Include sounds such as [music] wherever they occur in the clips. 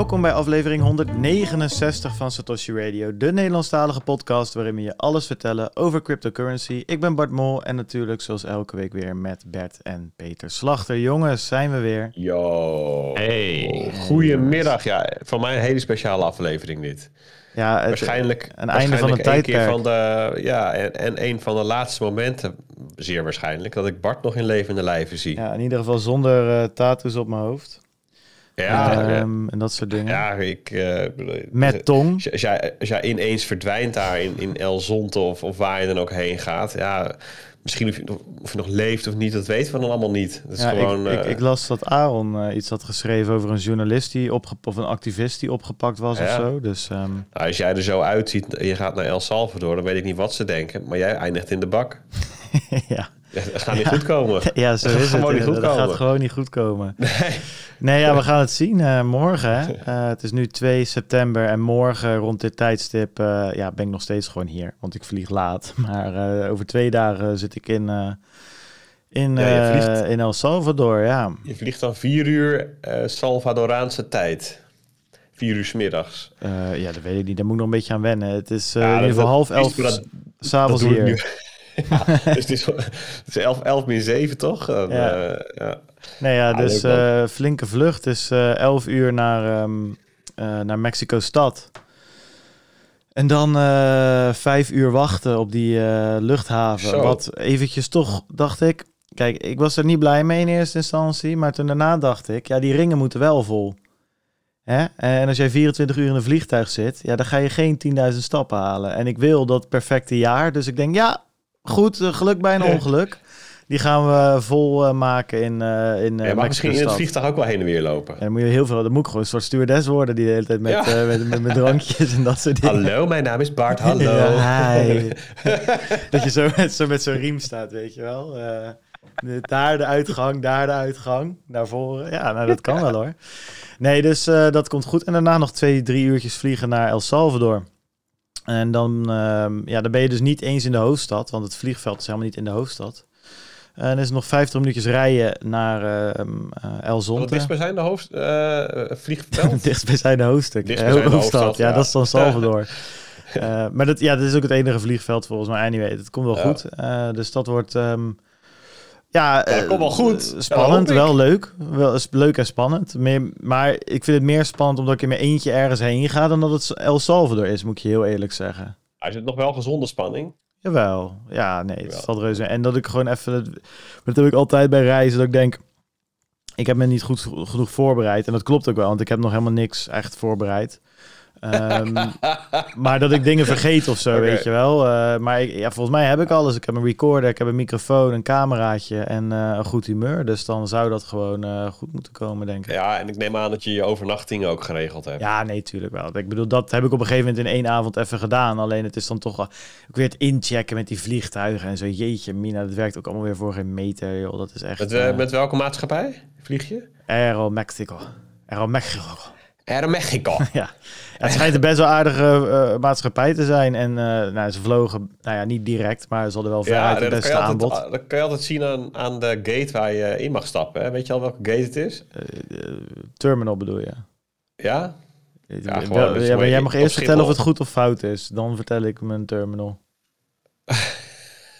Welkom bij aflevering 169 van Satoshi Radio, de Nederlandstalige podcast waarin we je alles vertellen over cryptocurrency. Ik ben Bart Mol en natuurlijk zoals elke week weer met Bert en Peter Slachter. Jongens, zijn we weer. Yo. Hey. Goedemiddag. Ja, van mij een hele speciale aflevering dit. Ja, het, waarschijnlijk een einde van een een tijdperk. keer van de, ja, en, en een van de laatste momenten, zeer waarschijnlijk, dat ik Bart nog in levende lijven zie. Ja, in ieder geval zonder eh tattoos op mijn hoofd. Ja. Ehm, en dat soort dingen. Ja, ik... bedoel- Met tong. Als, jij, als jij ineens verdwijnt daar in, in El Zonte of, of waar je dan ook heen gaat, ja, misschien of je, nog- of je nog leeft of niet, dat weten we dan allemaal niet. Dat is Ja, gewoon... ik, ik, eh, ik las dat Aaron iets had geschreven over een journalist die opge of een activist die opgepakt was of zo. Dus ehm, nou, als jij er zo uitziet en je gaat naar El Salvador, dan weet ik niet wat ze denken, maar jij eindigt in de bak. [laughs] ja. Ja, Dat gaat niet goed komen. [laughs] Ja, zo Dat is het. niet goed gaat gewoon niet goed komen. [laughs] Nee. Nee, ja, we gaan het zien eh, morgen. [laughs] Eh, het is nu 2 september en morgen rond dit tijdstip eh, ja, ben ik nog steeds gewoon hier. Want ik vlieg laat. Maar over twee dagen zit ik in, in, Ja, je vliegt- in El Salvador. Ja. Je vliegt dan vier uur Salvadoraanse tijd. Vier uur 's middags. Ja, dat weet ik niet. Daar moet ik nog een beetje aan wennen. Het is Ja, in ieder geval half elf s'avonds hier. Ja, dus het is, het is 11, 11 min 7, toch? Ja. eh, ja. Nee, ja, Ah, dus eh, flinke vlucht. Dus eh 11 uur naar, ehm eh, naar Mexico-stad. En dan vijf uur wachten op die luchthaven. Zo. Wat eventjes toch, dacht ik... Kijk, ik was er niet blij mee in eerste instantie. Maar toen daarna dacht ik, ja, die ringen moeten wel vol. Hè? En als jij 24 uur in een vliegtuig zit, ja, dan ga je geen 10.000 stappen halen. En ik wil dat perfecte jaar. Dus ik denk, ja, goed, eh, geluk bij een ongeluk. Die gaan we vol eh, maken in, eh in eh Je mag misschien in het vliegtuig ook wel heen en weer lopen. En dan moet je heel veel, dan moet ik gewoon een soort stewardess worden die de hele tijd met, Ja. eh, met, met, met drankjes en dat soort dingen. Hallo, mijn naam is Bart. [laughs] Hallo. Ja, hi. [laughs] dat je zo met, zo met zo'n riem staat, weet je wel. Eh, daar de uitgang, daar de uitgang, naar voren. Ja, nou, dat kan wel hoor. Nee, dus eh, dat komt goed. En daarna nog twee, drie uurtjes vliegen naar El Salvador. En dan, ehm, ja, dan ben je dus niet eens in de hoofdstad, want het vliegveld is helemaal niet in de hoofdstad. En dan is het nog 50 minuutjes rijden naar eh, El Zonte. dichtstbijzijnde hoofd, eh vliegveld. [laughs] Dichtstbijzijnde hoofdstuk. Dichtstbijzijnde Eh, hoofdstad. hoofdstad, Ja, ja. dat is dan Salvador. [laughs] Maar dat, ja, dat is ook het enige vliegveld volgens mij. Anyway, het komt wel Ja. goed. Dus dat wordt... ehm, ja, Ja, eh, komt wel goed. eh, Ja, Spannend, wel leuk. Wel is leuk en spannend. Meer, maar ik vind het meer spannend omdat ik in mijn eentje ergens heen ga... dan dat het El Salvador is, moet ik je heel eerlijk zeggen. Hij zit nog wel gezonde spanning. Jawel. Ja, nee, het valt reuze. En dat ik gewoon even... Dat, dat heb ik altijd bij reizen, dat ik denk... Ik heb me niet goed genoeg voorbereid. En dat klopt ook wel, want ik heb nog helemaal niks echt voorbereid. Ehm, [laughs] maar dat ik dingen vergeet of zo, weet je wel. Eh, maar ik, ja, volgens mij heb ik alles. Ik heb een recorder, ik heb een microfoon, een cameraatje en eh, een goed humeur. Dus dan zou dat gewoon eh, goed moeten komen, denk ik. Ja, en ik neem aan dat je je overnachting ook geregeld hebt. Ja, nee, tuurlijk wel. Ik bedoel, dat heb ik op een gegeven moment in één avond even gedaan. Alleen het is dan toch. Ik weer het inchecken met die vliegtuigen en zo. Jeetje, Mina, dat werkt ook allemaal weer voor geen meter, joh. Dat is echt... Met, met welke maatschappij vlieg je? Aero Mexico. Aero Mexico. Air Mexico. [laughs] ja. Ja, het schijnt een best wel aardige eh, maatschappij te zijn. En eh, nou, ze vlogen, nou ja, niet direct, maar ze hadden wel veruit Ja, het beste aanbod. dat kan je altijd zien aan, aan de gate waar je in mag stappen. Hè? Weet je al welke gate het is? Eh, terminal bedoel je? Ja? Ja, gewoon, dus ja, maar jij mag eerst vertellen of het goed of fout is. Dan vertel ik mijn terminal.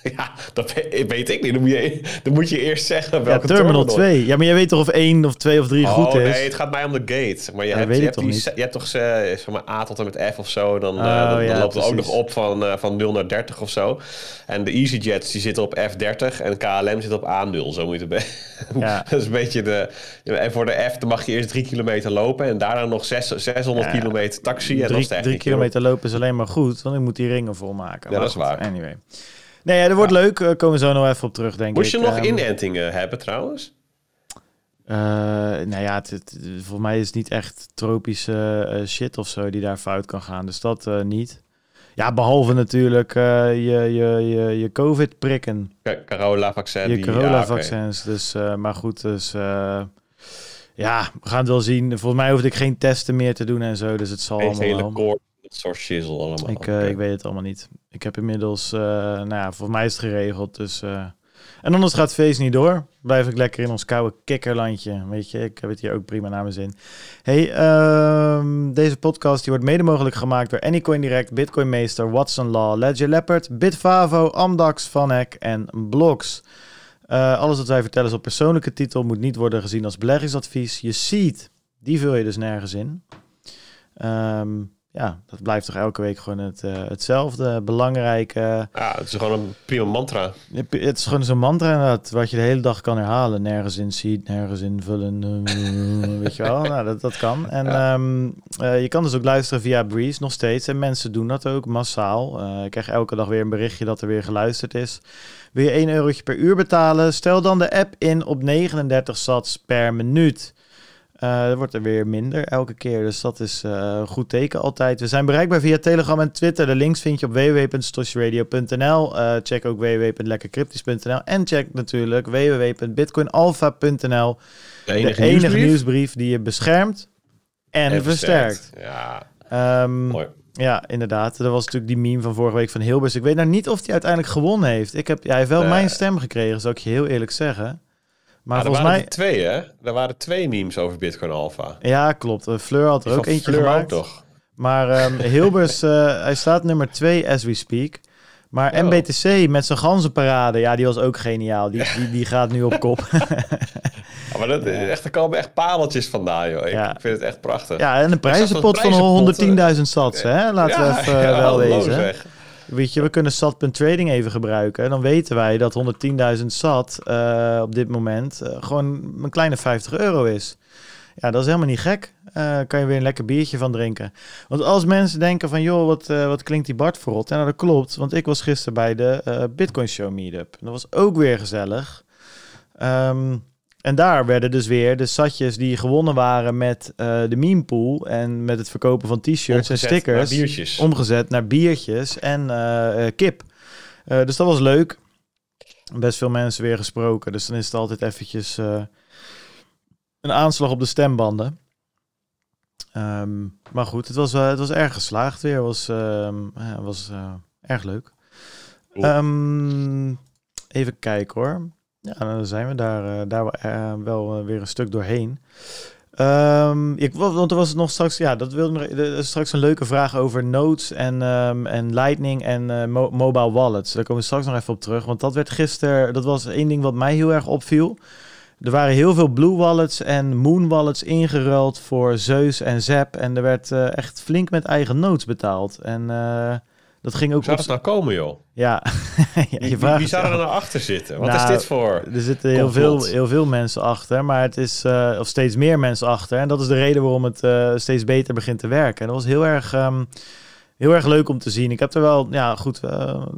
[laughs] Ja, dat weet, ik niet. Dan moet je, dan moet je eerst zeggen Ja, welke terminal 2. Ja, maar jij weet toch of één of twee of drie Oh, goed is? nee, het gaat mij om de gate. Zeg Maar je, Ja, hebt, weet je, hebt toch die, niet. je hebt toch ze, zeg maar, A tot en met F of zo. Dan, eh, Oh, dan, dan ja, loopt het ook nog op van, eh, van 0 naar 30 of zo. En de EasyJets die zitten op F30 en KLM zit op A0. Zo moet je het [laughs] Ja. [laughs] Dat is een beetje de... En voor de F dan mag je eerst drie kilometer lopen en daarna nog zes, 600 Ja. kilometer taxi. En dan is drie, het echt drie een keer kilometer lopen is alleen maar goed, want ik moet die ringen volmaken. Ja, Maar dat is goed, waar. Anyway. Nee, ja, dat wordt leuk. Daar komen we zo nog even op terug, denk Moest ik. je nog Ehm, inentingen hebben trouwens? eh, nou ja, het, het- voor mij is het niet echt tropische eh, shit of zo die daar fout kan gaan. Dus dat eh, niet. Ja, behalve natuurlijk eh, je, je, je, je COVID-prikken. Carola-vaccin. Je corona-vaccins. Dus, eh, maar goed, dus... eh, ja, we gaan het wel zien. Volgens mij hoefde ik geen testen meer te doen en zo. Dus het zal. Een allemaal hele soort shizzle allemaal. Ik, eh, ik weet het allemaal niet. Ik heb inmiddels, eh, nou ja, volgens mij is het geregeld. Dus, eh, En anders gaat het feest niet door. Blijf ik lekker in ons koude kikkerlandje. Weet je, ik heb het hier ook prima naar mijn zin. Hey, ehm, deze podcast die wordt mede mogelijk gemaakt door Anycoin Direct, Bitcoin Meester, Watson Law, Ledger Leopard, Bitfavo, Amdax, Vanek en Blocks. Alles wat wij vertellen is op persoonlijke titel, moet niet worden gezien als beleggingsadvies. Je ziet, die vul je dus nergens in. Um, ja, dat blijft toch elke week gewoon het, uh, hetzelfde. Belangrijke. Ja, het is gewoon een prima mantra. Het is gewoon zo'n mantra wat je de hele dag kan herhalen. Nergens in ziet, nergens invullen. Uh, [laughs] weet je wel, nou, dat, dat kan. En ja. um, uh, je kan dus ook luisteren via Breeze nog steeds. En mensen doen dat ook massaal. ik krijg elke dag weer een berichtje dat er weer geluisterd is. Wil je 1 eurotje per uur betalen? Stel dan de app in op 39 sats per minuut. Uh, er wordt er weer minder elke keer, dus dat is uh, een goed teken altijd. We zijn bereikbaar via Telegram en Twitter. De links vind je op www.stoshradio.nl. Uh, check ook www.lekkercryptisch.nl en check natuurlijk www.bitcoinalpha.nl. De enige, de enige nieuwsbrief? nieuwsbrief? die je beschermt en, en versterkt. versterkt. Ja, um, mooi. Ja, inderdaad. Dat was natuurlijk die meme van vorige week van Hilbers. Ik weet nou niet of hij uiteindelijk gewonnen heeft. Ik heb, ja, hij heeft wel mijn stem gekregen, zou ik je heel eerlijk zeggen. Maar ja, volgens mij... twee, hè? Er waren twee memes over Bitcoin Alpha. Ja, klopt. Fleur had er ook eentje Fleur gemaakt. Ook toch? Maar um, [laughs] Hilbers, uh, hij staat nummer twee as we speak. Maar oh. MBTC met zijn ganzenparade, ja, die was ook geniaal. Die, die, die gaat nu op kop. [laughs] ja, maar dat, [laughs] echt, er komen echt pareltjes vandaan, joh. Ik, ja. vind het echt prachtig. Ja, en een prijzenpot van 110.000 sats, hè? Laten we even wel wezen. Weet je, we kunnen sat.trading even gebruiken. Dan weten wij dat 110.000 sat uh, op dit moment uh, gewoon een kleine 50 euro is. Ja, dat is helemaal niet gek. Uh, kan je weer een lekker biertje van drinken. Want als mensen denken van, joh, wat, wat klinkt die Bart? En nou, dat klopt, want ik was gisteren bij de Bitcoin Show Meetup. Dat was ook weer gezellig. Um, en daar werden dus weer de satjes die gewonnen waren met uh, de meme pool en met het verkopen van t-shirts en stickers naar omgezet naar biertjes en uh, kip. dus dat was leuk. Best veel mensen weer gesproken. Dus dan is het altijd eventjes een aanslag op de stembanden. Um, maar goed, het was, het was erg geslaagd weer. Het was, um, was erg leuk. Um, even kijken hoor. Ja, dan zijn we daar, uh, daar wel uh, weer een stuk doorheen. Um, ik, want er was nog straks, ja, dat wilde straks een leuke vraag over nodes en, um, en Lightning en mo mobile wallets. Daar komen we straks nog even op terug, want dat werd gisteren, dat was één ding wat mij heel erg opviel. Er waren heel veel Blue Wallets en Moon Wallets ingeruild voor Zeus en Zap. En er werd echt flink met eigen nodes betaald. En dat ging ook. Hoe zou dat nou komen, joh? Ja, [laughs] je vraagt, wie, zou er nou achter zitten? Wat nou, is dit voor? Er zitten heel veel, heel veel mensen achter, maar het is uh, of steeds meer mensen achter. En dat is de reden waarom het uh, steeds beter begint te werken. En dat was heel erg, um, heel erg leuk om te zien. Ik heb er wel, ja, goed, uh,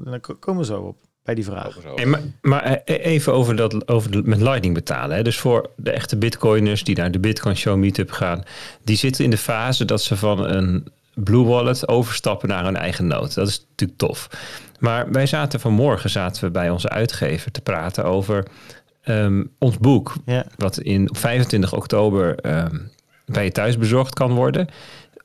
dan komen we zo op bij die vraag. Hey, maar, maar, even over dat over met Lightning betalen. Hè. Dus voor de echte Bitcoiners die naar de Bitcoin Show Meetup gaan, die zitten in de fase dat ze van een Blue Wallet overstappen naar een eigen nood. Dat is natuurlijk tof. Maar wij zaten vanmorgen zaten we bij onze uitgever te praten over um, ons boek. Wat in, op 25 oktober um, bij je thuis bezorgd kan worden.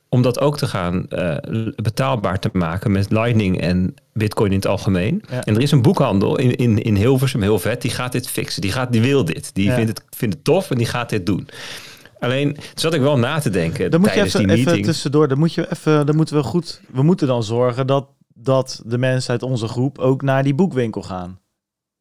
Om dat ook te gaan uh, betaalbaar te maken met Lightning en Bitcoin in het algemeen. Ja. En er is een boekhandel in, in, in Hilversum, heel vet, die gaat dit fixen. Die, gaat, die wil dit. Die ja. vindt, het, vindt het tof en die gaat dit doen. Alleen zat ik wel na te denken dan moet je even, die meeting. Even tussendoor, dan, moet je even, dan moeten we goed... We moeten dan zorgen dat, dat de mensen uit onze groep ook naar die boekwinkel gaan.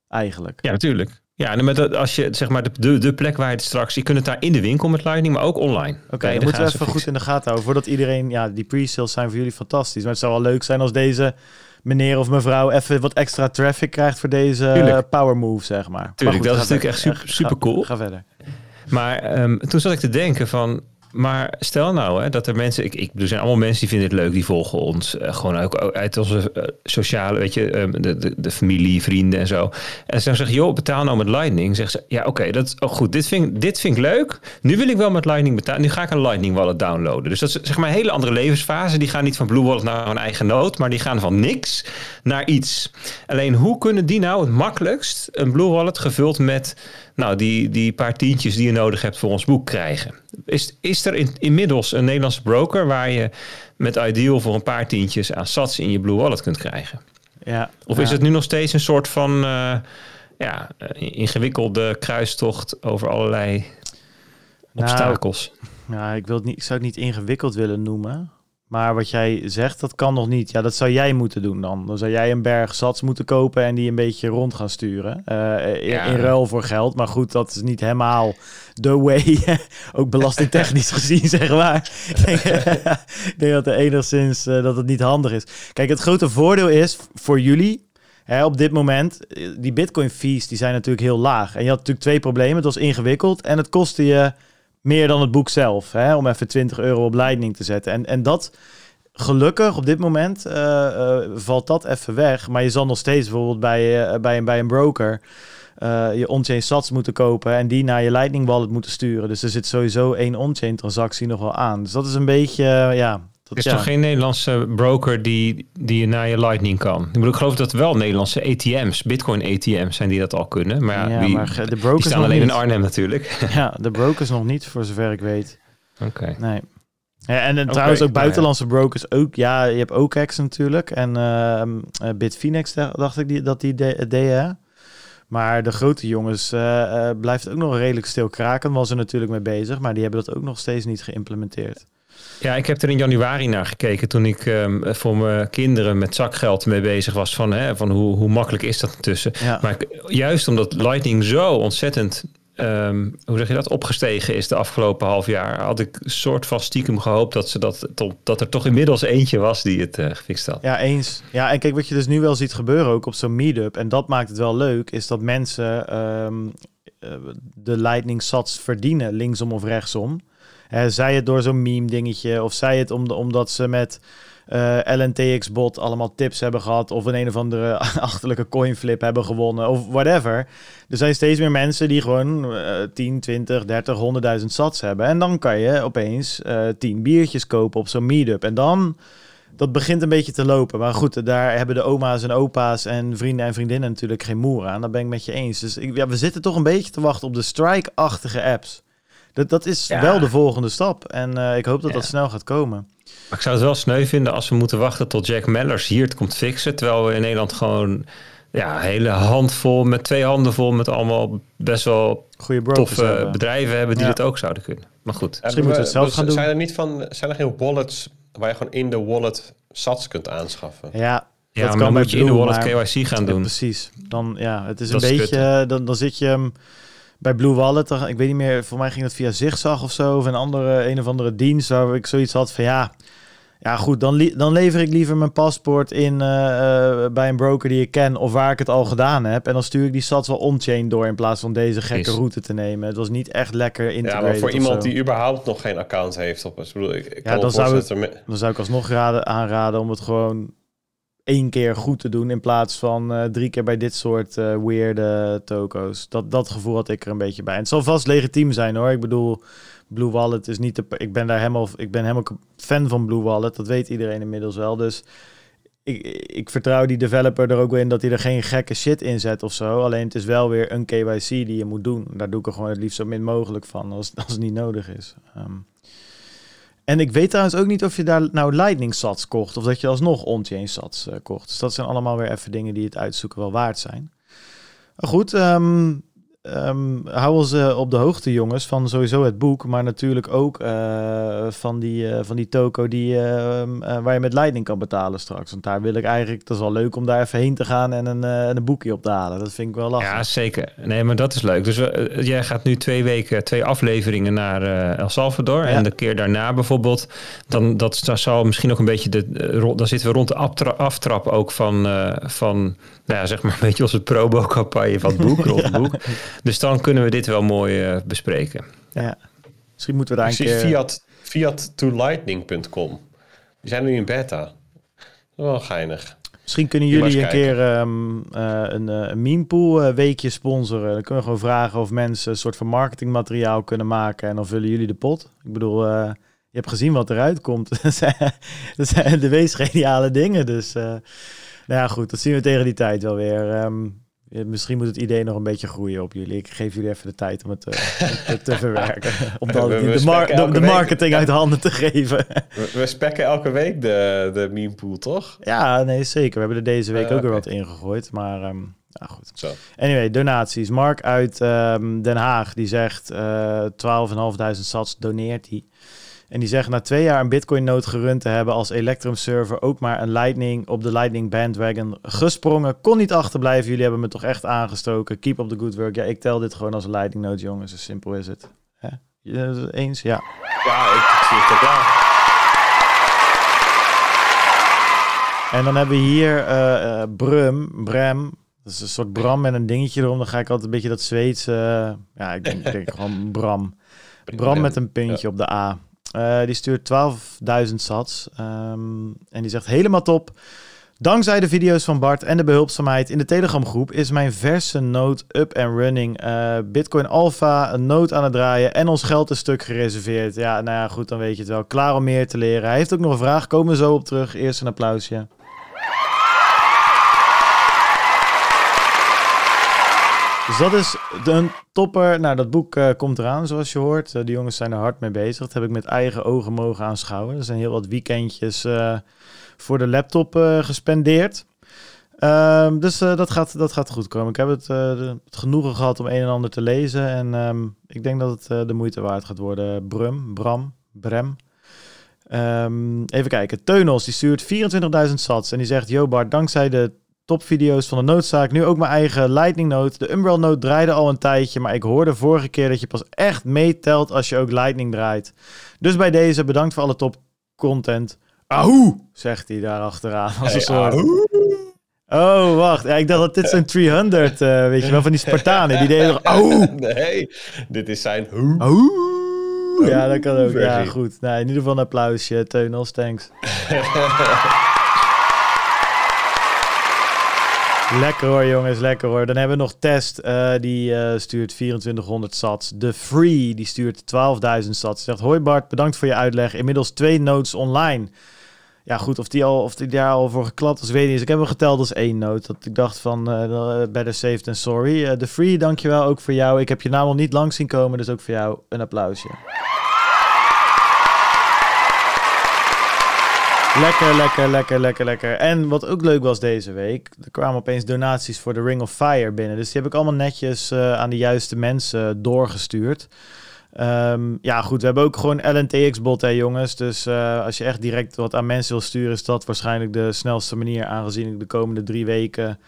Eigenlijk. Ja, natuurlijk. Ja, en met als je zeg maar de, de plek waar je het straks, je kunt het daar in de winkel met Lightning, maar ook online. Oké, okay, dan moeten we even goed in de gaten houden. Voordat iedereen, ja, die pre-sales zijn voor jullie fantastisch. Maar het zou wel leuk zijn als deze meneer of mevrouw even wat extra traffic krijgt voor deze power move, zeg maar. Tuurlijk, dat is natuurlijk echt super, super cool. ga verder. Maar um, toen zat ik te denken van, maar stel nou hè, dat er mensen, ik, ik, er zijn allemaal mensen die vinden het leuk, die volgen ons. Uh, gewoon ook uit onze uh, sociale, weet je, um, de, de, de, familie, vrienden en zo. En ze zeggen, joh, betaal nou met Lightning. Zeggen ze, ja, oké, dat oh, goed, dit vind, dit vind ik leuk. Nu wil ik wel met Lightning betalen. Nu ga ik een Lightning wallet downloaden. Dus dat is zeg maar een hele andere levensfase. Die gaan niet van Blue Wallet naar een eigen nood, maar die gaan van niks naar iets. Alleen, hoe kunnen die nou het makkelijkst een Blue Wallet gevuld met nou, die, die paar tientjes die je nodig hebt voor ons boek krijgen. Is, is er in, inmiddels een Nederlandse broker waar je met Ideal voor een paar tientjes aan sats in je Blue Wallet kunt krijgen? Ja, of is het nu nog steeds een soort van, uh, ja, eh, ingewikkelde kruistocht over allerlei Nou, obstakels. Ja, ik, wil het niet, ik zou het niet ingewikkeld willen noemen. Maar wat jij zegt, dat kan nog niet. Ja, dat zou jij moeten doen dan. Dan zou jij een berg sats moeten kopen en die een beetje rond gaan sturen. eh, in, Ja. in ruil voor geld. Maar goed, dat is niet helemaal the way. [laughs] Ook belastingtechnisch [laughs] gezien, zeg maar. ik, denk, [laughs] ik denk dat er enigszins eh, dat het niet handig is. Kijk, het grote voordeel is voor jullie Hè, op dit moment, eh, die bitcoin fees die zijn natuurlijk heel laag. En je had natuurlijk twee problemen. Het was ingewikkeld en het kostte je meer dan het boek zelf. Hè, om even 20 euro op Lightning te zetten. En, en dat, gelukkig op dit moment, eh, eh, valt dat even weg. Maar je zal nog steeds bijvoorbeeld bij, eh, bij, een, bij een broker... je on-chain sats moeten kopen en die naar je Lightning wallet moeten sturen. Dus er zit sowieso één on-chain transactie nog wel aan. Dus dat is een beetje, ja... Dat, Er is ja. toch geen Nederlandse broker die, die naar je Lightning kan? Ik bedoel, ik geloof dat er wel Nederlandse ATM's, Bitcoin ATM's zijn die dat al kunnen. Maar ja, die, maar ge- de die brokers staan alleen niet. in Arnhem natuurlijk. [laughs] Ja, de brokers nog niet, voor zover ik weet. Oké. Nee. Ja, en, en trouwens ook nou ja. buitenlandse brokers ook. Ja, je hebt OKEx natuurlijk. En eh, Bitfinex da- dacht ik die, dat die de- deden. Maar de grote jongens eh, eh, blijft ook nog redelijk stil kraken. Was er natuurlijk mee bezig. Maar die hebben dat ook nog steeds niet geïmplementeerd. Ja, ik heb er in januari naar gekeken toen ik ehm, voor mijn kinderen met zakgeld mee bezig was. Van, hè, van hoe, hoe makkelijk is dat intussen? Ja. Maar ik- juist omdat Lightning zo ontzettend, ehm, hoe zeg je dat, opgestegen is de afgelopen half jaar, had ik een soort van stiekem gehoopt dat, ze dat, dat er toch inmiddels eentje was die het eh, gefixt had. Ja, eens. Ja, en kijk, wat je dus nu wel ziet gebeuren ook op zo'n meetup, en dat maakt het wel leuk, is dat mensen ehm, eh, de lightning sats verdienen, linksom of rechtsom. Zij het door zo'n meme dingetje, of zij het omdat ze met eh, LNTX-bot allemaal tips hebben gehad, of een een of andere [laughs] achterlijke coinflip hebben gewonnen, of whatever. Er zijn steeds meer mensen die gewoon eh 10, 20, 30, 100.000 sats hebben. En dan kan je opeens eh 10 biertjes kopen op zo'n meetup. En dan dat begint een beetje te lopen. Maar goed, daar hebben de oma's en opa's en vrienden en vriendinnen natuurlijk geen moer aan. Dat ben ik met je eens. Dus ik, ja, we zitten toch een beetje te wachten op de strike-achtige apps. Dat, dat is Ja. wel de volgende stap. En eh, ik hoop dat dat snel gaat komen. Maar ik zou het wel sneu vinden als we moeten wachten tot Jack Mellers hier het komt fixen. Terwijl we in Nederland gewoon ja, een hele handvol, met twee handen vol, met allemaal best wel Goede brokers toffe hebben. bedrijven hebben die Ja. dat ook zouden kunnen. Maar goed. Misschien moeten we het zelf gaan doen. Zijn er, niet van, zijn er geen wallets waar je gewoon in de wallet sats kunt aanschaffen? Ja, Ja, dat maar kan dan moet je in de wallet KYC gaan doen. precies. Dan, ja, het is Dat een is beetje... eh, Dan, dan zit je hem bij Blue Wallet. Ik weet niet meer, voor mij ging het via Zigzag of zo. Of een andere, een of andere dienst waar ik zoiets had van ja... Ja goed, dan, dan lever ik liever mijn paspoort in eh, eh, bij een broker die ik ken of waar ik het al gedaan heb. En dan stuur ik die sats wel on-chain door in plaats van deze gekke Is. route te nemen. Het was niet echt lekker Ja, integrated maar voor iemand zo. die überhaupt nog geen account heeft op ik bedoel, ik, ik kan dan zou dat me- Dan zou ik alsnog raden, aanraden om het gewoon één keer goed te doen in plaats van eh, drie keer bij dit soort eh weirde toko's. Dat, dat gevoel had ik er een beetje bij. En het zal vast legitiem zijn hoor. Ik bedoel, Blue Wallet is niet de. Ik ben daar helemaal. Ik ben helemaal fan van Blue Wallet. Dat weet iedereen inmiddels wel. Dus ik, ik vertrouw die developer er ook wel in dat hij er geen gekke shit in zet of zo. Alleen het is wel weer een KYC die je moet doen. Daar doe ik er gewoon het liefst zo min mogelijk van als, [laughs] als het niet nodig is. Ehm, en ik weet trouwens ook niet of je daar nou Lightning sats kocht of dat je alsnog on-chain sats eh, kocht. Dus dat zijn allemaal weer even dingen die het uitzoeken wel waard zijn. Goed, ehm, ehm, hou ons eh, op de hoogte jongens van sowieso het boek, maar natuurlijk ook eh, van, die, eh, van die toko die, eh, ehm, eh, waar je met Lightning kan betalen straks. Want daar wil ik eigenlijk, dat is wel leuk om daar even heen te gaan en een, en een boekje op te halen. Dat vind ik wel lachen. Ja, zeker. Nee, maar dat is leuk. Dus jij gaat nu twee weken, twee afleveringen naar El Salvador. Ja. En de keer daarna bijvoorbeeld, dan dat, dat zal misschien ook een beetje de. dan zitten we rond de aftra- aftrap ook van, van nou ja, zeg maar een beetje onze probo-campagne van het boek, [laughs] rond het boek. Dus dan kunnen we dit wel mooi eh, bespreken. Ja. Misschien moeten we daar een keer... fiat, fiat2lightning.com. Die zijn nu in beta. Wel geinig. Misschien kunnen jullie een keer ehm, eh, een, eh, een memepool weekje sponsoren. Dan kunnen we gewoon vragen of mensen een soort van marketingmateriaal kunnen maken. En dan vullen jullie de pot. Ik bedoel, eh, je hebt gezien wat eruit komt. [laughs] dat, zijn, de meest geniale dingen. Dus eh, nou ja, goed, dat zien we tegen die tijd wel weer. Ehm, ja, misschien moet het idee nog een beetje groeien op jullie. Ik geef jullie even de tijd om het eh, te, te verwerken. [laughs] Om dan We- we de, mar- de, week. marketing uit handen te geven. We, we spekken elke week de, de meme pool, toch? Ja, nee, zeker. We hebben er deze week Eh, ook weer wat ingegooid. Maar ehm, Ja, goed. Zo. Anyway, donaties. Mark uit ehm, Den Haag, die zegt eh 12.500 sats doneert hij. En die zegt na twee jaar een Bitcoin-nood gerund te hebben als Electrum-server ook maar een Lightning op de Lightning bandwagon gesprongen. Kon niet achterblijven. Jullie hebben me toch echt aangestoken. Keep up the good work. Ja, ik tel dit gewoon als een Lightning-nood, jongens. Zo simpel is het. Hè? Eens? Ja. Ja, ik, ik zie het ook wel. En dan hebben we hier eh, eh, Brum, Brem. Dat is een soort Bram met een dingetje erom. Dan ga ik altijd een beetje dat Zweedse... eh, ja, ik denk, ik denk gewoon Bram. Bram met een puntje op de A. Eh, die stuurt 12.000 sats. Ehm, en die zegt helemaal top. Dankzij de video's van Bart en de behulpzaamheid in de Telegram groep is mijn verse node up and running. Eh, Bitcoin Alpha, een node aan het draaien en ons geld een stuk gereserveerd. Ja, nou ja, goed, dan weet je het wel. Klaar om meer te leren. Hij heeft ook nog een vraag, komen we zo op terug. Eerst een applausje. Dus dat is de, een topper. Nou, dat boek eh, komt eraan, zoals je hoort. Eh, die jongens zijn er hard mee bezig. Dat heb ik met eigen ogen mogen aanschouwen. Er zijn heel wat weekendjes eh, voor de laptop gespendeerd. Ehm, dus dat, gaat, dat gaat goed komen. Ik heb het, de- genoegen gehad om een en ander te lezen. En ehm, ik denk dat het de moeite waard gaat worden. Brum, Bram, Brem. Ehm, even kijken. Teunos, die stuurt 24.000 sats. En die zegt, yo Bart, dankzij de topvideo's van de noodzaak. Nu ook mijn eigen Lightning Node. De Umbrel Node draaide al een tijdje, maar ik hoorde vorige keer dat je pas echt meetelt als je ook Lightning draait. Dus bij deze bedankt voor alle top content. Ahoe, zegt hij daar achteraan. Als een soort... Oh, wacht. Ja, ik dacht dat dit zijn 300, eh, weet je wel, van die Spartanen. Die deden. Ahoe, [laughs] Nee, dit is zijn hoe. ahoe. Ja, dat kan ook. Ja, goed. Nou, in ieder geval een applausje. Teunels, thanks. [laughs] Lekker hoor, jongens, lekker hoor. Dan hebben we nog Test, eh, die eh, stuurt 2400 sats. De Free, die stuurt 12.000 sats. Zegt, hoi Bart, bedankt voor je uitleg. Inmiddels twee notes online. Ja, goed, of die, al, of die daar al voor geklapt is, weet niet. Dus ik heb hem geteld als één note. Dat ik dacht van, eh better safe than sorry. De Free, dankjewel, ook voor jou. Ik heb je naam nog niet lang zien komen, dus ook voor jou een applausje. Lekker, lekker, lekker, lekker, lekker. En wat ook leuk was deze week, er kwamen opeens donaties voor de Ring of Fire binnen. Dus die heb ik allemaal netjes eh, aan de juiste mensen doorgestuurd. Ehm, ja, goed, we hebben ook gewoon LNTX-bot, hè jongens. Dus eh, als je echt direct wat aan mensen wil sturen, is dat waarschijnlijk de snelste manier, aangezien ik de komende drie weken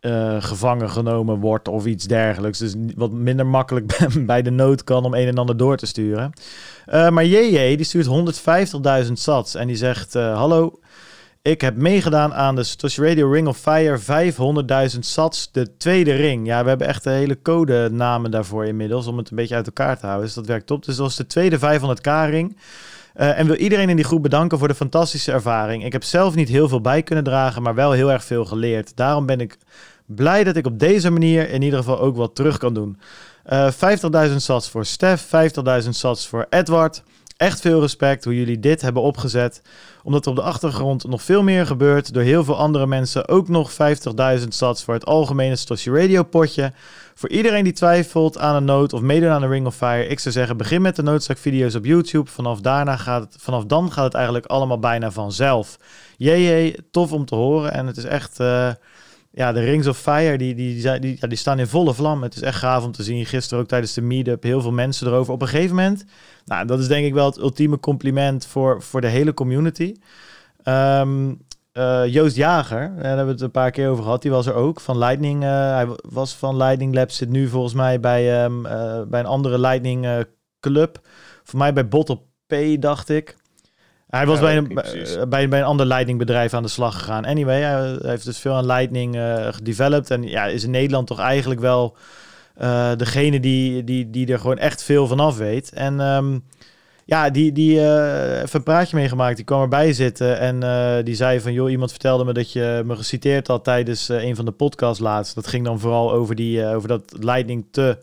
eh, gevangen genomen word of iets dergelijks. Dus wat minder makkelijk [laughs] bij de nood kan om een en ander door te sturen. Eh, maar JJ, die stuurt 150.000 sats en die zegt... eh, Hallo, ik heb meegedaan aan de Satoshi Radio Ring of Fire 500.000 sats, de tweede ring. Ja, we hebben echt de hele codenamen daarvoor inmiddels, om het een beetje uit elkaar te houden. Dus dat werkt top. Dus dat is de tweede 500k ring. Eh, en wil iedereen in die groep bedanken voor de fantastische ervaring. Ik heb zelf niet heel veel bij kunnen dragen, maar wel heel erg veel geleerd. Daarom ben ik blij dat ik op deze manier in ieder geval ook wat terug kan doen. Eh 50.000 sats voor Stef, 50.000 sats voor Edward. Echt veel respect hoe jullie dit hebben opgezet. Omdat er op de achtergrond nog veel meer gebeurt. Door heel veel andere mensen ook nog 50.000 sats voor het algemene Satoshi Radio potje. Voor iedereen die twijfelt aan een nood of meedoen aan de Ring of Fire. Ik zou zeggen begin met de noodzaakvideo's op YouTube. Vanaf, daarna gaat het, vanaf dan gaat het eigenlijk allemaal bijna vanzelf. Jee, tof om te horen. En het is echt... eh, ja, de Rings of Fire, die, die, die, ja, die staan in volle vlam. Het is echt gaaf om te zien. Gisteren ook tijdens de meetup heel veel mensen erover. Op een gegeven moment, nou, dat is denk ik wel het ultieme compliment voor, voor de hele community. Ehm, eh, Joost Jager, daar hebben we het een paar keer over gehad. Die was er ook van Lightning. eh, hij was van Lightning Labs, zit nu volgens mij bij, ehm, eh, bij een andere Lightning eh, club. Voor mij bij Bottle P, dacht ik. Hij was Ja, bij, een, precies. bij, bij, een ander Lightning bedrijf aan de slag gegaan. Anyway, hij heeft dus veel aan Lightning eh gedeveloped. En ja, is in Nederland toch eigenlijk wel eh, degene die, die, die er gewoon echt veel van af weet. En ehm, ja, die, die eh, even een praatje meegemaakt. Die kwam erbij zitten en eh, die zei van... joh, iemand vertelde me dat je me geciteerd had tijdens eh, een van de podcasts laatst. Dat ging dan vooral over, die, eh, over dat Lightning te,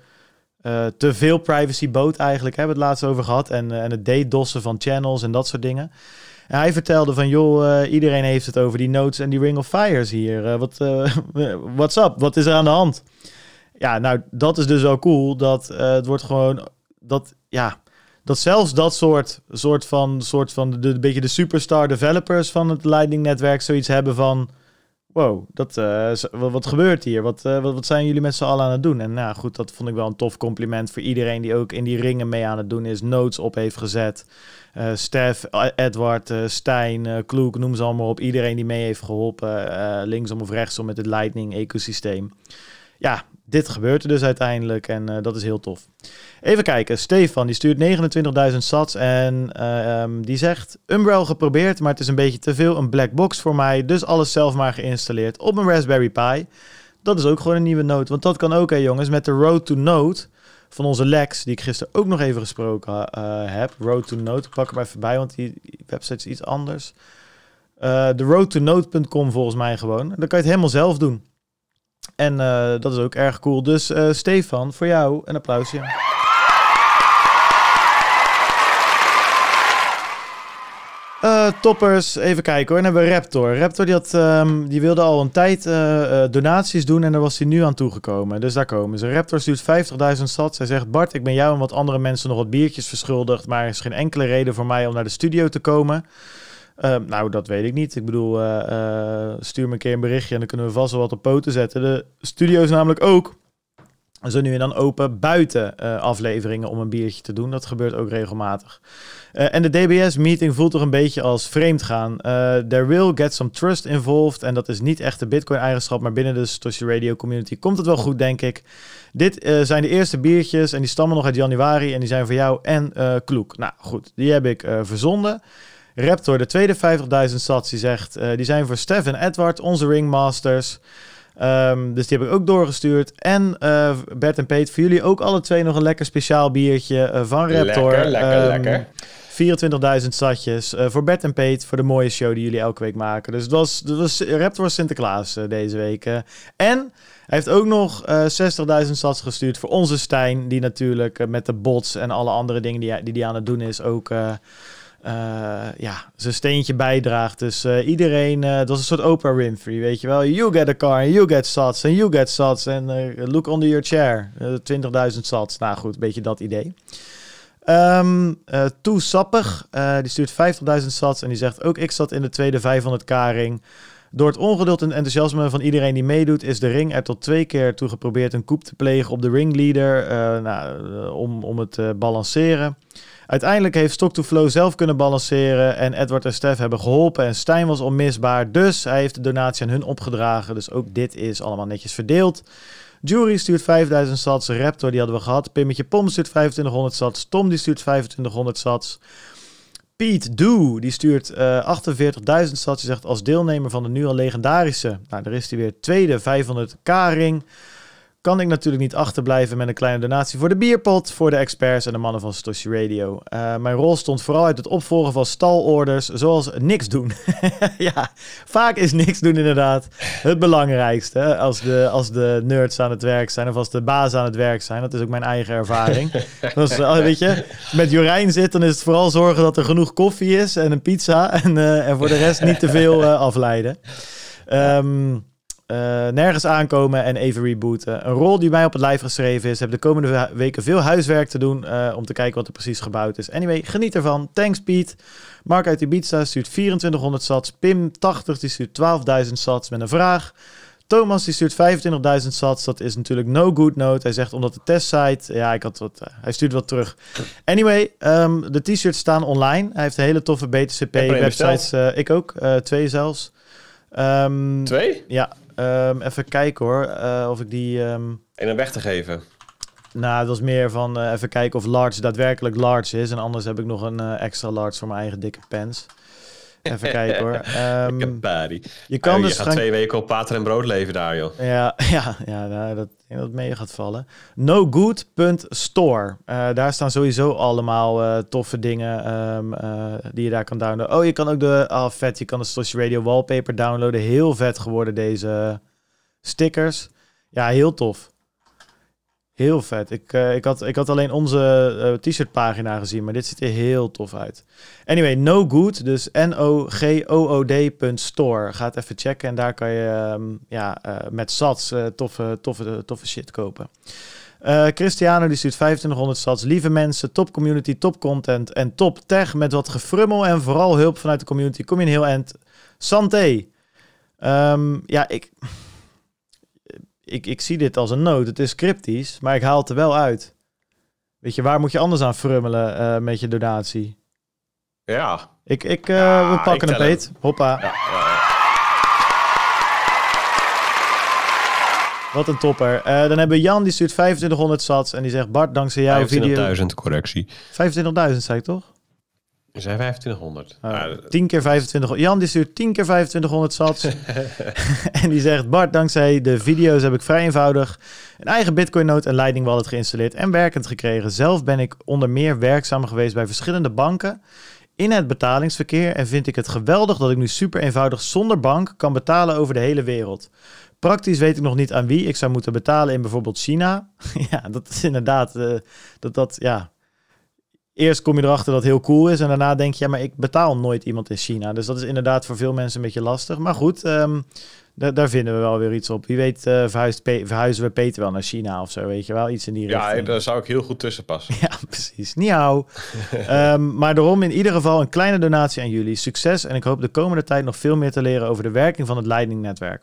eh, te veel privacy bood eigenlijk. Hebben we het laatst over gehad. En, eh, en het DDoS'en van channels en dat soort dingen. En hij vertelde van, joh, eh, iedereen heeft het over die notes en die Ring of Fires hier. Wat, [laughs] what's up? Wat is er aan de hand? Ja, nou, dat is dus wel cool. Dat het wordt gewoon, dat, ja, dat zelfs dat soort, soort van, soort van de, beetje de superstar developers van het Lightning-netwerk zoiets hebben van, wow, dat, eh, wat, gebeurt hier? Wat, eh, wat, wat zijn jullie met z'n allen aan het doen? En nou goed, dat vond ik wel een tof compliment voor iedereen die ook in die ringen mee aan het doen is, notes op heeft gezet. Eh Stef, Edward, Stijn, Kloek, noem ze allemaal op. Iedereen die mee heeft geholpen, eh, linksom of rechtsom met het Lightning-ecosysteem. Ja, dit gebeurt er dus uiteindelijk en eh, dat is heel tof. Even kijken, Stefan die stuurt 29.000 sats en eh, ehm, die zegt... Umbrel geprobeerd, maar het is een beetje te veel een black box voor mij. Dus alles zelf maar geïnstalleerd op mijn Raspberry Pi. Dat is ook gewoon een nieuwe note, want dat kan ook hè jongens. Met de Road to Node van onze Lex, die ik gisteren ook nog even gesproken eh, heb. Road to Node, ik pak hem even bij, want die website is iets anders. De roadtonode.com volgens mij gewoon. Dan kan je het helemaal zelf doen. En eh, dat is ook erg cool. Dus eh, Stefan, voor jou een applausje. Eh, toppers, even kijken hoor. Dan hebben we Raptor. Raptor die, had, ehm, die wilde al een tijd donaties doen en daar was hij nu aan toegekomen. Dus daar komen ze. Raptor stuurt 50.000 sats. Hij zegt, Bart, ik ben jou en wat andere mensen nog wat biertjes verschuldigd, maar er is geen enkele reden voor mij om naar de studio te komen. Eh, nou, dat weet ik niet. Ik bedoel, eh, eh, stuur me een keer een berichtje en dan kunnen we vast wel wat op poten zetten. De studio is namelijk ook zo nu en dan open buiten eh, afleveringen om een biertje te doen. Dat gebeurt ook regelmatig. En de DBS-meeting voelt toch een beetje als vreemd gaan. There will get some trust involved. En dat is niet echt de Bitcoin-eigenschap, maar binnen de Satoshi Radio community komt het wel goed, denk ik. Dit zijn de eerste biertjes en die stammen nog uit januari. En die zijn voor jou en Kloek. Nou goed, die heb ik verzonden. Raptor, de tweede 50.000 sats, die zegt... eh, die zijn voor Stef en Edward, onze ringmasters... Ehm, dus die heb ik ook doorgestuurd. En eh, Bert en Peet, voor jullie ook alle twee nog een lekker speciaal biertje eh, van Raptor. Lekker, lekker, Ehm, lekker. 24.000 satjes voor Bert en Peet voor de mooie show die jullie elke week maken. Dus het was, het was Raptor Sinterklaas deze week. En hij heeft ook nog eh 60.000 sats gestuurd voor onze Stijn, die natuurlijk met de bots en alle andere dingen die hij die, aan het doen is ook... ja, zijn steentje bijdraagt. Dus eh, iedereen, eh, dat was een soort Oprah Winfrey, weet je wel. You get a car, you get sats, en you get sats, en eh, look under your chair. Eh, 20.000 sats. Nou goed, een beetje dat idee. Ehm eh, Toe Sappig, eh, die stuurt 50.000 sats en die zegt ook ik zat in de tweede 500k ring. Door het ongeduld en enthousiasme van iedereen die meedoet, is de ring er tot twee keer toe geprobeerd een koep te plegen op de ringleader eh, nou, eh, om, om het te balanceren. Uiteindelijk heeft Stock to Flow zelf kunnen balanceren en Edward en Stef hebben geholpen en Stijn was onmisbaar. Dus hij heeft de donatie aan hun opgedragen. Dus ook dit is allemaal netjes verdeeld. Jury stuurt 5000 sats. Raptor die hadden we gehad. Pimmetje Pom stuurt 2500 sats. Tom die stuurt 2500 sats. Pete Doe die stuurt eh 48.000 sats. Die zegt als deelnemer van de nu al legendarische, nou daar is hij weer, tweede 500k ring. Kan ik natuurlijk niet achterblijven met een kleine donatie voor de bierpot, voor de experts en de mannen van Satoshi Radio. Eh, mijn rol stond vooral uit het opvolgen van stalorders, zoals niks doen. [laughs] ja, vaak is niks doen inderdaad het belangrijkste. hè. Als de, als de nerds aan het werk zijn of als de bazen aan het werk zijn. Dat is ook mijn eigen ervaring. [laughs] dus, eh, weet je, met Jorijn zit, dan is het vooral zorgen dat er genoeg koffie is en een pizza. En, eh, en voor de rest niet te veel afleiden. Ehm, eh, nergens aankomen en even rebooten. Een rol die mij op het lijf geschreven is. Heb de komende we- weken veel huiswerk te doen eh, om te kijken wat er precies gebouwd is. Anyway, geniet ervan. Thanks Piet. Mark uit Ibiza stuurt 2400 sats. Pim 80 die stuurt 12.000 sats met een vraag. Thomas die stuurt 25.000 sats. Dat is natuurlijk no good note. Hij zegt omdat de testsite... Ja, ik had wat... eh, hij stuurt wat terug. Anyway, ehm, de t-shirts staan online. Hij heeft een hele toffe BTCP een websites. eh, ik ook. twee zelfs. Ehm, Twee? ja, ehm, even kijken hoor. eh, of ik die. ehm, En weg te geven. nou, het was meer van eh, even kijken of large daadwerkelijk large is. En anders heb ik nog een eh, extra large voor mijn eigen dikke pens. Even kijken hoor. [laughs] Kapari. je kan Oh, dus je gaat gaan- twee weken op pater en brood leven daar, joh. Ja, [laughs] ja, ja nou, dat, dat mee gaat vallen. Nogood.store. Eh daar staan sowieso allemaal eh, toffe dingen ehm, eh, die je daar kan downloaden. Oh, je kan ook de... Oh, vet. Je kan de Stosh Radio wallpaper downloaden. Heel vet geworden, deze stickers. Ja, heel tof. Heel vet. Ik, eh, ik, had, ik had alleen onze eh, t-shirt pagina gezien, maar dit ziet er heel tof uit. Anyway, no good, dus N-O-G-O-O-D.store. Ga het even checken en daar kan je ehm, ja, eh, met sats toffe, toffe, toffe shit kopen. Cristiano die stuurt 2500 sats. Lieve mensen, top community, top content en top tech met wat gefrummel en vooral hulp vanuit de community. Kom je een heel eind. Santé. Ehm, ja, ik, ik, ik zie dit als een nood. Het is cryptisch, maar ik haal het er wel uit. Weet je, waar moet je anders aan frummelen eh, met je donatie? Ja. Ik, ik, eh, Ja, we pakken een peet. Hoppa. ja, ja. Wat een topper. Eh, dan hebben we Jan, die stuurt 2500 sats. En die zegt, Bart, dankzij jouw video... 25.000 correctie. 25.000, zei ik toch? Er zijn 2500. Oh, Ja, 10 keer 2500. Jan die stuurt 10 keer 2500 sats. [laughs] en die zegt: Bart, dankzij de video's heb ik vrij eenvoudig een eigen Bitcoin-nood en Lightning Wallet geïnstalleerd en werkend gekregen. Zelf ben ik onder meer werkzaam geweest bij verschillende banken in het betalingsverkeer. En vind ik het geweldig dat ik nu super eenvoudig zonder bank kan betalen over de hele wereld. Praktisch weet ik nog niet aan wie ik zou moeten betalen in bijvoorbeeld China. [laughs] ja, dat is inderdaad. eh, dat, dat, ja, eerst kom je erachter dat het heel cool is. En daarna denk je, ja, maar ik betaal nooit iemand in China. Dus dat is inderdaad voor veel mensen een beetje lastig. Maar goed, ehm, daar, daar vinden we wel weer iets op. Wie weet eh, verhuist Pe- verhuizen we Peter wel naar China of zo, weet je wel. Iets in die ja, richting. daar zou ik heel goed tussen passen. [laughs] Ja, precies. Niauw. [laughs] Ehm maar daarom in ieder geval een kleine donatie aan jullie. Succes en ik hoop de komende tijd nog veel meer te leren over de werking van het Lightning-netwerk.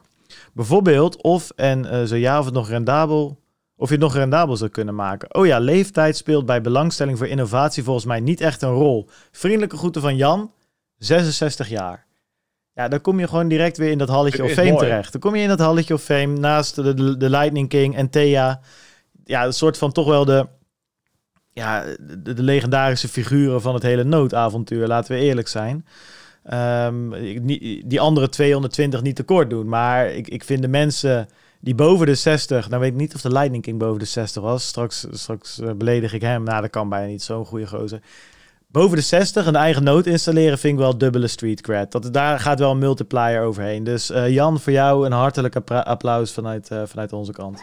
Bijvoorbeeld of en eh, zo ja of het nog rendabel... Of je het nog rendabel zou kunnen maken. Oh ja, leeftijd speelt bij belangstelling voor innovatie volgens mij niet echt een rol. Vriendelijke groeten van Jan, 66 jaar. Ja, dan kom je gewoon direct weer in dat halletje of fame mooi. terecht. Dan kom je in dat halletje of fame naast de, de, de Lightning King en Thea. Ja, een soort van toch wel de, ja, de, de legendarische figuren van het hele noodavontuur, laten we eerlijk zijn. Ehm, die andere 220 niet tekort doen, maar ik, ik vind de mensen die boven de 60, nou weet ik niet of de Lightning King boven de 60 was, straks, straks eh, beledig ik hem, nou dat kan bijna niet, zo'n goede gozer. Boven de 60 een eigen nood installeren vind ik wel dubbele street cred. Dat, daar gaat wel een multiplier overheen. Dus eh, Jan, voor jou een hartelijk applaus vanuit, eh, vanuit onze kant.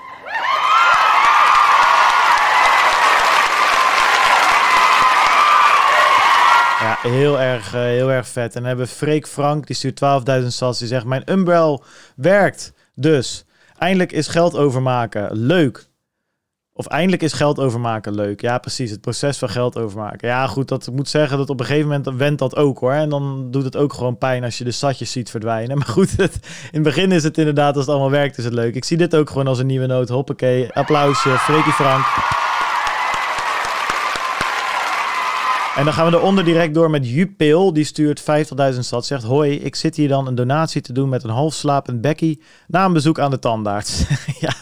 Ja, heel erg, heel erg vet. En dan hebben we Freek Frank, die stuurt 12.000 sats. Die zegt, mijn Umbrel werkt. Dus, eindelijk is geld overmaken leuk. Of eindelijk is geld overmaken leuk. Ja, precies. Het proces van geld overmaken. Ja, goed, dat moet zeggen dat op een gegeven moment went dat ook hoor. En dan doet het ook gewoon pijn als je de satjes ziet verdwijnen. [laughs] Maar goed, het, in het begin is het inderdaad, als het allemaal werkt, is het leuk. Ik zie dit ook gewoon als een nieuwe noot. Hoppakee, applausje, Freekie Frank. En dan gaan we eronder direct door met Jupil. Die stuurt 50.000 sats. Zegt, hoi, ik zit hier dan een donatie te doen met een half slapend Becky... na een bezoek aan de tandarts. [laughs] ja,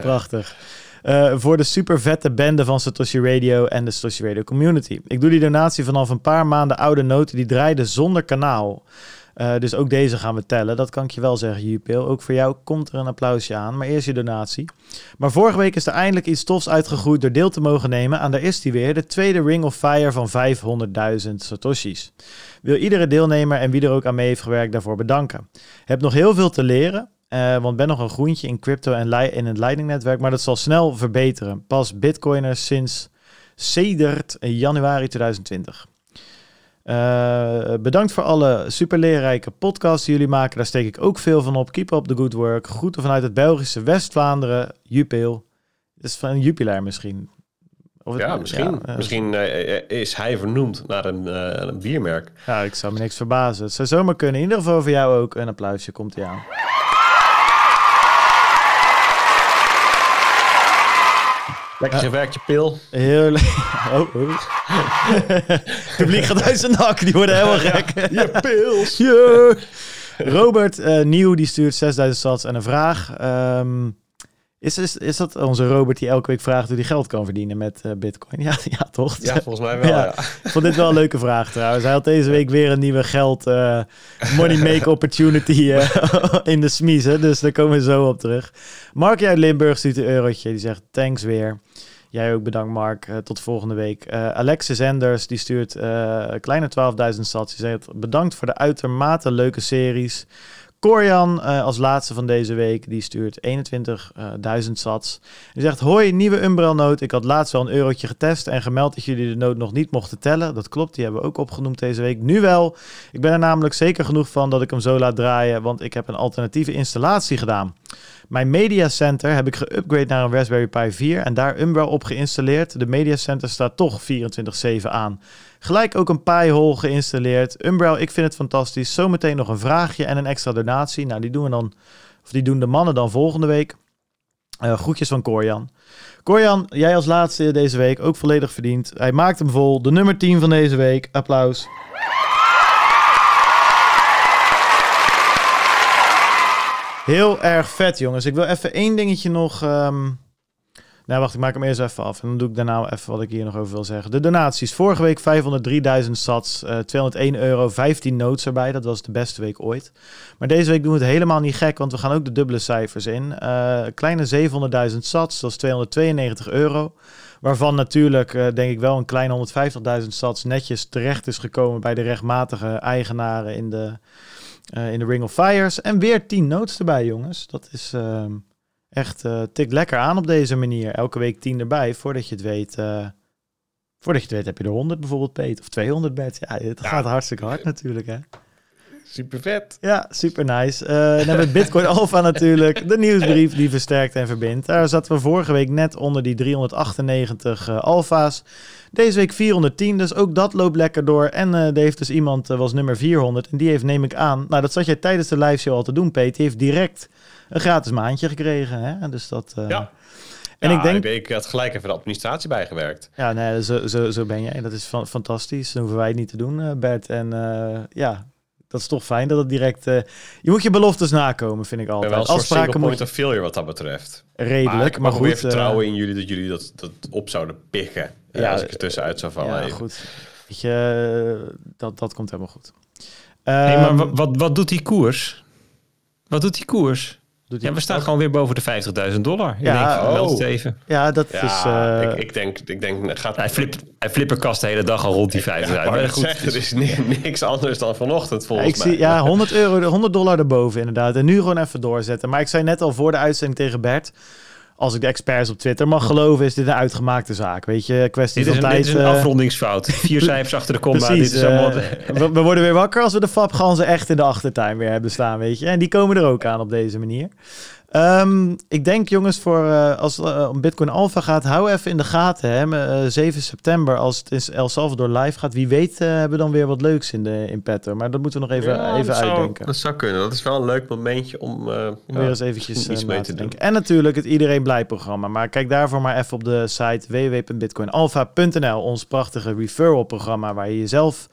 prachtig. Eh, voor de super vette bende van Satoshi Radio en de Satoshi Radio Community. Ik doe die donatie vanaf een paar maanden oude noten die draaiden zonder kanaal. Eh, dus ook deze gaan we tellen. Dat kan ik je wel zeggen, Jupil. Ook voor jou komt er een applausje aan. Maar eerst je donatie. Maar vorige week is er eindelijk iets tofs uitgegroeid door deel te mogen nemen aan, daar is die weer, de tweede Ring of Fire van 500.000 Satoshis. Wil iedere deelnemer en wie er ook aan mee heeft gewerkt daarvoor bedanken. Heb nog heel veel te leren, eh, want ben nog een groentje in crypto en in het Lightning-netwerk, maar dat zal snel verbeteren. Pas bitcoiners sinds sedert januari 2020. Eh, bedankt voor alle super leerrijke podcasts die jullie maken. Daar steek ik ook veel van op. Keep up the good work. Groeten vanuit het Belgische West-Vlaanderen. Jupil. Dat is van Jupiler misschien. Of het- Ja, misschien, eh, misschien eh, is hij vernoemd naar een, eh, een biermerk. Ja, ik zou me niks verbazen. Het zou zomaar kunnen. In ieder geval voor jou ook een applausje. Komt hij aan. Lekker gewerkt, je pil. Heel [laughs] Oh, oh. Het [laughs] publiek gaat uit zijn dak. Die worden helemaal gek. Je pils. [laughs] Ja. Robert eh, Nieuw die stuurt 6000 sats en een vraag. Ehm, is, is, is dat onze Robert die elke week vraagt hoe hij geld kan verdienen met eh, Bitcoin? [laughs] Ja, ja toch? Ja, volgens mij wel. Ja. Ja. Ik vond dit wel een leuke vraag trouwens. Hij had deze week weer een nieuwe geld eh, money make opportunity eh, [laughs] in de smiezen. Dus daar komen we zo op terug. Mark uit Limburg stuurt een eurotje. Die zegt thanks weer. Jij ook bedankt Mark. Tot volgende week. Eh, Alexis Enders die stuurt een kleine 12.000 sats. Die zegt bedankt voor de uitermate leuke series. Corian eh, als laatste van deze week, die stuurt 21.000 sats. Die zegt, hoi, nieuwe Umbrel noot. Ik had laatst wel een eurotje getest en gemeld dat jullie de noot nog niet mochten tellen. Dat klopt, die hebben we ook opgenoemd deze week. Nu wel. Ik ben er namelijk zeker genoeg van dat ik hem zo laat draaien, want ik heb een alternatieve installatie gedaan. Mijn Media Center heb ik geüpgrade naar een Raspberry Pi 4 en daar Umbrel op geïnstalleerd. De Media Center staat toch 24-7 aan. Gelijk ook een Pi-hole geïnstalleerd. Umbrel, ik vind het fantastisch. Zometeen nog een vraagje en een extra donatie. Nou, die doen we dan, of die doen de mannen dan volgende week. Uh, groetjes van Corjan. Corjan, jij als laatste deze week ook volledig verdiend. Hij maakt hem vol. De nummer 10 van deze week. Applaus. Heel erg vet, jongens. Ik wil even één dingetje nog. Um... Nou, wacht, ik maak hem eerst even af. En dan doe ik daarna even wat ik hier nog over wil zeggen. De donaties. Vorige week 503.000 sats, uh, 201 euro, 15 notes erbij. Dat was de beste week ooit. Maar deze week doen we het helemaal niet gek, want we gaan ook de dubbele cijfers in. Uh, kleine 700.000 sats, dat is 292 euro. Waarvan natuurlijk, uh, denk ik wel, een kleine 150.000 sats netjes terecht is gekomen bij de rechtmatige eigenaren in de in de Ring of Fires. En weer 10 notes erbij, jongens. Dat is uh, echt uh, tikt lekker aan op deze manier. Elke week 10 erbij. Voordat je het weet, uh, voordat je het weet heb je er 100 bijvoorbeeld, Peet. Of 200 bed. Ja, het ja. gaat hartstikke hard natuurlijk, hè. Super vet. Ja, super nice. Uh, dan hebben we Bitcoin [laughs] Alpha natuurlijk. De nieuwsbrief die versterkt en verbindt. Daar zaten we vorige week net onder die 398 uh, alfa's. Deze week 410, dus ook dat loopt lekker door. En uh, er heeft dus iemand, was nummer 400. En die heeft, neem ik aan, nou dat zat jij tijdens de live show al te doen, Peter. Die heeft direct een gratis maandje gekregen. Hè? Dus dat... Uh, ja. En ja, ik denk... Ik had gelijk even de administratie bijgewerkt. Ja, nee, zo, zo, zo ben jij. Dat is fa fantastisch. Dan hoeven wij het niet te doen, Bert. En ja, dat is toch fijn dat het direct... Uh, je moet je beloftes nakomen, vind ik altijd. Wel een Afspraken point of failure wat dat betreft. Redelijk, maar, ik maar goed. weer vertrouwen uh, in jullie dat jullie dat, dat op zouden pikken. Ja, als ik er tussenuit zou vallen. Ja, even. goed. Weet je, dat, dat komt helemaal goed. Hey, maar wat, wat, wat doet die koers? Wat doet die koers? Ja, we staan gewoon weer boven de 50.000 dollar. Ja, denk, oh. even. Ja, dat ja, is... Uh... Ik, ik, denk... Ik denk gaat... Hij, flip, hij flipperkast de hele dag al rond die 50.000. Ja, maar goed, zeg, er is niks anders dan vanochtend volgens ik mij. Zie, ja, 100 euro, 100 dollar erboven inderdaad. En nu gewoon even doorzetten. Maar ik zei net al voor de uitzending tegen Bert als ik de experts op Twitter mag geloven, is dit een uitgemaakte zaak. Weet je, kwestie van een, tijd. Dit is een afrondingsfout. Vier [laughs] cijfers achter de komma. Precies, dit is allemaal... uh, [laughs] we, we, worden weer wakker als we de fapganzen echt in de achtertuin weer hebben staan, weet je. En die komen er ook aan op deze manier. Um, ik denk jongens, voor, uh, als het uh, om Bitcoin Alpha gaat, hou even in de gaten. Hè. Uh, 7 september, als het in El Salvador live gaat, wie weet hebben we dan weer wat leuks in, de, in petto. Maar dat moeten we nog even, ja, even dat zou, uitdenken. Dat zou kunnen. Dat is wel een leuk momentje om, om weer eens eventjes [laughs] iets mee te denken. En natuurlijk het Iedereen Blij programma. Maar kijk daarvoor maar even op de site www.bitcoinalpha.nl. Ons prachtige referral programma waar je jezelf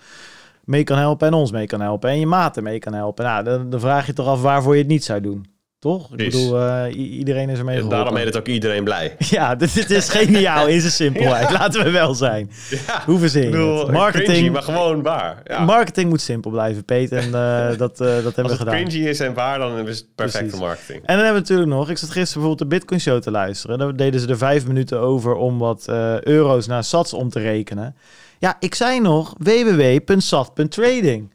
mee kan helpen en ons mee kan helpen. En je maten mee kan helpen. Nou, dan, dan vraag je toch af waarvoor je het niet zou doen. Toch? Ik bedoel, uh, iedereen is ermee En daarom heet het ook iedereen blij. [laughs] Ja, dit, dit is geniaal in zijn simpelheid. [laughs] ja. Laten we wel zijn. Ja. Hoe verzin het? Marketing, cringy, maar gewoon waar. Ja. marketing moet simpel blijven, Peter. En uh, [laughs] dat, uh, dat hebben Als we gedaan. het cringy is en waar, dan is het perfecte Precies. marketing. En dan hebben we natuurlijk nog, ik zat gisteren bijvoorbeeld de Bitcoin Show te luisteren. Daar deden ze er vijf minuten over om wat euro's naar sats om te rekenen. Ja, ik zei nog www.sat.trading.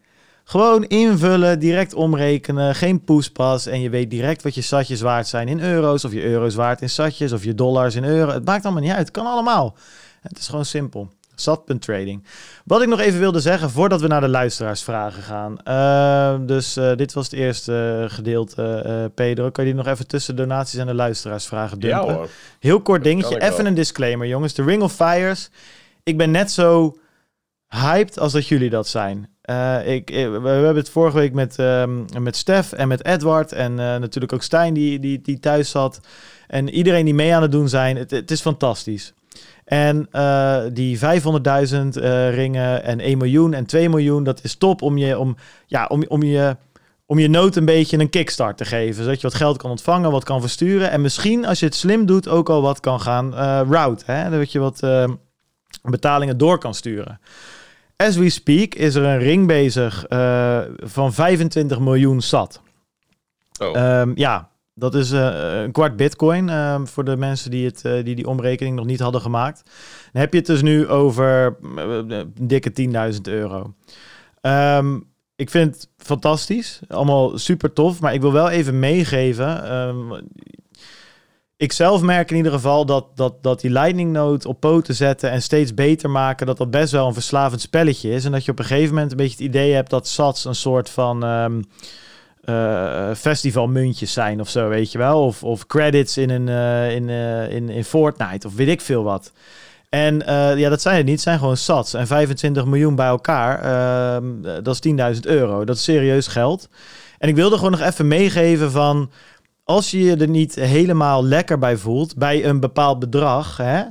Gewoon invullen, direct omrekenen, geen poespas. En je weet direct wat je satjes waard zijn in euro's. Of je euro's waard in satjes. Of je dollars in euro. Het maakt allemaal niet uit. Het kan allemaal. Het is gewoon simpel. Sat.trading. Wat ik nog even wilde zeggen voordat we naar de luisteraarsvragen gaan. Uh, dus uh, dit was het eerste uh, gedeelte. uh, Pedro, kan je die nog even tussen donaties en de luisteraarsvragen dumpen? Ja hoor. Heel kort dingetje. Even wel. een disclaimer, jongens. De Ring of Fires. Ik ben net zo hyped als dat jullie dat zijn. Uh, ik, we, we hebben het vorige week met, um, met Stef en met Edward en uh, natuurlijk ook Stijn die, die, die thuis zat. En iedereen die mee aan het doen zijn. Het, is fantastisch. En die 500.000 ringen en 1 miljoen en 2 miljoen, dat is top om je, om, ja, om, om je, om je nood een beetje een kickstart te geven. Zodat je wat geld kan ontvangen, wat kan versturen. En misschien als je het slim doet ook al wat kan gaan route. Hè? Dat je wat betalingen door kan sturen. As we speak is er een ring bezig uh, van 25 miljoen sat. Oh. Um, ja, dat is uh, een kwart bitcoin uh, voor de mensen die, het, uh, die die omrekening nog niet hadden gemaakt. Dan heb je het dus nu over een dikke 10.000 euro. Um, ik vind het fantastisch, allemaal super tof, maar ik wil wel even meegeven. Um, ik zelf merk in ieder geval dat, dat, dat die lightning node op poten zetten en steeds beter maken, dat dat best wel een verslavend spelletje is. En dat je op een gegeven moment een beetje het idee hebt dat sats een soort van um, uh, festivalmuntjes zijn of zo, weet je wel. Of, of credits in, een, uh, in, uh, in, in Fortnite of weet ik veel wat. En eh, ja, dat zijn het niet. Het zijn gewoon sats. En 25 miljoen bij elkaar, ehm, dat is 10.000 euro. Dat is serieus geld. En ik wilde gewoon nog even meegeven van... als je je er niet helemaal lekker bij voelt... bij een bepaald bedrag... Hè,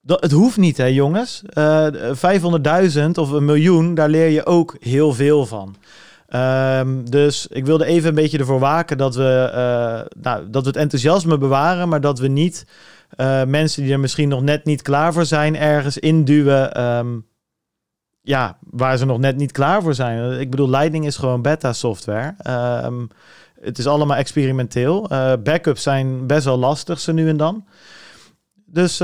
dat, het hoeft niet, hè, jongens. Uh, 500.000 of een miljoen, daar leer je ook heel veel van. Ehm, dus ik wilde even een beetje ervoor waken dat we, uh, nou, dat we het enthousiasme bewaren, maar dat we niet uh, mensen die er misschien nog net niet klaar voor zijn, ergens induwen. Um, ja, waar ze nog net niet klaar voor zijn. Ik bedoel, Lightning is gewoon beta software. Um, het is allemaal experimenteel. Uh, backups zijn best wel lastig, ze nu en dan. Dus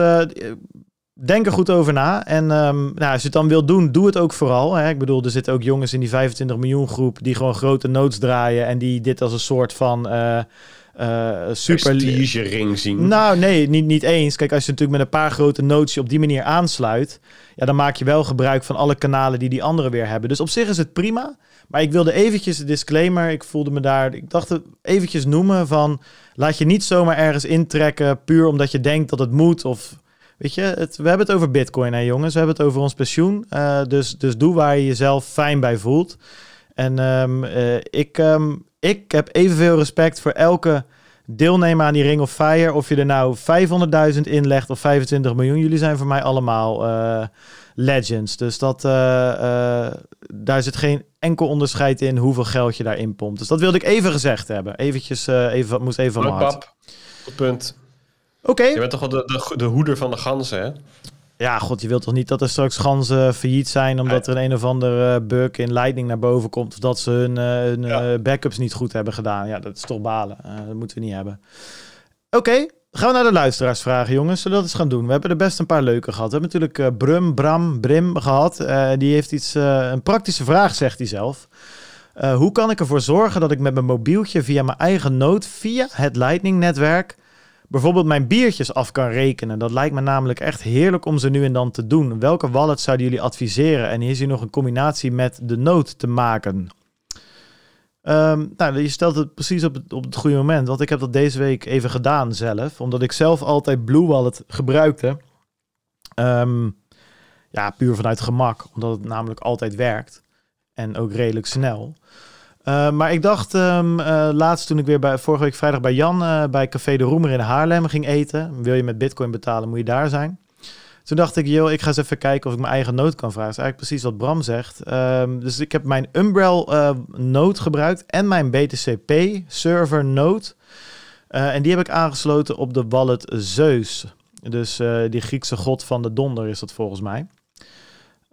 denk er goed over na. En um, nou, als je het dan wil doen, doe het ook vooral. Hè. Ik bedoel, er zitten ook jongens in die 25 miljoen groep die gewoon grote notes draaien en die dit als een soort van uh, super ring zien. Nou, nee, niet, niet eens. Kijk, als je natuurlijk met een paar grote notes op die manier aansluit, ja, dan maak je wel gebruik van alle kanalen die die anderen weer hebben. Dus op zich is het prima. Maar ik wilde eventjes een disclaimer. Ik voelde me daar. Ik dacht het eventjes noemen van. Laat je niet zomaar ergens intrekken. puur omdat je denkt dat het moet. Of Weet je, het, we hebben het over Bitcoin, hè, jongens. We hebben het over ons pensioen. Uh, dus, dus doe waar je jezelf fijn bij voelt. En um, uh, ik, um, ik heb evenveel respect voor elke deelnemer aan die Ring of Fire. Of je er nou 500.000 inlegt of 25 miljoen. Jullie zijn voor mij allemaal uh, legends. Dus dat, daar zit geen enkel onderscheid in hoeveel geld je daarin pompt. Dus dat wilde ik even gezegd hebben. Eventjes, even, moest even van. Goed punt. Oké. Je bent toch wel de, de, de hoeder van de ganzen, hè? Ja, god, je wilt toch niet dat er straks ganzen failliet zijn omdat er een, een of andere uh, bug in Lightning naar boven komt of dat ze hun, uh, hun ja. uh, backups niet goed hebben gedaan. Ja, dat is toch balen. dat moeten we niet hebben. Oké, gaan we naar de luisteraarsvragen, jongens. Zullen we dat eens gaan doen? We hebben er best een paar leuke gehad. We hebben natuurlijk Brum, Bram, Brim gehad. die heeft iets, een praktische vraag, zegt hij zelf. hoe kan ik ervoor zorgen dat ik met mijn mobieltje via mijn eigen nood, via het Lightning-netwerk bijvoorbeeld mijn biertjes af kan rekenen. Dat lijkt me namelijk echt heerlijk om ze nu en dan te doen. Welke wallet zouden jullie adviseren? En is hier nog een combinatie met de nood te maken? Um, nou, je stelt het precies op het, op het goede moment. Want ik heb dat deze week even gedaan zelf. Omdat ik zelf altijd Blue Wallet gebruikte. Um, ja, puur vanuit gemak. Omdat het namelijk altijd werkt. En ook redelijk snel. Uh, maar ik dacht um, uh, laatst toen ik weer bij, vorige week vrijdag bij Jan uh, bij Café de Roemer in Haarlem ging eten. Wil je met bitcoin betalen, moet je daar zijn. Toen dacht ik, joh, ik ga eens even kijken of ik mijn eigen nood kan vragen. Dat is eigenlijk precies wat Bram zegt. Um, dus ik heb mijn Umbrel nood gebruikt en mijn BTCP server nood. en die heb ik aangesloten op de wallet Zeus. Dus die Griekse god van de donder is dat volgens mij.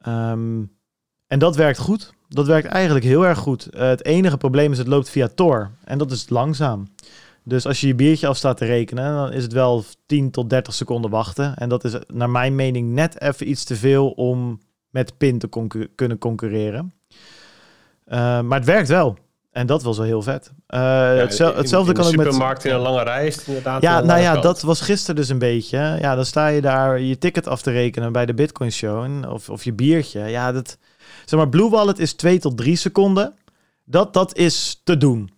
Um, en dat werkt goed. Dat werkt eigenlijk heel erg goed. Uh, het enige probleem is het loopt via Tor. En dat is langzaam. Dus als je je biertje af staat te rekenen, dan is het wel 10 tot 30 seconden wachten. En dat is naar mijn mening net even iets te veel om met PIN te concur kunnen concurreren. Uh, maar het werkt wel. En dat was wel heel vet. Uh, ja, hetzelfde, hetzelfde in kan ook met. supermarkt in een lange rij inderdaad. Ja, nou ja, dat was gisteren dus een beetje. Ja, dan sta je daar je ticket af te rekenen bij de Bitcoin Show. En, of, of je biertje. Ja, dat Zeg maar, Blue Wallet is 2 tot 3 seconden. Dat, dat is te doen.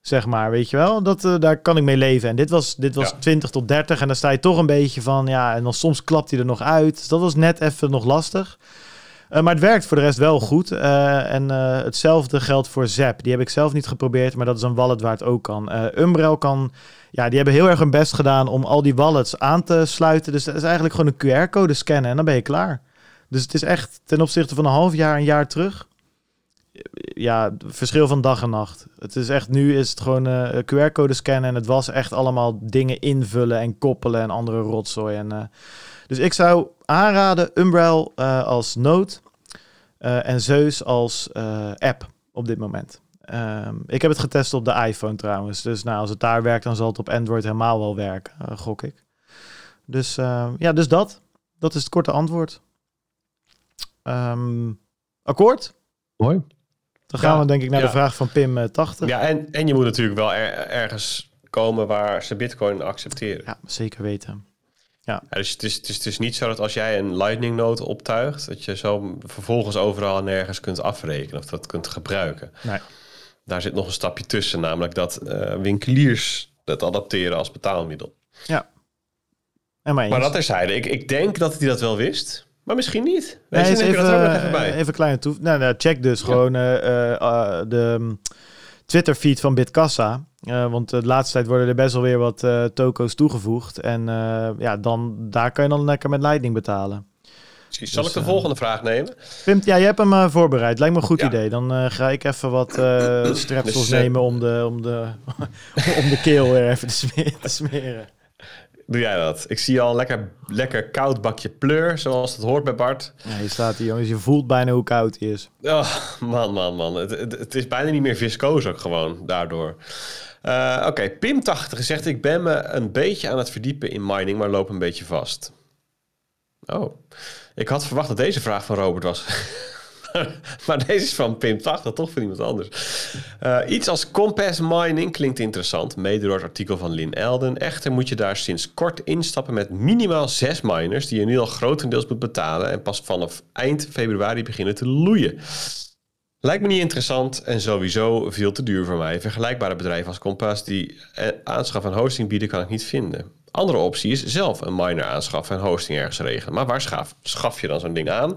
Zeg maar, weet je wel? Dat, uh, daar kan ik mee leven. En dit was, dit was ja. 20 tot 30. En dan sta je toch een beetje van, ja, en dan soms klapt hij er nog uit. Dus dat was net even nog lastig. Uh, maar het werkt voor de rest wel goed. Uh, en hetzelfde geldt voor Zap. Die heb ik zelf niet geprobeerd, maar dat is een wallet waar het ook kan. Umbrel kan, ja, die hebben heel erg hun best gedaan om al die wallets aan te sluiten. Dus dat is eigenlijk gewoon een QR-code scannen en dan ben je klaar. Dus het is echt ten opzichte van een half jaar, een jaar terug. Ja, verschil van dag en nacht. Het is echt, nu is het gewoon uh, eh, QR-code scannen en het was echt allemaal dingen invullen en koppelen en andere rotzooi. En, uh, dus ik zou aanraden Umbrel uh, als nood en Zeus als app op dit moment. Um, ik heb het getest op de iPhone trouwens. Dus nou, als het daar werkt, dan zal het op Android helemaal wel werken, gok ik. Dus ja, dus dat. Dat is het korte antwoord. Um, akkoord? Mooi. Dan gaan ja, we denk ik naar ja. de vraag van Pim uh, 80. Ja, en, en je moet natuurlijk wel er, ergens komen waar ze bitcoin accepteren. Ja, zeker weten. Ja. ja dus het is, het, is, het is niet zo dat als jij een lightning node optuigt, dat je zo vervolgens overal en nergens kunt afrekenen of dat kunt gebruiken. Nee. Daar zit nog een stapje tussen, namelijk dat uh, winkeliers dat adapteren als betaalmiddel. Ja. En maar. Maar dat terzijde. Ik, ik denk dat hij dat wel wist. Maar misschien niet. Nee, even, dat ook nog even bij. eh, even kleine toe. Nou, nou, check dus gewoon eh, eh, eh, de mm, Twitter-feed van Bitkassa. Eh, want de laatste tijd worden er best wel weer wat toko's toegevoegd. En ja, dan, daar kan je dan lekker met Lightning betalen. Misschien Zal dus, ik de eh, volgende vraag nemen? Pim, ja, je hebt hem voorbereid. Lijkt me een goed Ja. idee. Dan ga ik even wat [coughs] strepsels Dus, nemen om de, om, de, [laughs] om de keel weer even te smeren. Doe jij dat? Ik zie al een lekker, lekker koud bakje pleur, zoals het hoort bij Bart. Ja, hier staat hij, jongens. Je voelt bijna hoe koud hij is. Oh, man, man, man. Het, het, het is bijna niet meer viscoos ook gewoon daardoor. Eh, Oké, Pim80 zegt... ik ben me een beetje aan het verdiepen in mining, maar loop een beetje vast. Oh, ik had verwacht dat deze vraag van Robert was. [laughs] [laughs] maar deze is van Pim80, toch van iemand anders. Eh, iets als Compass Mining klinkt interessant, mede door het artikel van Lin Elden. Echter moet je daar sinds kort instappen met minimaal zes miners... die je nu al grotendeels moet betalen... en pas vanaf eind februari beginnen te loeien. Lijkt me niet interessant en sowieso veel te duur voor mij. Vergelijkbare bedrijven als Compass die eh, aanschaf en hosting bieden, kan ik niet vinden. Andere optie is zelf een miner aanschaffen en hosting ergens regelen. Maar waar schaf, schaf je dan zo'n ding aan?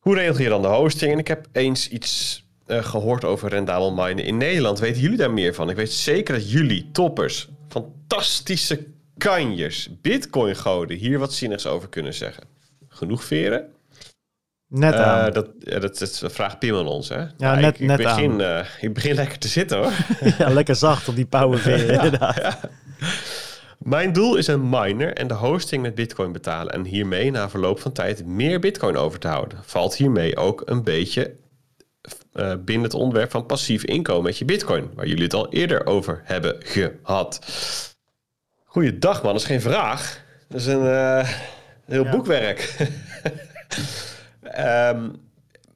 Hoe regel je dan de hosting? En ik heb eens iets eh, gehoord over rendabel minen in Nederland. Weten jullie daar meer van? Ik weet zeker dat jullie, toppers, fantastische kanjers, bitcoin-goden, hier wat zinnigs over kunnen zeggen. Genoeg veren? Net aan. Eh, dat, ja, dat, dat vraagt Pim aan ons, hè? Ja, ik- net- ik, net begin, eh, ik begin lekker te zitten, hoor. [laughs] ja, lekker zacht op die powerveer, [laughs] inderdaad. Mijn doel is een miner en de hosting met bitcoin betalen... en hiermee na verloop van tijd meer bitcoin over te houden. Valt hiermee ook een beetje eh, binnen het onderwerp van passief inkomen met je bitcoin... waar jullie het al eerder over hebben gehad. Goeiedag, man. Dat is geen vraag. Dat is een eh, heel Ja. boekwerk. [laughs] Ehm,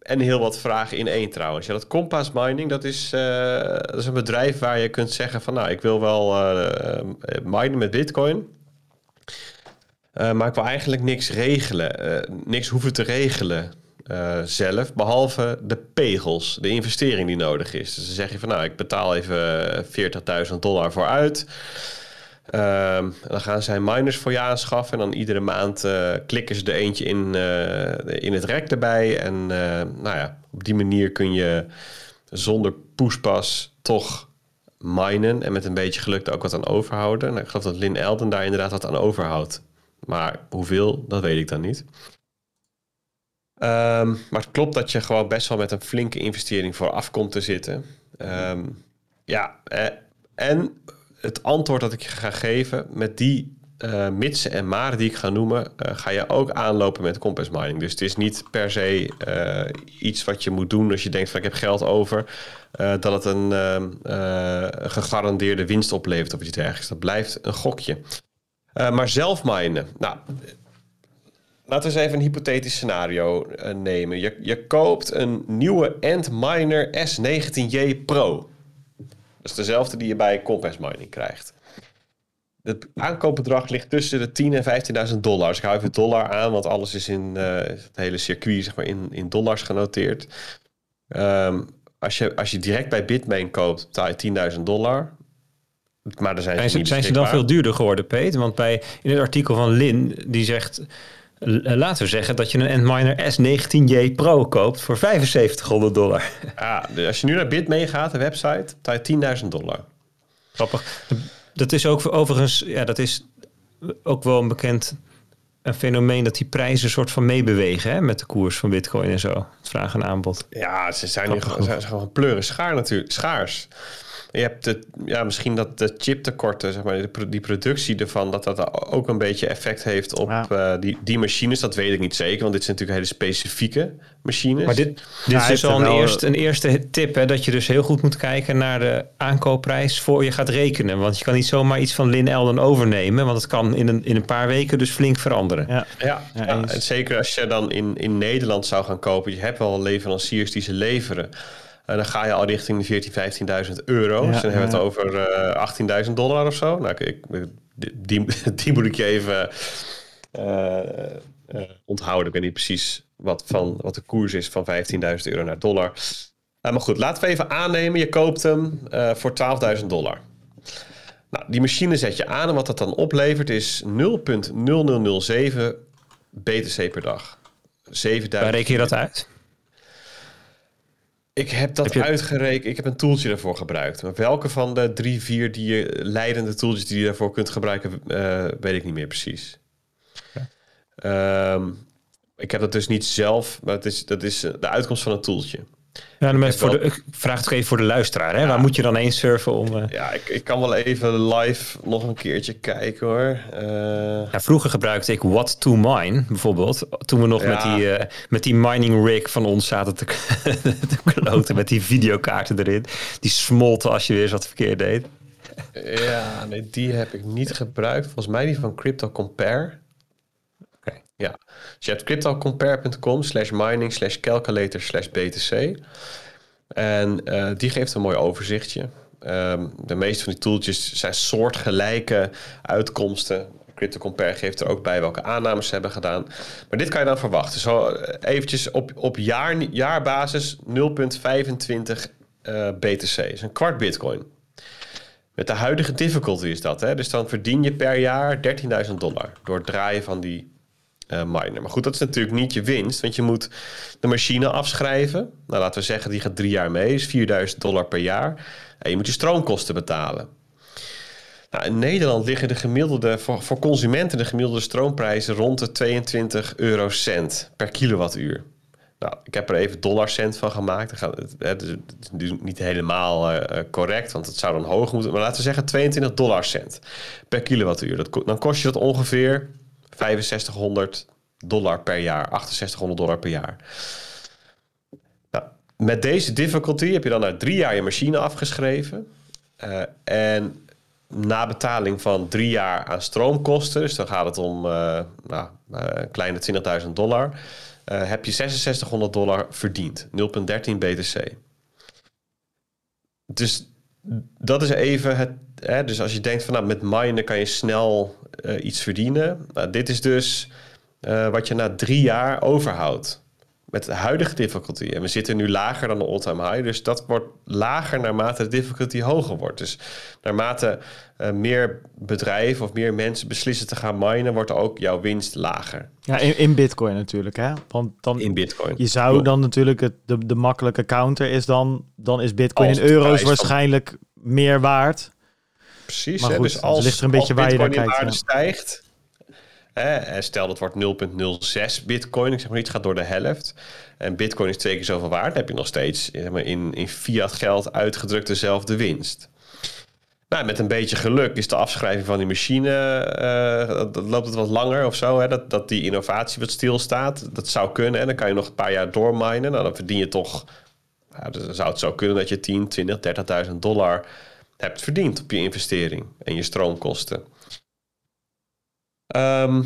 en heel wat vragen in één trouwens. Ja, dat Compass Mining, dat is, eh, dat is een bedrijf waar je kunt zeggen van... nou, ik wil wel eh, minen met bitcoin... Maar ik wil eigenlijk niks regelen. niks hoeven te regelen zelf. Behalve de pegels, de investering die nodig is. Dus dan zeg je van nou, ik betaal even 40.000 dollar voor uit. Ehm, dan gaan zij miners voor je aanschaffen. En dan iedere maand eh, klikken ze er eentje in, eh, in het rek erbij. En eh, nou ja, op die manier kun je zonder poespas toch minen. En met een beetje geluk er ook wat aan overhouden. Nou, ik geloof dat Lin Elden daar inderdaad wat aan overhoudt. Maar hoeveel, dat weet ik dan niet. Ehm, maar het klopt dat je gewoon best wel met een flinke investering vooraf komt te zitten. Ehm, ja, en het antwoord dat ik je ga geven met die eh mitsen en maren die ik ga noemen, eh, ga je ook aanlopen met compass mining. Dus het is niet per se eh, iets wat je moet doen als je denkt van ik heb geld over, dat het een gegarandeerde winst oplevert of iets dergelijks. Dat blijft een gokje. Maar zelf minen. Nou, laten we eens even een hypothetisch scenario nemen. Je, je koopt een nieuwe Antminer S19J Pro. Dat is dezelfde die je bij Compass Mining krijgt. Het aankoopbedrag ligt tussen de 10.000 en 15.000 dollar. Dus ik hou even dollar aan, want alles is in eh, het hele circuit zeg maar, in, in dollars genoteerd. Ehm, als, je, als je direct bij Bitmain koopt, betaal je 10.000 dollar. Maar er zijn, Zijn ze zijn ze dan veel duurder geworden, Peet? Want bij, in het artikel van Lin, die zegt... l- Laten we zeggen dat je een Antminer S19J Pro koopt voor 7500 dollar. Ja, dus als je nu naar Bitmain gaat, de website, betaal je 10.000 dollar. Grappig. Dat is ook overigens, ja, dat is ook wel een bekend een fenomeen dat die prijzen soort van meebewegen hè, met de koers van Bitcoin en zo. Het vraag en aanbod. Ja, ze zijn nu ze zijn gewoon pleuren schaar natuurlijk, schaars. Je hebt de, ja, misschien dat de chiptekorten, zeg maar, die productie ervan, dat dat ook een beetje effect heeft op Ja. eh, die, die machines. Dat weet ik niet zeker, want dit zijn natuurlijk hele specifieke machines. Maar dit, dit hij is al een, wel- eerste, een eerste tip, hè, dat je dus heel goed moet kijken naar de aankoopprijs voor je gaat rekenen. Want je kan niet zomaar iets van Lin Elden overnemen, want het kan in een, in een paar weken dus flink veranderen. Ja. Ja, Ja, en zeker als je dan in, in Nederland zou gaan kopen. Je hebt wel leveranciers die ze leveren. En dan ga je al richting de 14.000, 15.000 euro. Ja, dus dan hebben we het over eh 18.000 dollar of zo. Nou, ik, die, [laughs] die, moet ik je even eh, eh, onthouden. Ik weet niet precies wat, van, wat de koers is van 15.000 euro naar dollar. Eh, maar goed, laten we even aannemen. Je koopt hem eh, voor 12.000 dollar. Nou, die machine zet je aan en wat dat dan oplevert is 0,0007 BTC per dag. 7000. Waar reken je dat uit? Ik heb dat Heb je- uitgerekend. Ik heb een toeltje daarvoor gebruikt. Maar welke van de drie, vier die je, leidende tooltjes die je daarvoor kunt gebruiken, eh, weet ik niet meer precies. Ehm, ik heb dat dus niet zelf, maar het is, dat is eh, de uitkomst van een toeltje. Ja, de mensen voor wel- de, ik vraag het even voor de luisteraar. Hè? Waar moet je dan heen surfen om... eh, Ja, ik, ik kan wel even live nog een keertje kijken hoor. Eh, Ja, vroeger gebruikte ik What to Mine bijvoorbeeld. Toen we nog Ja. met, die, eh, met die mining rig van ons zaten te, [laughs] te kloten. Met die videokaarten erin. Die smolten als je weer eens wat verkeerd deed. ja, nee, die heb ik niet gebruikt. Volgens mij die van Crypto Compare. Ja, dus je hebt cryptocompare.com slash mining slash calculator slash BTC. En eh, die geeft een mooi overzichtje. Ehm, de meeste van die tooltjes zijn soortgelijke uitkomsten. CryptoCompare geeft er ook bij welke aannames ze hebben gedaan. Maar dit kan je dan verwachten. Zo eh, eventjes op, op jaar, jaarbasis 0,25 eh, BTC. is een kwart bitcoin. Met de huidige difficulty is dat. Hè? Dus dan verdien je per jaar 13.000 dollar door het draaien van die miner. Maar goed, dat is natuurlijk niet je winst, want je moet de machine afschrijven. Nou, laten we zeggen, die gaat drie jaar mee, is 4000 dollar per jaar. En je moet je stroomkosten betalen. Nou, in Nederland liggen de gemiddelde, voor, consumenten de gemiddelde stroomprijzen rond de 22 eurocent per kilowattuur. Nou, ik heb er even dollarcent van gemaakt. Gaat- Het is niet helemaal eh, eh, correct, want het zou dan hoog moeten. Maar laten we zeggen 22 dollarcent per kilowattuur. Dan kost je dat ongeveer 6500 dollar per jaar, 6800 dollar per jaar. Nou, met deze difficulty heb je dan na drie jaar je machine afgeschreven. Eh, en na betaling van drie jaar aan stroomkosten, dus dan gaat het om eh, nou, eh, een kleine 20.000 dollar, eh, heb je 6600 dollar verdiend. 0,13 BTC. Dus dat is even het. Hè, dus als je denkt van nou, met minen kan je snel eh, iets verdienen. Nou, dit is dus eh, wat je na drie jaar overhoudt. Met de huidige difficulty. En we zitten nu lager dan de all-time high. Dus dat wordt lager naarmate de difficulty hoger wordt. Dus naarmate eh, meer bedrijven of meer mensen beslissen te gaan minen, wordt ook jouw winst lager Ja, in, in bitcoin natuurlijk, hè? Want dan, in bitcoin. je zou dan natuurlijk, het, de, de makkelijke counter is dan, dan is bitcoin in euro's van- waarschijnlijk meer waard. Precies. Maar hè, goed, dus het als, ligt er een beetje waar je naar kijkt, ja. stijgt. Hè, stel dat wordt 0,06 bitcoin. Ik zeg maar het gaat door de helft. En bitcoin is twee keer zoveel waard. Dan heb je nog steeds zeg maar, in, in fiat geld uitgedrukt dezelfde winst. Nou, met een beetje geluk is de afschrijving van die machine, eh, dat, loopt het wat langer of zo. Hè, dat, dat die innovatie wat stilstaat. Dat zou kunnen. En dan kan je nog een paar jaar doorminen. Nou, dan verdien je toch, ja, dan zou het zo kunnen dat je 10, 20, 30.000 dollar hebt verdiend op je investering en je stroomkosten. Ehm,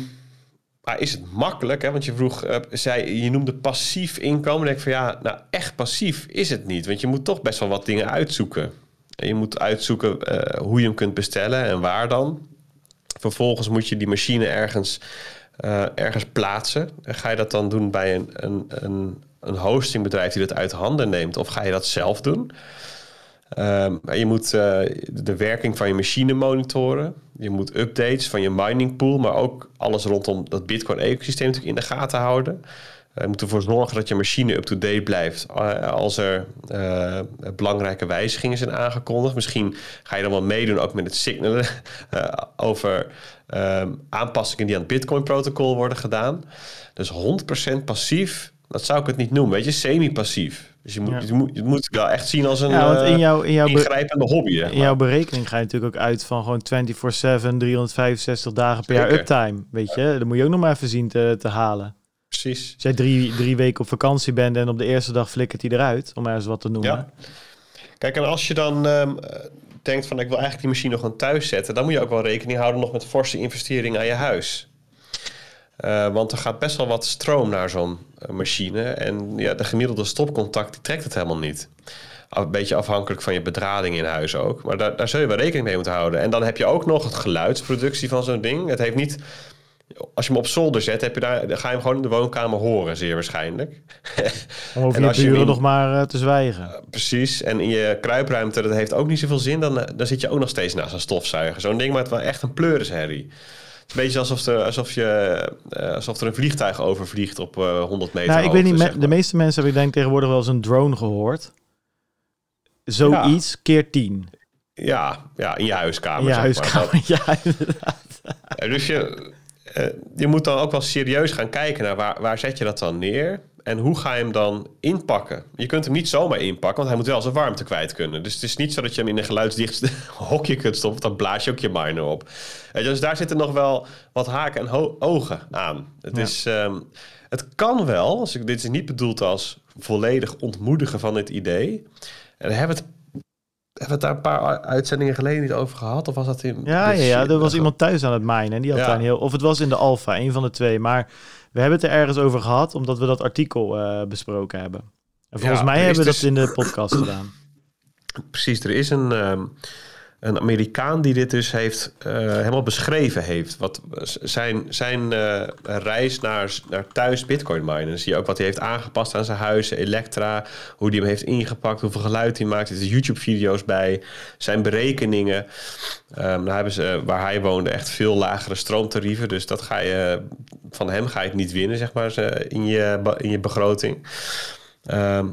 maar is het makkelijk? Hè? Want je vroeg, eh, zei, je noemde passief inkomen. Dan denk ik van ja, nou echt passief is het niet. Want je moet toch best wel wat dingen uitzoeken. En je moet uitzoeken eh, hoe je hem kunt bestellen en waar dan. Vervolgens moet je die machine ergens, eh, ergens plaatsen. En ga je dat dan doen bij een, een, een, een hostingbedrijf die dat uit handen neemt? Of ga je dat zelf doen? Maar je moet eh, de werking van je machine monitoren. Je moet updates van je mining pool, maar ook alles rondom dat Bitcoin-ecosysteem natuurlijk in de gaten houden. Eh, je moet ervoor zorgen dat je machine up-to-date blijft eh, als er belangrijke wijzigingen zijn aangekondigd. Misschien ga je dan wel meedoen ook met het signalen [laughs] over ehm, aanpassingen die aan het Bitcoin-protocol worden gedaan. Dus 100% passief, dat zou ik het niet noemen. Weet je, semi-passief. Dus je moet, Ja. je, moet, je moet wel echt zien als een Ja, want in eh, jouw, in jouw, ingrijpende hobby. zeg in maar. jouw berekening ga je natuurlijk ook uit van gewoon 24-7, 365 dagen per jaar uptime. Weet je, dat moet je ook nog maar even zien te, te halen. Precies. Als jij drie, drie weken op vakantie bent en op de eerste dag flikkert hij eruit, om maar eens wat te noemen. Ja. Kijk, en als je dan ehm, eh, denkt van ik wil eigenlijk die machine gewoon thuis zetten, dan moet je ook wel rekening houden nog met forse investeringen aan je huis. Eh, want er gaat best wel wat stroom naar zo'n machine. En ja, de gemiddelde stopcontact die trekt het helemaal niet. Een beetje afhankelijk van je bedrading in huis ook. Maar daar, daar zul je wel rekening mee moeten houden. En dan heb je ook nog het geluidsproductie van zo'n ding. Het heeft niet Als je hem op zolder zet, heb je daar, ga je hem gewoon in de woonkamer horen, zeer waarschijnlijk. [laughs] Om over En je als je hem buren in- nog maar eh, te zwijgen. Precies. En in je kruipruimte, dat heeft ook niet zoveel zin. Dan, eh, dan zit je ook nog steeds naast een stofzuiger. Zo'n ding maakt wel echt een pleurisherrie. Een beetje alsof er, alsof je, eh, alsof er een vliegtuig overvliegt op eh 100 meter Nou, ik weet niet, de meeste mensen hebben ik denk tegenwoordig wel eens een drone gehoord. Zoiets keer tien. Ja, ja, in je huiskamer. In je maar. huiskamer. [laughs] Ja, inderdaad. Ja, Dus je, eh, je moet dan ook wel serieus gaan kijken naar waar, waar zet je dat dan neer en hoe ga je hem dan inpakken. Je kunt hem niet zomaar inpakken, want hij moet wel zijn warmte kwijt kunnen. Dus het is niet zo dat je hem in een geluidsdicht [laughs] hokje kunt stoppen, dan blaas je ook je miner op. Je, dus daar zitten nog wel wat haken en ogen aan. Het, Ja. is, ehm, het kan wel, als ik, dit is niet bedoeld als volledig ontmoedigen van dit idee. En hebben we het hebben we het daar een paar uitzendingen geleden niet over gehad? Of was dat in... Ja, ja, ja, er was iemand thuis aan het minen en die had Ja. daar een heel... Of het was in de alfa, een van de twee. Maar we hebben het er ergens over gehad, omdat we dat artikel eh, besproken hebben. En volgens Ja, mij hebben we dus- dat in de podcast gedaan. Precies, er is een, ehm, een Amerikaan die dit dus heeft eh, helemaal beschreven heeft. Wat zijn, zijn eh, reis naar, naar thuis Bitcoin minen. Dan zie je ook wat hij heeft aangepast aan zijn huis, Elektra, hoe hij hem heeft ingepakt, hoeveel geluid hij maakt. Er zitten YouTube-video's bij, zijn berekeningen. Ehm hebben ze, waar hij woonde, echt veel lagere stroomtarieven. Dus dat ga je, van hem ga je het niet winnen, zeg maar, in je, in je begroting. Ehm,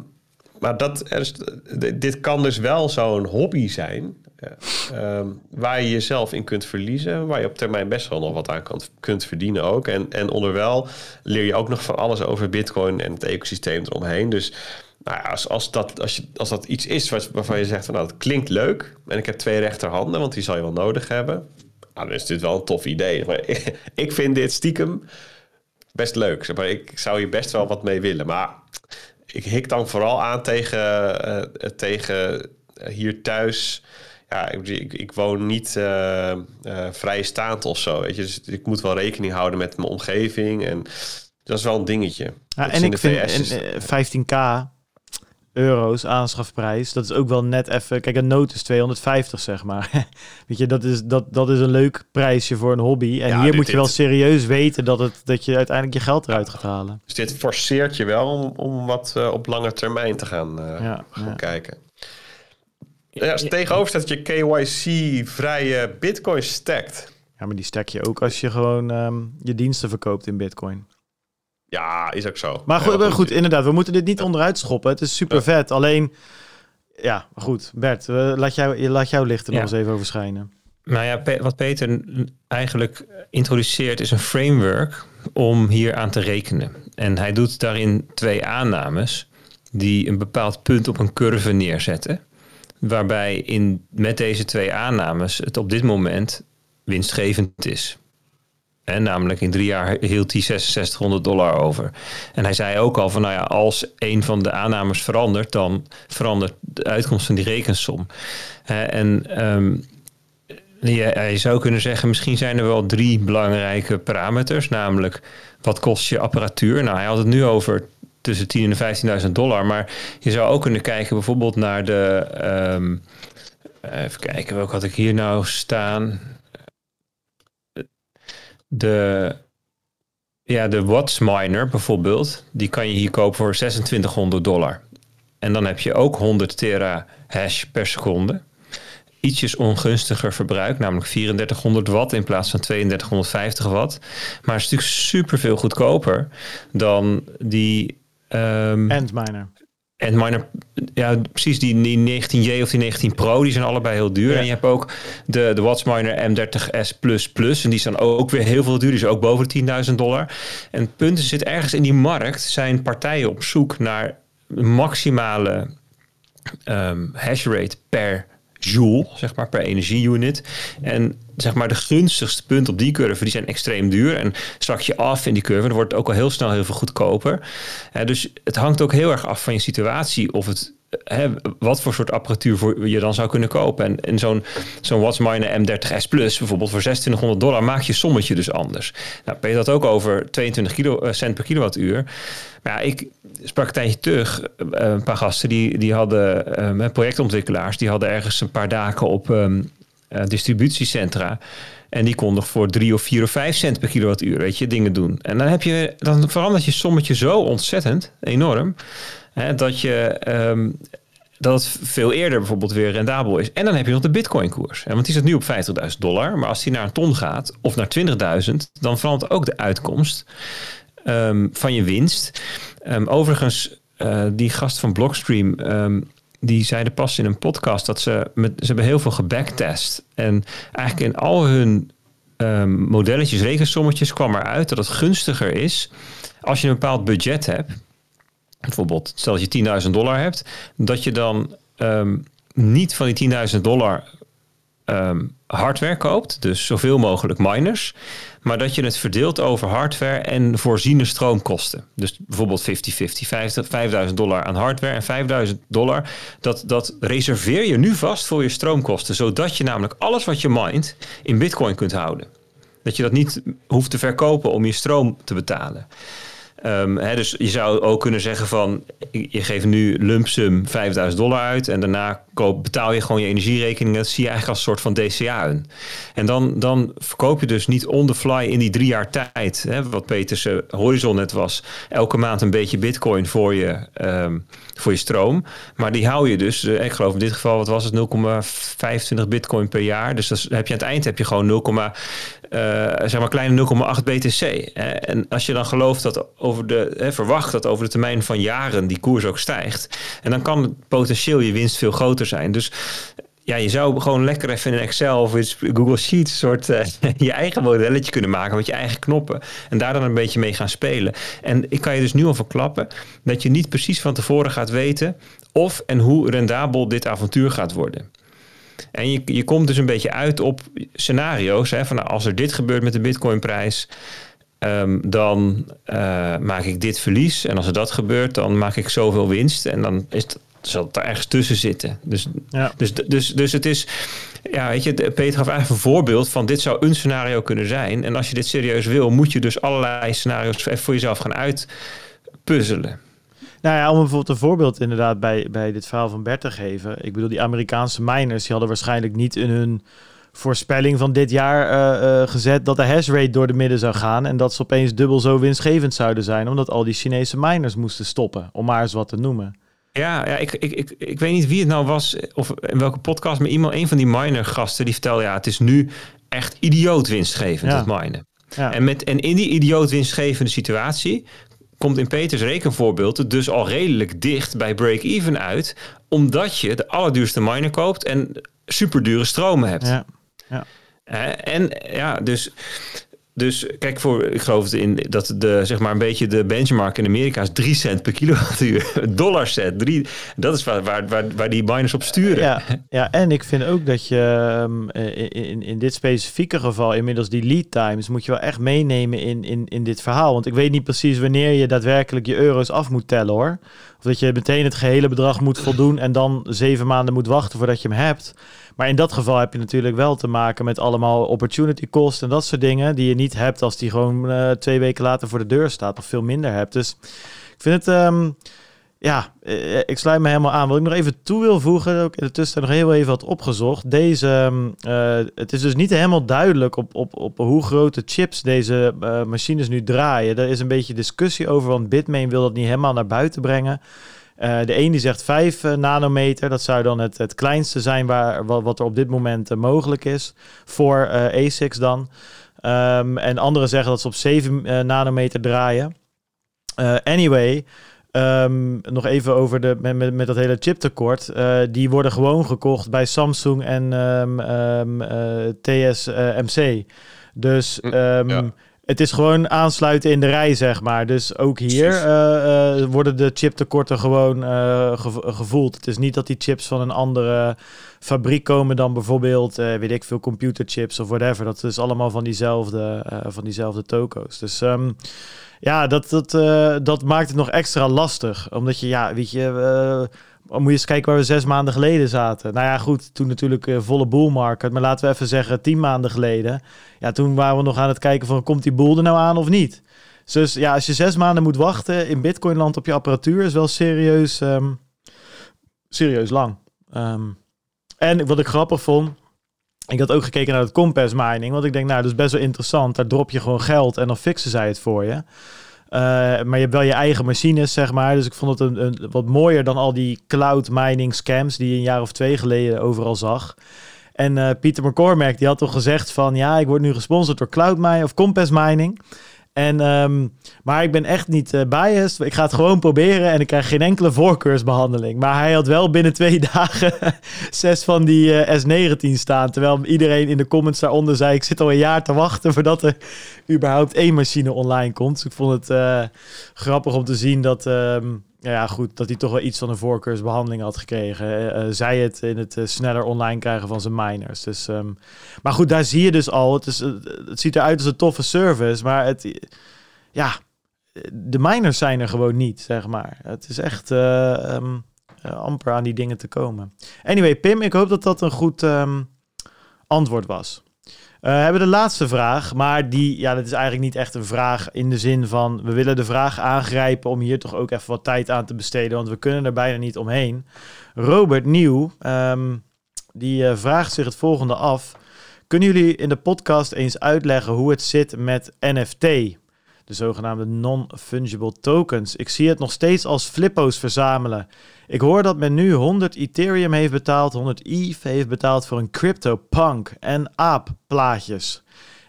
maar dat, dit kan dus wel zo'n hobby zijn. Eh, ehm, waar je jezelf in kunt verliezen. Waar je op termijn best wel nog wat aan kan, kunt verdienen ook. En, en onderwijl leer je ook nog van alles over Bitcoin en het ecosysteem eromheen. Dus nou ja, als, als, dat, als, je, als dat iets is waarvan je zegt: van, Nou, dat klinkt leuk. En ik heb twee rechterhanden, want die zal je wel nodig hebben. Nou, dan is dit wel een tof idee. Maar [laughs] ik vind dit stiekem best leuk. Maar, ik zou hier best wel wat mee willen. Maar ik hik dan vooral aan tegen, eh, tegen hier thuis. Ja, ik, ik, ik woon niet eh eh, vrijstaand of zo. Weet je? Dus ik moet wel rekening houden met mijn omgeving. En dat is wel een dingetje. Ja, en ik vind is en, eh, 15k euro's aanschafprijs, dat is ook wel net even... Kijk, een noot is 250, zeg maar. [laughs] Weet je, dat is, dat, dat is een leuk prijsje voor een hobby. En Ja, hier dit- moet je wel serieus weten dat, het, dat je uiteindelijk je geld eruit gaat halen. Dus dit forceert je wel om, om wat eh, op lange termijn te gaan, eh, Ja, gaan kijken. Ja, als tegenover staat dat je KYC-vrije bitcoin stackt. Ja, maar die stek je ook als je gewoon ehm, je diensten verkoopt in bitcoin. Ja, is ook zo. Maar goed, Ja, goed, inderdaad, we moeten dit niet onderuit schoppen. Het is super vet. Alleen, ja, maar goed. Bert, laat, jou, laat jouw licht er Ja. nog eens even over schijnen. Nou ja, wat Peter eigenlijk introduceert is een framework om hier aan te rekenen. En hij doet daarin twee aannames die een bepaald punt op een curve neerzetten. Waarbij in, met deze twee aannames het op dit moment winstgevend is. En namelijk in drie jaar hield hij 6600 dollar over. En hij zei ook al van, nou ja, als een van de aannames verandert, dan verandert de uitkomst van die rekensom. En je zou kunnen zeggen, misschien zijn er wel drie belangrijke parameters. Namelijk, wat kost je apparatuur? Nou, hij had het nu over tussen 10.000 en 15.000 dollar. Maar je zou ook kunnen kijken bijvoorbeeld naar de... ehm, even kijken, welke had ik hier nou staan? De... Ja, de Watts Miner bijvoorbeeld, die kan je hier kopen voor 2600 dollar. En dan heb je ook 100 tera hash per seconde ietsjes ongunstiger verbruik, namelijk 3400 watt in plaats van 3250 watt. Maar het is natuurlijk super veel goedkoper dan die um, Endminer. Endminer. Ja, precies die, die 19J of die 19 Pro, die zijn allebei heel duur. Ja. En je hebt ook de, de Wattsminer M30S++, en die zijn ook weer heel veel duur. Die zijn ook boven de 10.000 dollar. En het punt is, zit ergens in die markt zijn partijen op zoek naar maximale um, hash rate per joule, zeg maar, per energieunit. En zeg maar de gunstigste punt op die curve, die zijn extreem duur. En strak je af in die curve, dan wordt het ook al heel snel heel veel goedkoper. Dus het hangt ook heel erg af van je situatie of het wat voor soort apparatuur voor je dan zou kunnen kopen. En, en zo'n zo'n Wattsminer M30S Plus bijvoorbeeld voor 2600 dollar maak je sommetje dus anders. Nou, ben je dat ook over 22 kilo, cent per kilowattuur. Maar ja, ik sprak een tijdje terug een paar gasten die, die hadden um, projectontwikkelaars, die hadden ergens een paar dagen op um, distributiecentra. En die kon nog voor 3 of 4 of 5 cent per kilowattuur, weet je, dingen doen. En dan, heb je, dan verandert je sommetje zo ontzettend, enorm, hè, dat je... Ehm, dat het veel eerder bijvoorbeeld weer rendabel is. En dan heb je nog de bitcoin-koers. Want die zit nu op 50.000 dollar. Maar als die naar een ton gaat of naar 20.000... dan verandert ook de uitkomst um, van je winst. Um, overigens, uh, die gast van Blockstream... die zeiden pas in een podcast dat ze... Met, ze hebben heel veel gebacktest. En eigenlijk in al hun modelletjes, rekensommetjes... kwam eruit dat het gunstiger is... als je een bepaald budget hebt bijvoorbeeld, stel dat je 10.000 dollar hebt, dat je dan um, niet van die 10.000 dollar um, hardware koopt, dus zoveel mogelijk miners, maar dat je het verdeelt over hardware en voorziene stroomkosten. Dus bijvoorbeeld 50-50, 5000 dollar aan hardware en 5000 dollar. Dat, dat reserveer je nu vast voor je stroomkosten, zodat je namelijk alles wat je mined in bitcoin kunt houden. Dat je dat niet hoeft te verkopen om je stroom te betalen. Um, hè, dus je zou ook kunnen zeggen van, je geeft nu lump sum 5000 dollar uit en daarna koop, betaal je gewoon je energierekening. Dat zie je eigenlijk als een soort van DCA. -en. Dan, dan verkoop je dus niet on the fly in die drie jaar tijd, hè, wat Peters horizon net was, elke maand een beetje bitcoin voor je, um, voor je stroom. Maar die hou je dus, uh, ik geloof in dit geval, wat was het, 0,25 bitcoin per jaar. Dus dat heb je aan het eind heb je gewoon 0, uh, zeg maar kleine 0,8 BTC. En als je dan gelooft dat over de, hè, verwacht dat over de termijn van jaren die koers ook stijgt. En dan kan potentieel je winst veel groter zijn. Dus ja, je zou gewoon lekker even in Excel of Google Sheets soort uh, [laughs] je eigen modelletje kunnen maken met je eigen knoppen. En daar dan een beetje mee gaan spelen. En ik kan je dus nu al verklappen dat je niet precies van tevoren gaat weten of en hoe rendabel dit avontuur gaat worden. En je, je komt dus een beetje uit op scenario's. Hè, van nou, als er dit gebeurt met de bitcoinprijs, um, dan uh, maak ik dit verlies. En als er dat gebeurt, dan maak ik zoveel winst. En dan is het, zal het er ergens tussen zitten. Dus, ja. dus, dus, dus het is... Ja, weet je, Peter gaf eigenlijk een voorbeeld van dit zou een scenario kunnen zijn. En als je dit serieus wil, moet je dus allerlei scenario's even voor jezelf gaan uitpuzzelen. Nou ja, om bijvoorbeeld een voorbeeld inderdaad bij, bij dit verhaal van Bert te geven. Ik bedoel, die Amerikaanse miners, die hadden waarschijnlijk niet in hun voorspelling van dit jaar uh, uh, gezet dat de hash rate door de midden zou gaan en dat ze opeens dubbel zo winstgevend zouden zijn, omdat al die Chinese miners moesten stoppen, om maar eens wat te noemen. Ja, ja ik, ik, ik, ik weet niet wie het nou was of in welke podcast, maar iemand, een van die miner gasten, die vertelde ja, het is nu echt idioot winstgevend, ja. het minen. Ja. En, met, en in die idioot winstgevende situatie komt in Peters rekenvoorbeeld dus al redelijk dicht bij break-even uit, omdat je de allerduurste miner koopt en superdure stromen hebt. Ja, ja. en ja, dus dus kijk, voor, ik geloof in dat de, zeg maar een beetje de benchmark in Amerika is 3 cent per kilowattuur. [laughs] Dollar cent. Drie, dat is waar, waar, waar, waar die miners op sturen. Ja, ja, en ik vind ook dat je um, in, in dit specifieke geval, inmiddels die lead times, moet je wel echt meenemen in, in, in dit verhaal. Want ik weet niet precies wanneer je daadwerkelijk je euro's af moet tellen hoor. Of dat je meteen het gehele bedrag moet voldoen en dan zeven maanden moet wachten voordat je hem hebt. Maar in dat geval heb je natuurlijk wel te maken met allemaal opportunity cost en dat soort dingen die je niet hebt als die gewoon uh, twee weken later voor de deur staat of veel minder hebt. Dus ik vind het, um, ja, eh, ik sluit me helemaal aan. Wat ik nog even toe wil voegen, ook in de tussentijd nog heel even wat opgezocht. Deze, uh, het is dus niet helemaal duidelijk op, op, op hoe grote chips deze machines nu draaien. Er is een beetje discussie over, want Bitmain wil dat niet helemaal naar buiten brengen. Uh, de een die zegt 5 uh, nanometer, dat zou dan het, het kleinste zijn waar, wat, wat er op dit moment uh, mogelijk is voor ASICs dan. Um, en anderen zeggen dat ze op 7 nanometer draaien. anyway, um, nog even over de, met, met, met dat hele chiptekort. die worden gewoon gekocht bij Samsung en um, TSMC. Dus hm, ja het is gewoon aansluiten in de rij, zeg maar. Dus ook hier uh, uh, worden de chiptekorten gewoon uh, gevoeld. Het is niet dat die chips van een andere fabriek komen dan bijvoorbeeld, weet ik veel, computerchips of whatever. Dat is allemaal van diezelfde, van diezelfde toko's. Dus um, ja, dat, dat, dat maakt het nog extra lastig. Omdat je, ja, weet je moet je eens kijken waar we zes maanden geleden zaten. Nou ja, goed, toen natuurlijk uh, volle bull market. Maar laten we even zeggen tien maanden geleden. Ja, toen waren we nog aan het kijken van, komt die boel er nou aan of niet? Dus ja, als je zes maanden moet wachten in Bitcoinland op je apparatuur... is wel serieus, um, serieus lang. Um, en wat ik grappig vond... ik had ook gekeken naar het Compass mining, want ik denk, nou, dat is best wel interessant. Daar drop je gewoon geld en dan fixen zij het voor je. Uh, maar je hebt wel je eigen machines, zeg maar. Dus ik vond het een, een, wat mooier dan al die cloud mining scams die je een jaar of twee geleden overal zag. En uh, Pieter McCormack, die had toch gezegd van... ja, ik word nu gesponsord door Cloud Mining of Compass Mining... En, um, maar ik ben echt niet uh, biased. Ik ga het gewoon proberen en ik krijg geen enkele voorkeursbehandeling. Maar hij had wel binnen twee [laughs] dagen zes van die uh, S19 staan. Terwijl iedereen in de comments daaronder zei... ik zit al een jaar te wachten voordat er überhaupt één machine online komt. Dus ik vond het uh, grappig om te zien dat... Um, ja, goed, dat hij toch wel iets van een voorkeursbehandeling had gekregen. Uh, zij het in het uh, sneller online krijgen van zijn miners. Dus, um, maar goed, daar zie je dus al. Het, is, het ziet eruit als een toffe service, maar het, ja, de miners zijn er gewoon niet, zeg maar. Het is echt um, amper aan die dingen te komen. Anyway, Pim, ik hoop dat dat een goed um, antwoord was. Uh, we hebben de laatste vraag, maar die, ja, dat is eigenlijk niet echt een vraag in de zin van we willen de vraag aangrijpen om hier toch ook even wat tijd aan te besteden, want we kunnen er bijna niet omheen. Robert Nieuw, um, die uh, vraagt zich het volgende af. Kunnen jullie in de podcast eens uitleggen hoe het zit met NFT? De zogenaamde non-fungible tokens. Ik zie het nog steeds als flippo's verzamelen. Ik hoor dat men nu 100 Ethereum heeft betaald, 100 ETH heeft betaald voor een CryptoPunk en aapplaatjes.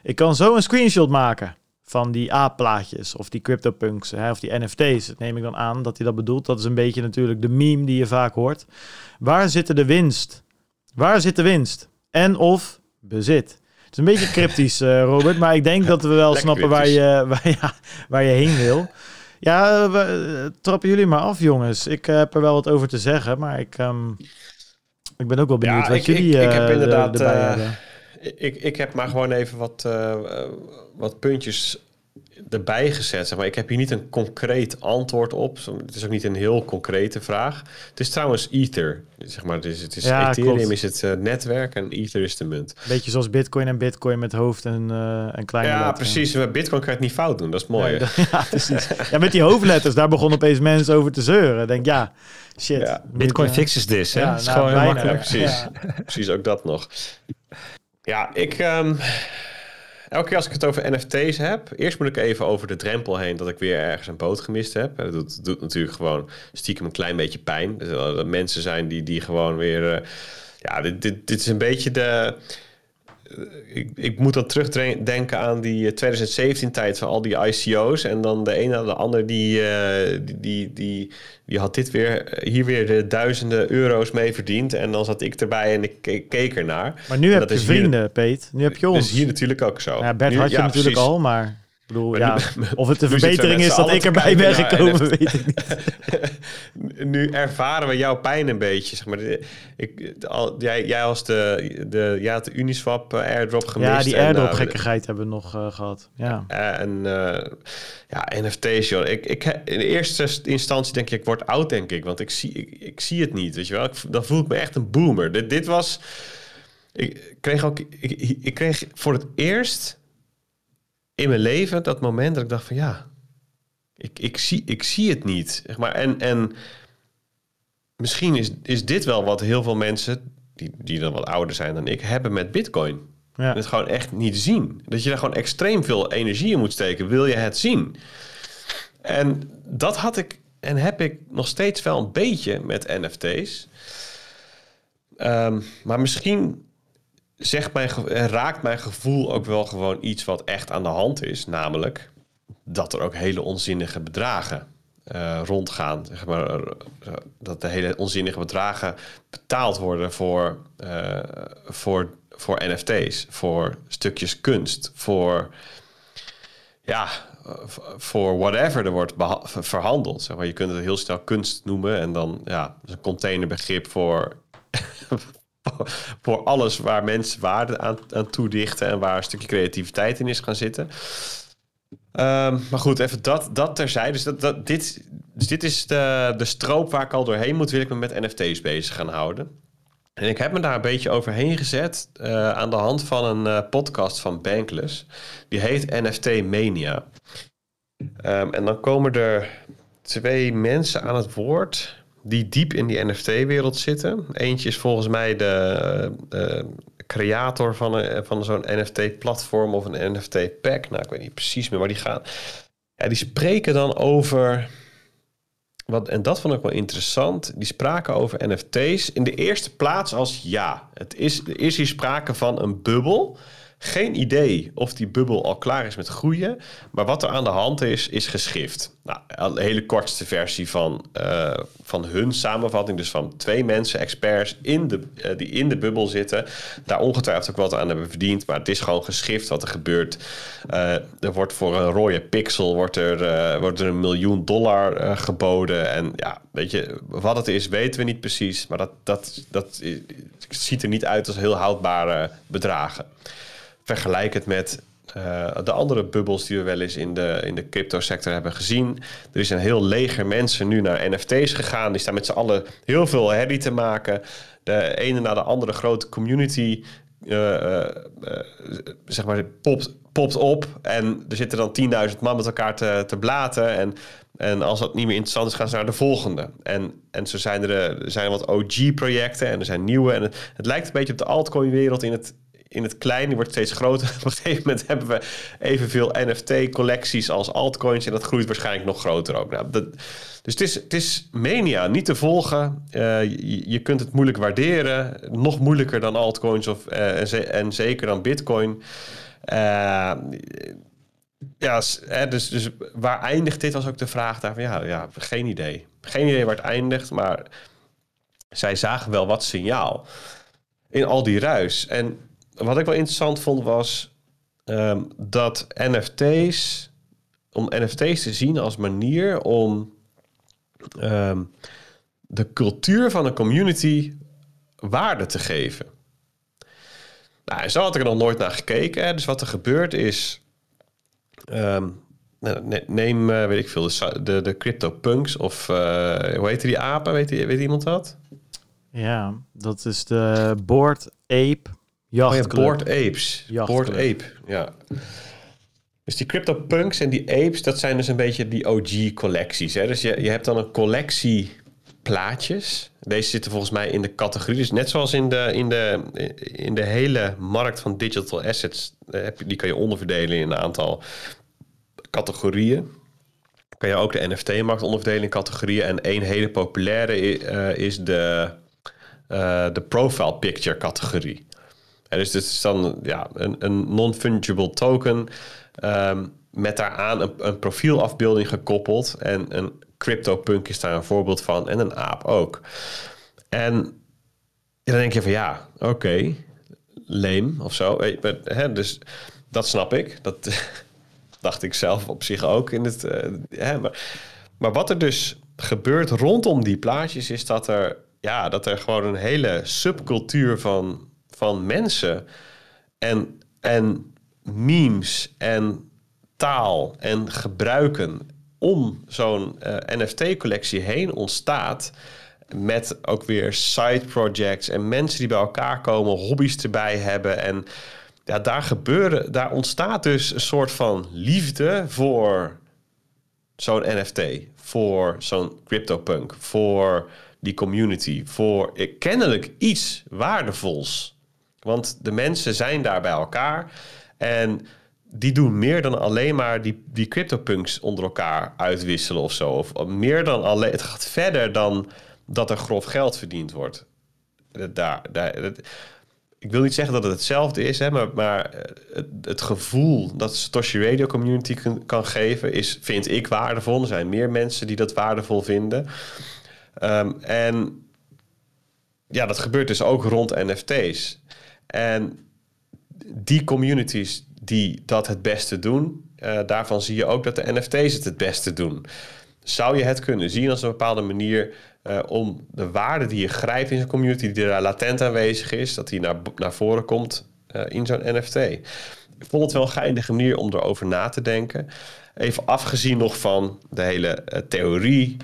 Ik kan zo een screenshot maken van die aapplaatjes of die CryptoPunks hè, of die NFT's. Dat neem ik dan aan dat hij dat bedoelt. Dat is een beetje natuurlijk de meme die je vaak hoort. Waar zit de winst? Waar zit de winst? En of bezit? Is een beetje cryptisch, uh, Robert, maar ik denk dat we wel snappen waar je, [laughs] waar, ja, waar je heen wil. Ja, we, trappen jullie maar af, jongens. Ik heb er wel wat over te zeggen, maar ik, um, ik ben ook wel benieuwd ja, wat ik, jullie ik, ik heb inderdaad, erbij hebben. Ik, ik heb maar gewoon even wat, wat puntjes erbij gezet. Zeg maar. Ik heb hier niet een concreet antwoord op. Het is ook niet een heel concrete vraag. Het is trouwens Ether. Zeg maar. Het is, het is Ja, Ethereum klopt. is het uh, netwerk en Ether is de munt. Beetje zoals Bitcoin en Bitcoin met hoofd en, uh, en kleine Ja, precies. Met Bitcoin kan je het niet fout doen. Dat is mooi. [laughs] Ja, precies. Ja, met die hoofdletters, daar begonnen opeens mensen over te zeuren. Ik Denk, ja, shit. Ja, Bitcoin Dit, eh, fixes this, hè? is nou, gewoon heel makkelijk. Precies. Ja. Precies, ook dat nog. Ja, ik... ehm, elke keer als ik het over NFT's heb... Eerst moet ik even over de drempel heen... dat ik weer ergens een boot gemist heb. Dat doet, natuurlijk gewoon stiekem een klein beetje pijn. Dus dat er mensen zijn die, die gewoon weer... eh, ja, dit, dit, dit is een beetje de... eh, Ik, ik moet dan terugdenken aan die 2017-tijd van al die ICO's. En dan de ene na de ander die, eh, die, die, die, die had dit weer, hier weer de duizenden euro's mee verdiend. En dan zat ik erbij en ik keek, ernaar. Maar nu heb je is hier- vrienden, Peet. Nu heb je ons. Dus hier natuurlijk ook zo. ja, Bert Nu- had je ja, natuurlijk precies. al, maar... Ik bedoel, Maar ja, nu- [laughs] of het een verbetering is dat ik erbij ben gekomen, weet ik niet. [laughs] nu ervaren we jouw pijn een beetje. Zeg maar. Ik, al, jij, jij als de, de, had de Uniswap eh, airdrop gemist. Ja, die en, airdrop gekkigheid hebben we nog eh, gehad. Ja. En eh, ja, NFT's, joh. Ik, ik, in de eerste instantie denk ik, ik word oud, denk ik. Want ik zie, ik, ik zie het niet, weet je wel. Ik, dan voel ik me echt een boomer. Dit, dit was... Ik kreeg ook... Ik, ik kreeg voor het eerst in mijn leven dat moment dat ik dacht van... Ja, ik, ik, zie, ik zie het niet. Zeg maar. En, en misschien is, is dit wel wat heel veel mensen... Die, die dan wat ouder zijn dan ik, hebben met bitcoin Ja. het gewoon echt niet zien. Dat je daar gewoon extreem veel energie in moet steken. Wil je het zien? En dat had ik en heb ik nog steeds wel een beetje met NFT's. Ehm, maar misschien zegt mijn, eh, raakt mijn gevoel ook wel gewoon iets wat echt aan de hand is. Namelijk dat er ook hele onzinnige bedragen eh, rondgaan. Zeg maar, eh, dat de hele onzinnige bedragen betaald worden voor, voor, voor NFT's, voor stukjes kunst, voor ja, voor whatever er wordt verhandeld. Zeg maar. Je kunt het heel snel kunst noemen en dan ja, is een containerbegrip voor, [laughs] voor alles waar mensen waarde aan, aan toedichten en waar een stukje creativiteit in is gaan zitten. Ehm, maar goed, even dat, dat terzijde. Dus, dat, dat, dit, dus dit is de, de stroop waar ik al doorheen moet, wil ik me met NFT's bezig gaan houden. En ik heb me daar een beetje overheen gezet eh, aan de hand van een eh, podcast van Bankless. Die heet NFT Mania. Ehm, en dan komen er twee mensen aan het woord die diep in die NFT-wereld zitten. Eentje is volgens mij de eh, creator van, een, van zo'n NFT-platform of een NFT-pack. Nou, ik weet niet precies meer waar die gaan. Ja, die spreken dan over. Wat, en dat vond ik wel interessant. Die spraken over NFT's in de eerste plaats als ja. Het is, er is hier sprake van een bubbel geen idee of die bubbel al klaar is met groeien. Maar wat er aan de hand is, is geschift. Nou, een hele kortste versie van, uh, van hun samenvatting. Dus van twee mensen, experts, in de, uh, die in de bubbel zitten. Daar ongetwijfeld ook wat aan hebben verdiend. Maar het is gewoon geschift wat er gebeurt. Uh, er wordt voor een rode pixel wordt er, wordt er een miljoen dollar geboden. En ja, weet je, wat het is, weten we niet precies. Maar dat, dat, dat ziet er niet uit als heel houdbare bedragen vergelijk het met uh, de andere bubbels die we wel eens in de, in de crypto sector hebben gezien. Er is een heel leger mensen nu naar NFT's gegaan. Die staan met z'n allen heel veel herrie te maken. De ene na de andere grote community uh, uh, zeg maar, popt, popt op. En er zitten dan 10.000 man met elkaar te, te blaten. En, en als dat niet meer interessant is, gaan ze naar de volgende. En, en zo zijn er, er zijn wat OG-projecten en er zijn nieuwe. En het, het lijkt een beetje op de altcoin-wereld in het in het klein, wordt steeds groter. [laughs] Op een gegeven moment hebben we evenveel NFT-collecties als altcoins. En dat groeit waarschijnlijk nog groter ook. Nou, dat, dus het is, het is mania, niet te volgen. Uh, je, kunt het moeilijk waarderen. Nog moeilijker dan altcoins of, uh, en, zeker dan bitcoin. Uh, ja, dus, dus waar eindigt dit was ook de vraag daarvan. Ja, ja, geen idee. Geen idee waar het eindigt, maar zij zagen wel wat signaal in al die ruis. En wat ik wel interessant vond was um, dat NFT's, om NFT's te zien als manier om um, de cultuur van een community waarde te geven. Nou, zo had ik er nog nooit naar gekeken. Hè. Dus wat er gebeurt is. Um, neem, uh, weet ik veel, de, de, de CryptoPunks of uh, hoe heet die apen? Weet, weet iemand dat? Ja, dat is de Board Ape Jachtclub. Oh ja, Board Apes. Board Ape, ja. Dus die CryptoPunks en die apes, dat zijn dus een beetje die OG-collecties. Dus je, je hebt dan een collectie plaatjes. Deze zitten volgens mij in de categorie. Dus net zoals in de, in de, in de hele markt van digital assets, eh, die kan je onderverdelen in een aantal categorieën. Kan je ook de NFT-markt onderverdelen in categorieën. En één hele populaire uh, is de, uh, de profile picture categorie. En dus dit is dan ja, een, een non-fungible token um, met daaraan een, een, profielafbeelding gekoppeld. En een CryptoPunk is daar een voorbeeld van en een aap ook. En dan denk je van ja, oké, leem of zo. Hè, dus dat snap ik. Dat [laughs] dacht ik zelf op zich ook. In het, hè, maar, maar wat er dus gebeurt rondom die plaatjes is dat er, ja, dat er gewoon een hele subcultuur van van mensen en, en memes en taal en gebruiken om zo'n eh, NFT-collectie heen ontstaat. Met ook weer side projects en mensen die bij elkaar komen, hobby's erbij hebben. En ja, daar gebeuren, daar ontstaat dus een soort van liefde voor zo'n NFT, voor zo'n CryptoPunk, voor die community, voor kennelijk iets waardevols. Want de mensen zijn daar bij elkaar. En die doen meer dan alleen maar die, die CryptoPunks onder elkaar uitwisselen of zo. Of meer dan alleen. Het gaat verder dan dat er grof geld verdiend wordt. Daar, daar, ik wil niet zeggen dat het hetzelfde is, hè, maar, maar het, het gevoel dat Satoshi Radio Community kan, geven, is, vind ik waardevol. Er zijn meer mensen die dat waardevol vinden. Um, en ja, dat gebeurt dus ook rond NFT's. En die communities die dat het beste doen, uh, daarvan zie je ook dat de NFT's het het beste doen. Zou je het kunnen zien als een bepaalde manier uh, om de waarde die je grijpt in zo'n community, die daar latent aanwezig is, dat die naar, naar voren komt uh, in zo'n NFT? Ik vond het wel een geinige manier om erover na te denken. Even afgezien nog van de hele theorie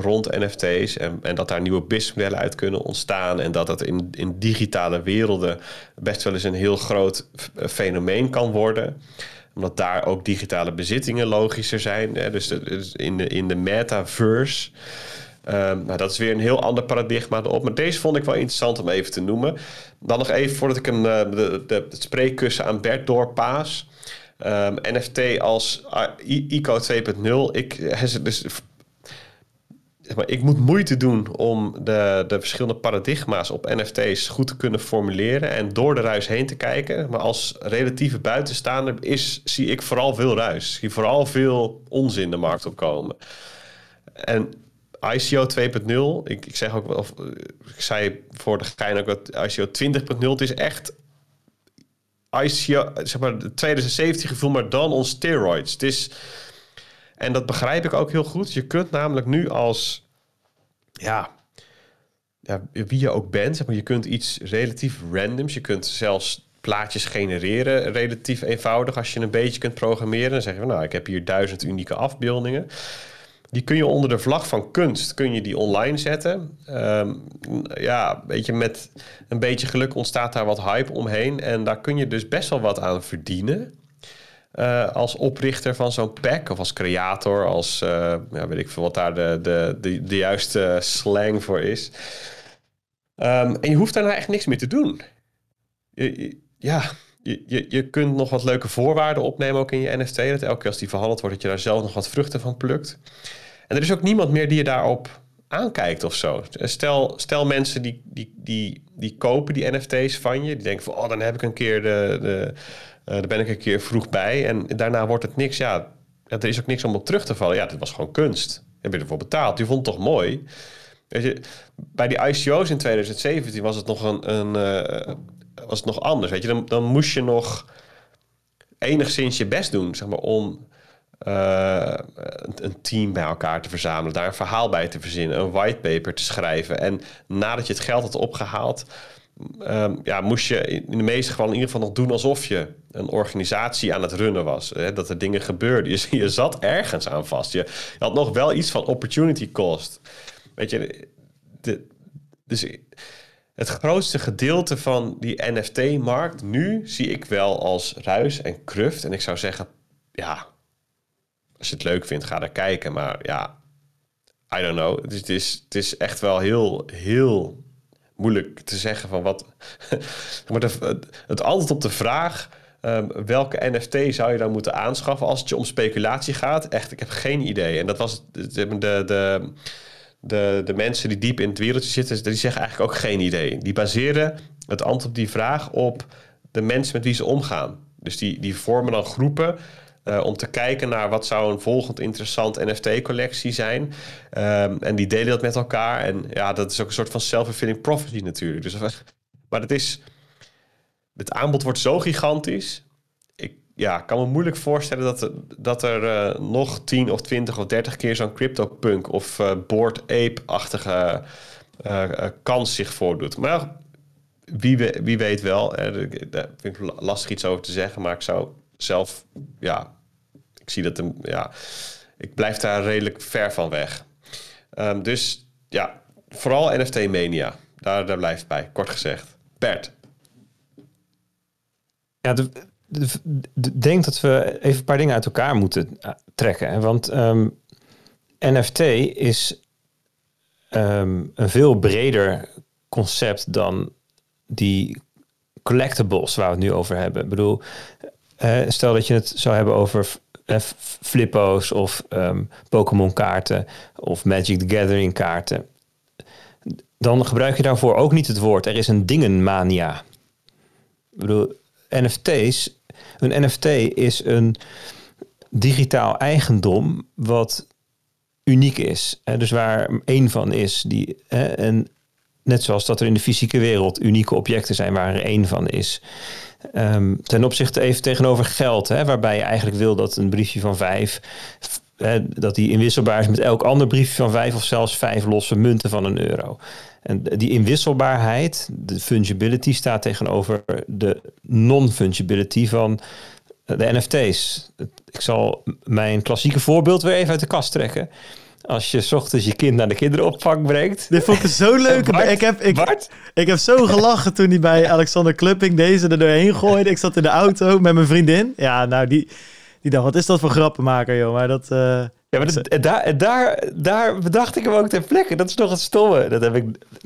rond NFT's en, en dat daar nieuwe businessmodellen uit kunnen ontstaan en dat dat in, in digitale werelden best wel eens een heel groot fenomeen kan worden omdat daar ook digitale bezittingen logischer zijn. Hè? Dus in de, in de metaverse Um, nou, dat is weer een heel ander paradigma erop. Maar deze vond ik wel interessant om even te noemen. Dan nog even voordat ik een, uh, de, de, het spreekkussen aan Bert doorpaas. Um, NFT als ICO 2.0. Ik, dus, maar, ik moet moeite doen om de, de verschillende paradigma's op NFT's goed te kunnen formuleren en door de ruis heen te kijken. Maar als relatieve buitenstaander is, zie ik vooral veel ruis. Zie vooral veel onzin de markt opkomen. En ICO 2.0, ik, ik zeg ook, of, ik zei voor de gein ook dat ICO 20.0, het is echt ICO, zeg maar, 2017 gevoel, maar dan on steroids. Het is, en dat begrijp ik ook heel goed. Je kunt namelijk nu als, ja, ja wie je ook bent, zeg maar, je kunt iets relatief randoms, je kunt zelfs plaatjes genereren relatief eenvoudig als je een beetje kunt programmeren. Dan zeg je, nou, ik heb hier duizend unieke afbeeldingen. Die kun je onder de vlag van kunst kun je die online zetten. Um, ja, weet je, met een beetje geluk ontstaat daar wat hype omheen. En daar kun je dus best wel wat aan verdienen. Uh, als oprichter van zo'n pack of als creator, als uh, ja, weet ik veel wat daar de, de, de, juiste slang voor is. Um, en je hoeft daarna echt niks meer te doen. Je, ja, je, je, je kunt nog wat leuke voorwaarden opnemen ook in je NFT. Dat elke keer als die verhandeld wordt, dat je daar zelf nog wat vruchten van plukt. En er is ook niemand meer die je daarop aankijkt of zo. Stel, stel mensen die, die, die, die kopen die NFT's van je. Die denken van, oh, dan heb ik een keer de... de daar ben ik een keer vroeg bij. En daarna wordt het niks. Ja, er is ook niks om op terug te vallen. Ja, dit was gewoon kunst. Heb je ervoor betaald. Je vond het toch mooi? Weet je, bij die ICO's in 2017 was het nog een, een uh, was het nog anders. Weet je, dan, dan moest je nog enigszins je best doen, zeg maar, om uh, een, team bij elkaar te verzamelen, daar een verhaal bij te verzinnen, een whitepaper te schrijven. En nadat je het geld had opgehaald, um, ja, moest je in de meeste gevallen in ieder geval nog doen alsof je een organisatie aan het runnen was. Hè, dat er dingen gebeurden. Je, [laughs] zat ergens aan vast. Je, je, had nog wel iets van opportunity cost. Weet je, de, dus het grootste gedeelte van die NFT-markt nu zie ik wel als ruis en kruft. En ik zou zeggen, ja, als je het leuk vindt, ga daar kijken. Maar ja, I don't know. Het is, het is, het is echt wel heel, heel moeilijk te zeggen van wat. [laughs] maar het antwoord op de vraag. Um, welke NFT zou je dan moeten aanschaffen als het je om speculatie gaat? Echt, ik heb geen idee. En dat was de, de, de, de, de mensen die diep in het wereldje zitten, die zeggen eigenlijk ook geen idee. Die baseren het antwoord op die vraag op de mensen met wie ze omgaan. Dus die, die vormen dan groepen uh, om te kijken naar wat zou een volgend interessant NFT-collectie zijn. Um, en die delen dat met elkaar. En ja, dat is ook een soort van self-fulfilling prophecy natuurlijk. Dus, maar het is... Het aanbod wordt zo gigantisch. Ik ja, kan me moeilijk voorstellen dat, er, dat er uh, nog 10 of 20 of 30 keer zo'n CryptoPunk of uh, Board Ape-achtige kans zich voordoet. Maar wie, wie weet wel. Daar vind ik lastig iets over te zeggen. Maar ik zou zelf, ja, ik zie dat hem, ja, ik blijf daar redelijk ver van weg. Um, dus ja, vooral NFT Mania. Daar, daar blijft bij, kort gezegd. Bert. Ja, de, de, denk dat we even een paar dingen uit elkaar moeten eh, trekken. Want ehm, NFT is um, een veel breder concept dan die collectibles waar we het nu over hebben. Ik bedoel, stel dat je het zou hebben over uh, flippo's of um, Pokémon kaarten of Magic the Gathering kaarten. Dan gebruik je daarvoor ook niet het woord. Er is een dingenmania. Ik bedoel, NFT's. Een NFT is een digitaal eigendom wat uniek is. Hè, dus waar één van is. Die, hè, en net zoals dat er in de fysieke wereld unieke objecten zijn waar er één van is. Um, ten opzichte even tegenover geld, hè, waarbij je eigenlijk wil dat een briefje van vijf, hè, dat die inwisselbaar is met elk ander briefje van vijf of zelfs vijf losse munten van een euro. En die inwisselbaarheid, de fungibility, staat tegenover de non-fungibility van de NFT's. Ik zal mijn klassieke voorbeeld weer even uit de kast trekken als je s ochtends je kind naar de kinderopvang brengt. Dit vond ik zo [laughs] leuk. ik, heb, ik, ik heb zo gelachen toen hij bij [laughs] Alexander Klupping deze er doorheen gooide. Ik zat in de auto met mijn vriendin. Ja, nou, die, die dacht, wat is dat voor grappenmaker, joh. Maar dat, uh, Ja, maar dat, daar, daar, daar bedacht ik hem ook ter plekke. Dat is nog het stomme. Dat heb ik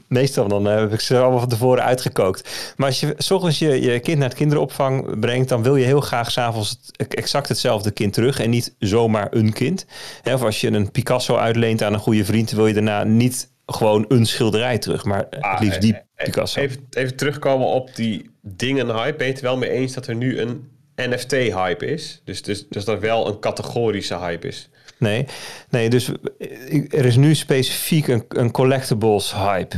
meestal dan heb ik ze allemaal van tevoren uitgekookt. Maar als je s ochtends je, je kind naar het kinderopvang brengt, dan wil je heel graag s'avonds exact hetzelfde kind terug en niet zomaar een kind. Of als je een Picasso uitleent aan een goede vriend, wil je daarna niet gewoon een schilderij terug, maar ah, het liefst die eh, eh, Picasso. Even, even terugkomen op die dingen hype. Ben je het wel mee eens dat er nu een NFT-hype is? Dus, dus, dus dat wel een categorische hype is? Nee, nee dus er is nu specifiek een, een collectibles hype.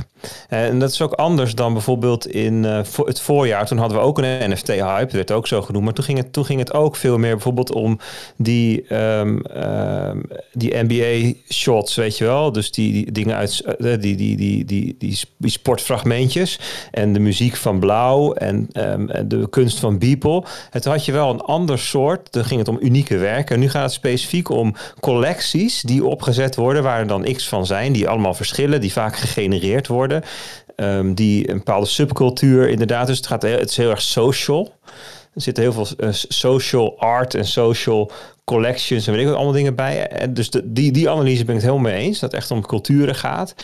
En dat is ook anders dan bijvoorbeeld in uh, het voorjaar. Toen hadden we ook een NFT-hype, werd ook zo genoemd. Maar toen ging, het, toen ging het ook veel meer bijvoorbeeld om die, um, um, die NBA-shots, weet je wel. Dus die, dingen uit uh, die, die, die, die, die, die, sportfragmentjes. En de muziek van Blauw en um, de kunst van Beeple. Het had je wel een ander soort. Dan ging het om unieke werken. En nu gaat het specifiek om collecties die opgezet worden, waar er dan x van zijn, die allemaal verschillen, die vaak gegenereerd worden. Um, die een bepaalde subcultuur inderdaad. Dus het, gaat, het is heel erg social. Er zitten heel veel uh, social art en social collections en weet ik wat allemaal dingen bij. En dus de, die, die analyse ben ik het helemaal mee eens. Dat het echt om culturen gaat.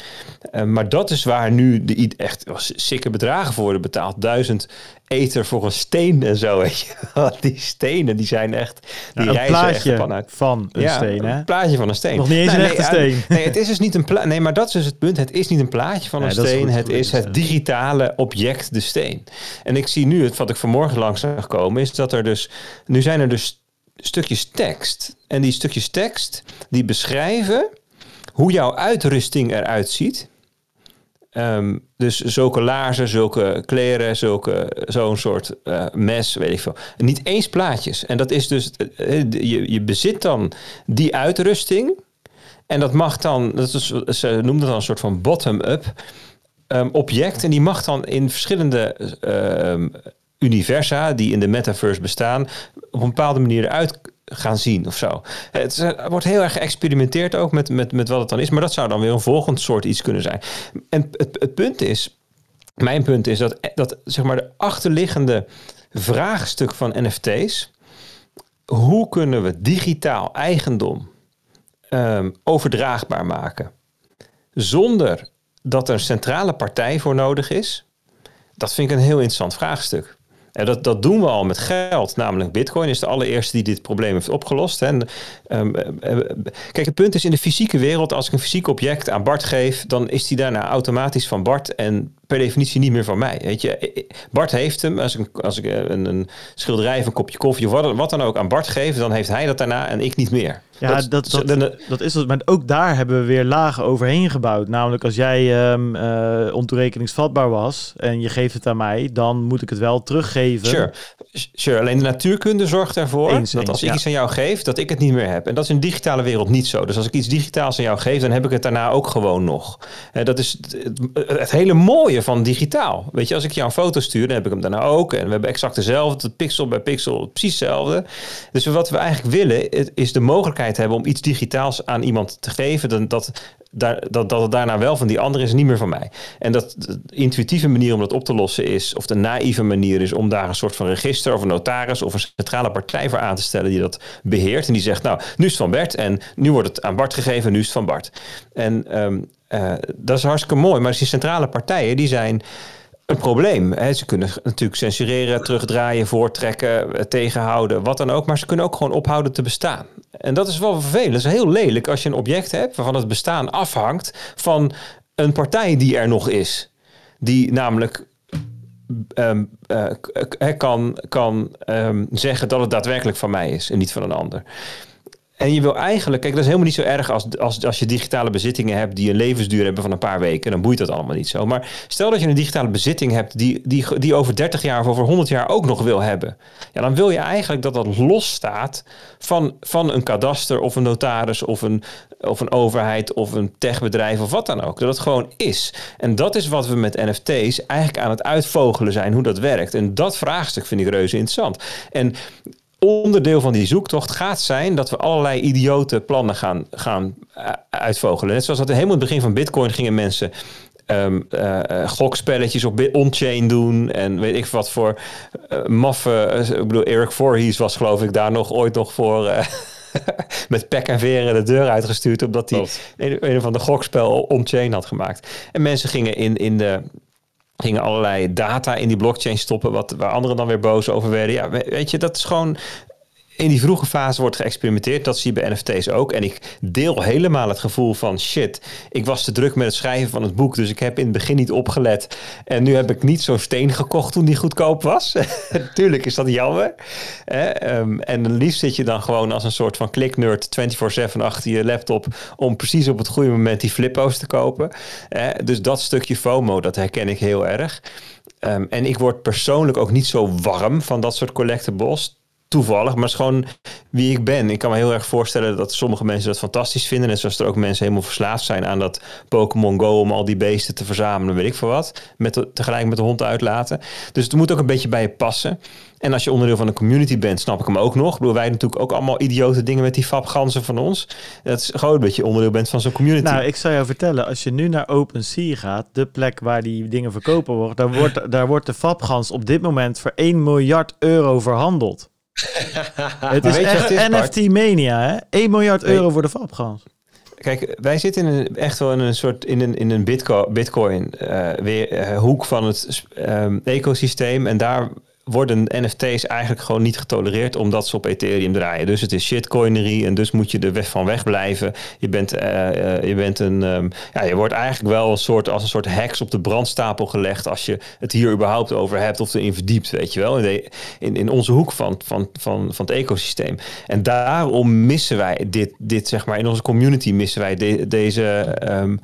Uh, maar dat is waar nu de, echt sikke bedragen voor worden betaald. Duizend eter voor een steen en zo. [laughs] Weet je. die stenen die zijn echt. Die ja, een plaatje vanuit, van een ja, steen. Hè? Een plaatje van een steen. Nog niet eens een echte nee, steen. [laughs] Nee, het is dus niet een plaatje. Nee, maar dat is dus het punt. Het is niet een plaatje van een steen. Is het is het digitale object, de steen. En ik zie nu, het wat ik vanmorgen langs zag komen, is dat er dus. Nu zijn er dus stukjes tekst. En die stukjes tekst die beschrijven hoe jouw uitrusting eruit ziet. Um, dus zulke laarzen, zulke kleren, zulke, zo'n soort uh, mes, weet ik veel. Niet eens plaatjes. En dat is dus, uh, je, je bezit dan die uitrusting. En dat mag dan, dat is, ze noemen dat dan een soort van bottom-up um, object. En die mag dan in verschillende uh, universa die in de metaverse bestaan, op een bepaalde manier eruit gaan zien of zo. Het, wordt heel erg geëxperimenteerd ook met, met, met wat het dan is, maar dat zou dan weer een volgend soort iets kunnen zijn. En het, het punt is, mijn punt is dat, dat zeg maar de achterliggende vraagstuk van NFT's, hoe kunnen we digitaal eigendom um, overdraagbaar maken zonder dat er een centrale partij voor nodig is? Dat vind ik een heel interessant vraagstuk. En dat, dat doen we al met geld, namelijk Bitcoin is de allereerste die dit probleem heeft opgelost. En, um, kijk, het punt is in de fysieke wereld, als ik een fysiek object aan Bart geef, dan is die daarna automatisch van Bart en per definitie niet meer van mij. Weet je, Bart heeft hem, als ik, als ik een, een schilderij of een kopje koffie of wat, dan ook aan Bart geef, dan heeft hij dat daarna en ik niet meer. Ja, dat, dat, dat, dat is het. Maar ook daar hebben we weer lagen overheen gebouwd. Namelijk als jij um, uh, ontoerekeningsvatbaar was en je geeft het aan mij, dan moet ik het wel teruggeven. Sure, sure. alleen de natuurkunde zorgt ervoor eens, dat als ik iets aan jou geef, dat ik het niet meer heb. En dat is in de digitale wereld niet zo. Dus als ik iets digitaals aan jou geef, dan heb ik het daarna ook gewoon nog. En dat is het, het hele mooie van digitaal. Weet je, als ik jou een foto stuur, dan heb ik hem daarna ook. En we hebben exact dezelfde, pixel bij pixel, precies hetzelfde. Dus wat we eigenlijk willen, is de mogelijkheid hebben om iets digitaals aan iemand te geven. Dan, dat, daar, dat, dat het daarna wel van die andere is, niet meer van mij. En dat de intuïtieve manier om dat op te lossen is, of de naïeve manier is om daar een soort van register of een notaris of een centrale partij voor aan te stellen die dat beheert. En die zegt, nou, nu is het van Bert en nu wordt het aan Bart gegeven, nu is het van Bart. En um, uh, dat is hartstikke mooi, maar die centrale partijen, die zijn een probleem. Hè. Ze kunnen natuurlijk censureren, terugdraaien, voortrekken, eh, tegenhouden, wat dan ook. Maar ze kunnen ook gewoon ophouden te bestaan. En dat is wel vervelend. Dat is heel lelijk als je een object hebt waarvan het bestaan afhangt van een partij die er nog is. Die namelijk um, kan, kan um, zeggen dat het daadwerkelijk van mij is en niet van een ander. En je wil eigenlijk, kijk, dat is helemaal niet zo erg als, als, als je digitale bezittingen hebt die een levensduur hebben van een paar weken. Dan boeit dat allemaal niet zo. Maar stel dat je een digitale bezitting hebt die, die, die over 30 jaar of over 100 jaar ook nog wil hebben. Ja, dan wil je eigenlijk dat dat losstaat van, van een kadaster of een notaris of een, of een overheid of een techbedrijf of wat dan ook. Dat het gewoon is. En dat is wat we met NFT's eigenlijk aan het uitvogelen zijn, hoe dat werkt. En dat vraagstuk vind ik reuze interessant. En onderdeel van die zoektocht gaat zijn dat we allerlei idiote plannen gaan, gaan uh, uitvogelen. Net zoals dat helemaal in het begin van Bitcoin gingen mensen um, uh, gokspelletjes op on-chain doen en weet ik wat voor uh, maffe. ik bedoel, Eric Voorhees was geloof ik daar nog ooit nog voor [laughs] met pek en veren de deur uitgestuurd. Omdat hij een van de gokspel on-chain had gemaakt. En mensen gingen in, in de gingen allerlei data in die blockchain stoppen, wat, waar anderen dan weer boos over werden. Ja, we- weet je, dat is gewoon in die vroege fase wordt geëxperimenteerd. Dat zie je bij NFT's ook. En ik deel helemaal het gevoel van shit. Ik was te druk met het schrijven van het boek. Dus ik heb in het begin niet opgelet. En nu heb ik niet zo'n steen gekocht toen die goedkoop was. [laughs] Tuurlijk is dat jammer. Hè? Ehm, en liefst zit je dan gewoon als een soort van kliknerd 24-7 achter je laptop. Om precies op het goede moment die flippo's te kopen. Dus dat stukje FOMO, dat herken ik heel erg. Ehm, en ik word persoonlijk ook niet zo warm van dat soort collectibles toevallig, maar is gewoon wie ik ben. Ik kan me heel erg voorstellen dat sommige mensen dat fantastisch vinden. En zoals er ook mensen helemaal verslaafd zijn aan dat Pokémon Go om al die beesten te verzamelen, weet ik veel wat. Met tegelijk met de hond uitlaten. Dus het moet ook een beetje bij je passen. En als je onderdeel van een community bent, snap ik hem ook nog. Ik bedoel, wij natuurlijk ook allemaal idiote dingen met die fapganzen van ons. Dat is gewoon dat je onderdeel bent van zo'n community. Nou, ik zou jou vertellen, als je nu naar OpenSea gaat, de plek waar die dingen verkopen worden, daar wordt, daar wordt de Fabgans op dit moment voor 1 miljard euro verhandeld. Het is echt het is? NFT mania, hè? 1 miljard Weet- euro voor de Fabgans. Kijk, wij zitten in een, echt wel in een soort in een, in een bitcoin, bitcoin eh, weer, eh, hoek van het ehm, ecosysteem. En daar worden NFT's eigenlijk gewoon niet getolereerd omdat ze op Ethereum draaien. Dus het is shitcoinery en dus moet je er weg van wegblijven. Je bent, eh, eh, je bent een, ehm, ja, je wordt eigenlijk wel een soort als een soort heks op de brandstapel gelegd als je het hier überhaupt over hebt of erin verdiept, weet je wel, in, in, in onze hoek van, van, van, van het ecosysteem. En daarom missen wij dit, dit zeg maar in onze community missen wij de- deze ehm,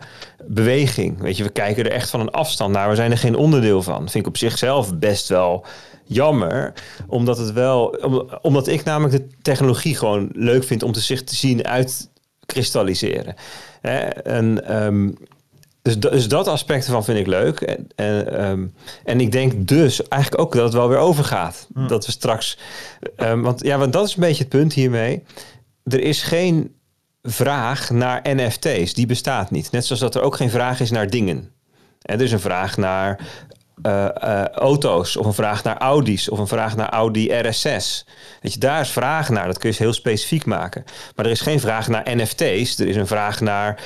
beweging. Weet je, we kijken er echt van een afstand naar. We zijn er geen onderdeel van. Vind ik op zichzelf best wel jammer, omdat het wel, om- omdat ik namelijk de technologie gewoon leuk vind om te zich te zien uitkristalliseren. Hè, En ehm, dus, dus dat aspect ervan vind ik leuk. En, en, ehm, en ik denk dus eigenlijk ook dat het wel weer overgaat. Dat we straks. ehm, want ja, want dat is een beetje het punt hiermee. Er is geen vraag naar NFT's. Die bestaat niet. Net zoals dat er ook geen vraag is naar dingen. Er is een vraag naar eh, eh, auto's, of een vraag naar Audi's, of een vraag naar Audi RS6. Weet je, daar is vraag naar. Dat kun je heel specifiek maken. Maar er is geen vraag naar NFT's. Er is een vraag naar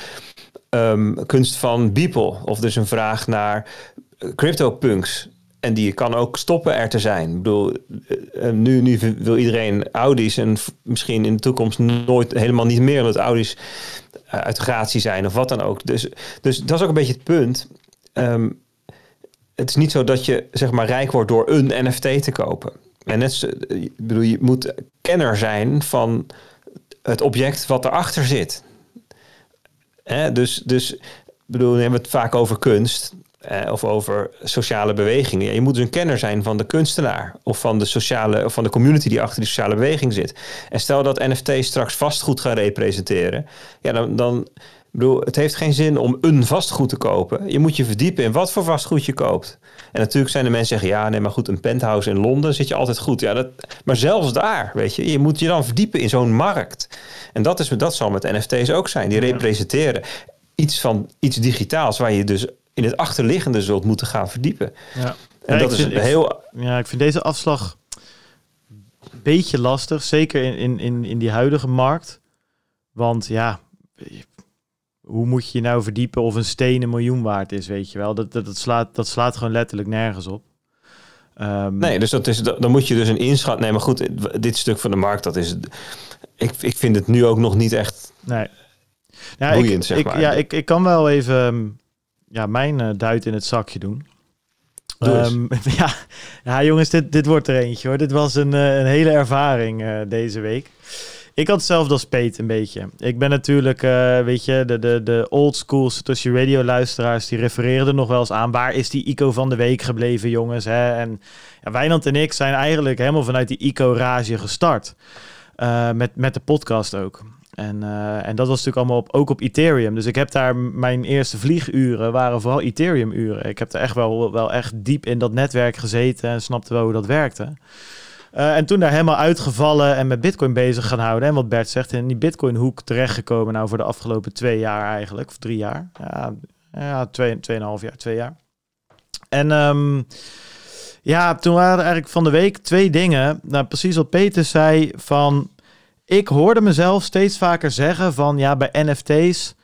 ehm, kunst van Beeple. Of er is een vraag naar eh, CryptoPunks. En die kan ook stoppen er te zijn. Ik bedoel, nu, nu wil iedereen Audi's en misschien in de toekomst nooit helemaal niet meer dat Audi's uit gratie zijn of wat dan ook. Dus, dus dat is ook een beetje het punt. Ehm, het is niet zo dat je zeg maar rijk wordt door een NFT te kopen. En net, ik bedoel, je moet kenner zijn van het object wat erachter zit. Dus, dus bedoel, we hebben het vaak over kunst eh, of over sociale bewegingen. Je moet dus een kenner zijn van de kunstenaar of van de sociale of van de community die achter die sociale beweging zit. En stel dat NFT's straks vastgoed gaan representeren, ja, dan, dan ik bedoel, het heeft geen zin om een vastgoed te kopen. Je moet je verdiepen in wat voor vastgoed je koopt. En natuurlijk zijn er mensen die zeggen, ja, nee, maar goed, een penthouse in Londen zit je altijd goed. Ja, dat, maar zelfs daar, weet je, je moet je dan verdiepen in zo'n markt. En dat, is, dat zal met NFT's ook zijn. Die representeren iets van iets digitaals waar je dus in het achterliggende zult moeten gaan verdiepen. Ja. En Ja, dat is vind- ik- heel... Ja, ik vind deze afslag een beetje lastig. Zeker in, in, in, in die huidige markt. Want ja, hoe moet je je nou verdiepen of een steen een miljoen waard is, weet je wel? Dat, dat, dat, slaat, dat slaat gewoon letterlijk nergens op. Ehm, Nee, dus dat is, dan moet je dus een inschat... Nee, maar goed, dit stuk van de markt, dat is... Ik, ik vind het nu ook nog niet echt... Nee. Ja, Boeiend, ik, zeg ik, maar. Ja, ik, ik kan wel even ehm, ja, mijn eh, duit in het zakje doen. Ehm, [laughs] ja, ja, jongens, dit, dit wordt er eentje hoor. Dit was een, eh, een hele ervaring eh, deze week. Ik had hetzelfde als Peet een beetje. Ik ben natuurlijk, eh, weet je, de, de, de old school Satoshi Radio luisteraars, die refereerden er nog wel eens aan. Waar is die ICO van de week gebleven, jongens? Hè? En ja, Wijnand en ik zijn eigenlijk helemaal vanuit die ICO-rage gestart. Eh, met, met de podcast ook. En, eh, en dat was natuurlijk allemaal op, ook op Ethereum. Dus ik heb daar mijn eerste vlieguren waren vooral Ethereum uren. Ik heb er echt wel, wel echt diep in dat netwerk gezeten en snapte wel hoe dat werkte. Eh, en toen daar helemaal uitgevallen en met Bitcoin bezig gaan houden. En wat Bert zegt, in die Bitcoin hoek terechtgekomen nou voor de afgelopen twee jaar eigenlijk. Of drie jaar. Ja, ja twee, tweeënhalf jaar, twee jaar. En ehm, ja, toen waren er eigenlijk van de week twee dingen. Nou, precies wat Peter zei van... ik hoorde mezelf steeds vaker zeggen van ja, bij NFT's,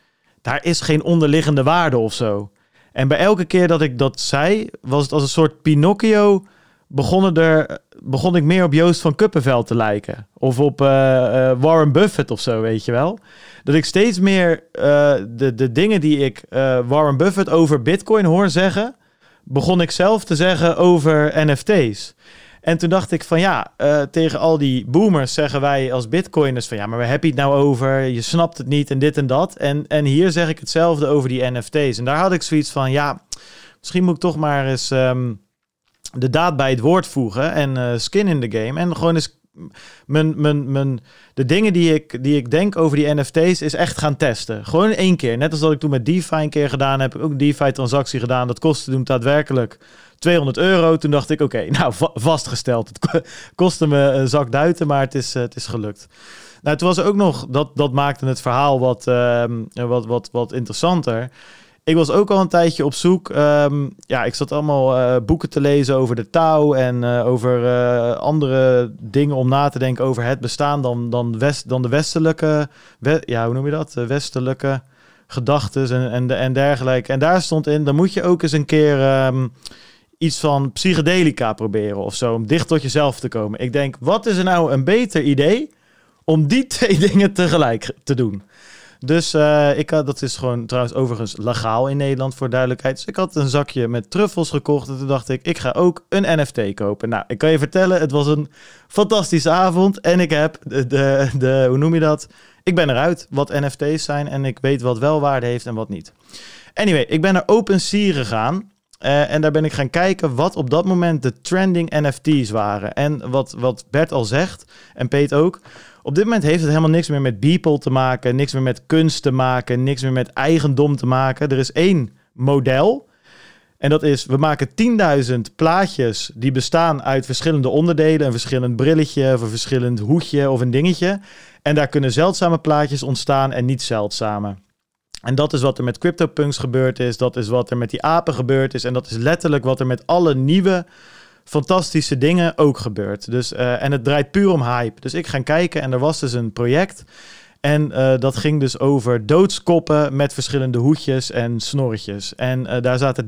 daar is geen onderliggende waarde of zo. En bij elke keer dat ik dat zei, was het als een soort Pinocchio. Begonnen er, begon ik meer op Joost van Kuppenveld te lijken. Of op eh, eh, Warren Buffett of zo, weet je wel. Dat ik steeds meer eh, de, de dingen die ik Warren Buffett over Bitcoin hoor zeggen, begon ik zelf te zeggen over NFT's. En toen dacht ik van ja, tegen al die boomers zeggen wij als bitcoiners van ja, maar waar heb je het nou over? Je snapt het niet en dit en dat. En, en hier zeg ik hetzelfde over die NFT's. En daar had ik zoiets van ja, misschien moet ik toch maar eens um, de daad bij het woord voegen en uh, skin in the game. En gewoon eens mijn, mijn, mijn, de dingen die ik, die ik denk over die NFT's is echt gaan testen. Gewoon één keer. Net als dat ik toen met DeFi een keer gedaan heb. Ook een DeFi-transactie gedaan. Dat kostte toen daadwerkelijk 200 euro. Toen dacht ik, oké, [laughs] nou vastgesteld. Het kostte me een zak duiten, maar het is, eh, het is gelukt. Nou, het was ook nog, dat, dat maakte het verhaal wat, uh, wat, wat, wat interessanter. Ik was ook al een tijdje op zoek. Um, ja, ik zat allemaal uh, boeken te lezen over de touw en uh, over uh, andere dingen om na te denken over het bestaan dan, dan, west, dan de westelijke, we, ja, hoe noem je dat? De westelijke gedachten en, en, en dergelijke. En daar stond in, dan moet je ook eens een keer um, iets van psychedelica proberen of zo, om dicht tot jezelf te komen. Ik denk, wat is er nou een beter idee om die [laughs] twee dingen tegelijk te doen? Dus uh, ik had, dat is gewoon trouwens overigens legaal in Nederland voor duidelijkheid. Dus ik had een zakje met truffels gekocht en toen dacht ik, ik ga ook een NFT kopen. Nou, ik kan je vertellen, het was een fantastische avond en ik heb de, de, de hoe noem je dat? Ik ben eruit wat NFT's zijn en ik weet wat wel waarde heeft en wat niet. Anyway, ik ben naar OpenSea gegaan. Uh, en daar ben ik gaan kijken wat op dat moment de trending NFT's waren. En wat, wat Bert al zegt, en Peet ook. Op dit moment heeft het helemaal niks meer met people te maken, niks meer met kunst te maken, niks meer met eigendom te maken. Er is één model. En dat is, we maken 10.000 plaatjes die bestaan uit verschillende onderdelen. Een verschillend brilletje of een verschillend hoedje of een dingetje. En daar kunnen zeldzame plaatjes ontstaan en niet zeldzame. En dat is wat er met CryptoPunks gebeurd is. Dat is wat er met die apen gebeurd is. En dat is letterlijk wat er met alle nieuwe fantastische dingen ook gebeurt. Dus, uh, en het draait puur om hype. Dus ik ga kijken en er was dus een project. En uh, dat ging dus over doodskoppen met verschillende hoedjes en snorretjes. En uh, daar zaten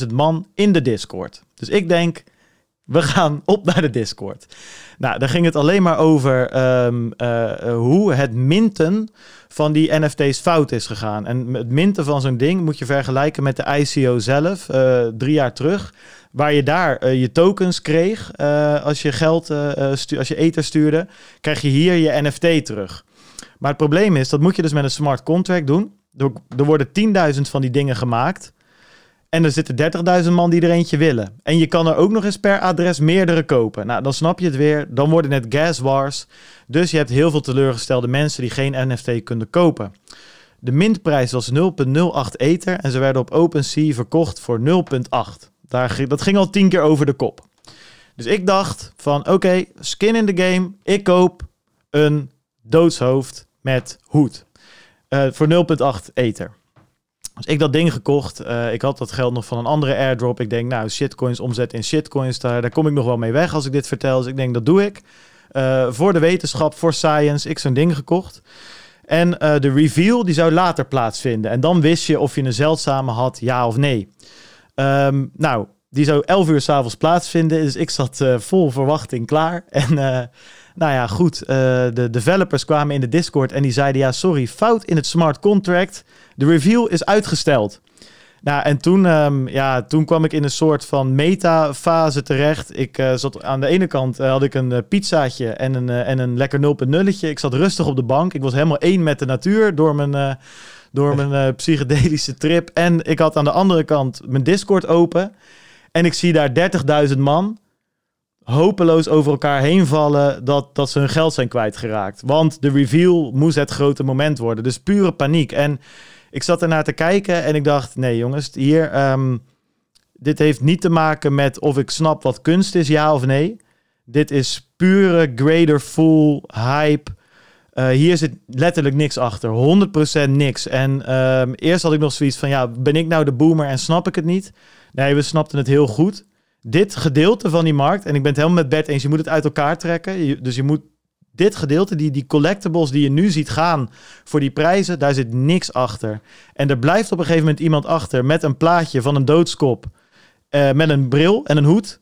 30.000 man in de Discord. Dus ik denk, we gaan op naar de Discord. Nou, daar ging het alleen maar over um, uh, hoe het minten van die NFT's fout is gegaan. En het minten van zo'n ding moet je vergelijken met de ICO zelf, uh, drie jaar terug. Waar je daar je tokens kreeg als je geld, als je ether stuurde, krijg je hier je NFT terug. Maar het probleem is, dat moet je dus met een smart contract doen. Er worden 10.000 van die dingen gemaakt. En er zitten 30.000 man die er eentje willen. En je kan er ook nog eens per adres meerdere kopen. Nou, dan snap je het weer. Dan worden het gas wars. Dus je hebt heel veel teleurgestelde mensen die geen NFT kunnen kopen. De mintprijs was 0,08 ether en ze werden op OpenSea verkocht voor 0,8. Dat ging al tien keer over de kop. Dus ik dacht van oké, skin in the game. Ik koop een doodshoofd met hoed. Uh, voor 0,8 ether. Dus ik dat ding gekocht. Uh, ik had dat geld nog van een andere airdrop. Ik denk, nou, shitcoins omzet in shitcoins, daar, daar kom ik nog wel mee weg als ik dit vertel. Dus ik denk, dat doe ik. Uh, voor de wetenschap, voor science, ik zo'n ding gekocht. En uh, de reveal, die zou later plaatsvinden. En dan wist je of je een zeldzame had, ja of nee. Um, nou, die zou 11 uur s'avonds plaatsvinden. Dus ik zat vol verwachting klaar. [laughs] En nou ja, goed. de developers kwamen in de Discord en die zeiden, ja, sorry, fout in het smart contract. De reveal is uitgesteld. Nou, en toen, um, ja, toen kwam ik in een soort van meta-fase terecht. Ik uh, zat aan de ene kant uh, had ik een pizzaatje en een, en een lekker 0.0'tje. Ik zat rustig op de bank. Ik was helemaal één met de natuur door mijn, door mijn psychedelische trip. En ik had aan de andere kant mijn Discord open. En ik zie daar 30.000 man hopeloos over elkaar heen vallen dat, dat ze hun geld zijn kwijtgeraakt. Want de reveal moest het grote moment worden. Dus pure paniek. En ik zat ernaar te kijken en ik dacht, nee jongens, hier, um, dit heeft niet te maken met of ik snap wat kunst is, ja of nee. Dit is pure greater full hype. Uh, hier zit letterlijk niks achter, 100% niks. En um, eerst had ik nog zoiets van, ja, ben ik nou de boomer en snap ik het niet? Nee, we snapten het heel goed. Dit gedeelte van die markt, en ik ben het helemaal met Bert eens, je moet het uit elkaar trekken. Je, dus je moet dit gedeelte, die, die collectibles die je nu ziet gaan voor die prijzen, daar zit niks achter. En er blijft op een gegeven moment iemand achter met een plaatje van een doodskop, eh, met een bril en een hoed,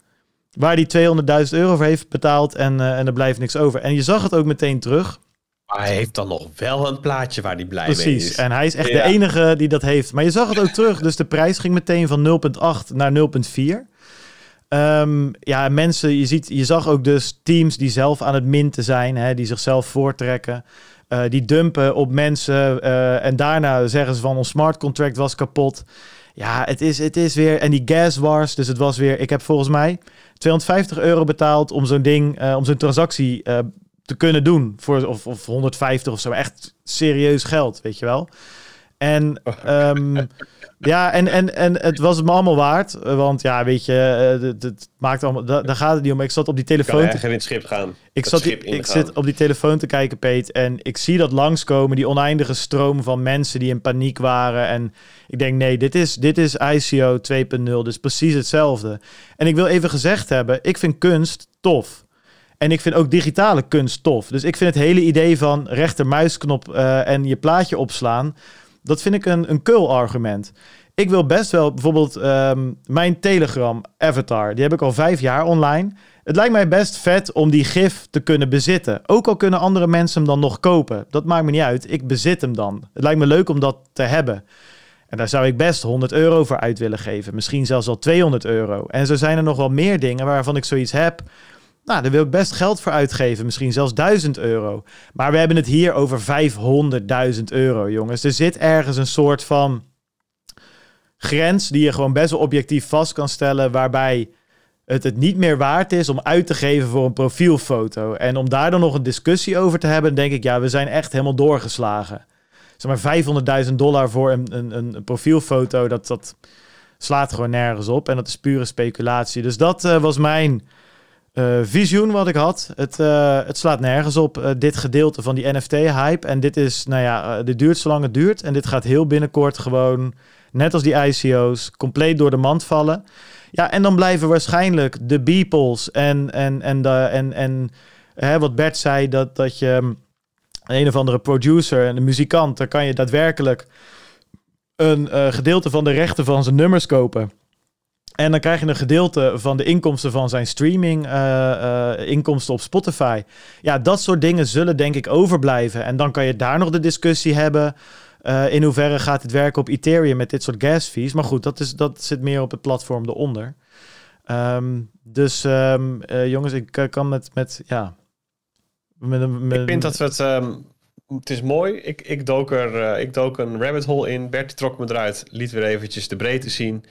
waar die 200.000 euro voor heeft betaald en, eh, en er blijft niks over. En je zag het ook meteen terug. Maar hij heeft dan nog wel een plaatje waar hij blij mee Precies. is. En hij is echt Ja. de enige die dat heeft. Maar je zag het ook terug. Dus de prijs ging meteen van 0,8 naar 0,4. Ehm, ja, mensen, je, ziet, je zag ook dus teams die zelf aan het minten zijn, hè, die zichzelf voortrekken. eh, die dumpen op mensen eh, en daarna zeggen ze van ons smart contract was kapot. Ja, het is, het is weer. En die gas wars, dus het was weer. Ik heb volgens mij 250 euro betaald om zo'n ding, eh, om zo'n transactie te kunnen doen. Voor, of, of 150 of zo. Echt serieus geld, weet je wel. En ehm, [laughs] ja, en, en, en het was het me allemaal waard. Want ja, weet je, eh, het, het maakt allemaal. da- Daar gaat het niet om. Ik zat op die telefoon. te- erger in het schip gaan. ik, zat die- ik zit op die telefoon te kijken, Peet. En ik zie dat langskomen, die oneindige stroom van mensen die in paniek waren. En ik denk, nee, dit is, dit is ICO 2.0. Dus precies hetzelfde. En ik wil even gezegd hebben, ik vind kunst tof. En ik vind ook digitale kunst tof. Dus ik vind het hele idee van rechtermuisknop eh en je plaatje opslaan... dat vind ik een, een kul argument. Ik wil best wel bijvoorbeeld ehm, mijn Telegram avatar. Die heb ik al vijf jaar online. Het lijkt mij best vet om die gif te kunnen bezitten. Ook al kunnen andere mensen hem dan nog kopen. Dat maakt me niet uit. Ik bezit hem dan. Het lijkt me leuk om dat te hebben. En daar zou ik best 100 euro voor uit willen geven. Misschien zelfs al 200 euro. En zo zijn er nog wel meer dingen waarvan ik zoiets heb. Nou, daar wil ik best geld voor uitgeven. Misschien zelfs 1000 euro. Maar we hebben het hier over 500.000 euro, jongens. Er zit ergens een soort van grens die je gewoon best wel objectief vast kan stellen. Waarbij het het niet meer waard is om uit te geven voor een profielfoto. En om daar dan nog een discussie over te hebben, denk ik, ja, we zijn echt helemaal doorgeslagen. Zeg maar 500.000 dollar voor een, een, een profielfoto, dat, dat slaat gewoon nergens op. En dat is pure speculatie. Dus dat eh, was mijn eh, visioen wat ik had. Het, eh, het slaat nergens op, eh, dit gedeelte van die NFT-hype. En dit is, nou ja, dit duurt zolang het duurt. En dit gaat heel binnenkort gewoon, net als die ICO's, compleet door de mand vallen. Ja, en dan blijven waarschijnlijk de Beeples en, en, en, de, en, en hè, wat Bert zei, dat, dat je mm, een of andere producer en een muzikant, daar kan je daadwerkelijk een gedeelte van de rechten van zijn nummers kopen. En dan krijg je een gedeelte van de inkomsten van zijn streaming, eh, eh, inkomsten op Spotify. Ja, dat soort dingen zullen denk ik overblijven. En dan kan je daar nog de discussie hebben. eh, in hoeverre gaat het werken op Ethereum met dit soort gas fees? Maar goed, dat, is, dat zit meer op het platform eronder. Ehm, dus ehm, eh, jongens, ik kan met, met ja... Met, Ik vind dat we het... ehm, het is mooi. Ik, ik, dook er, ik dook een rabbit hole in. Bert trok me eruit. Liet weer eventjes de breedte zien.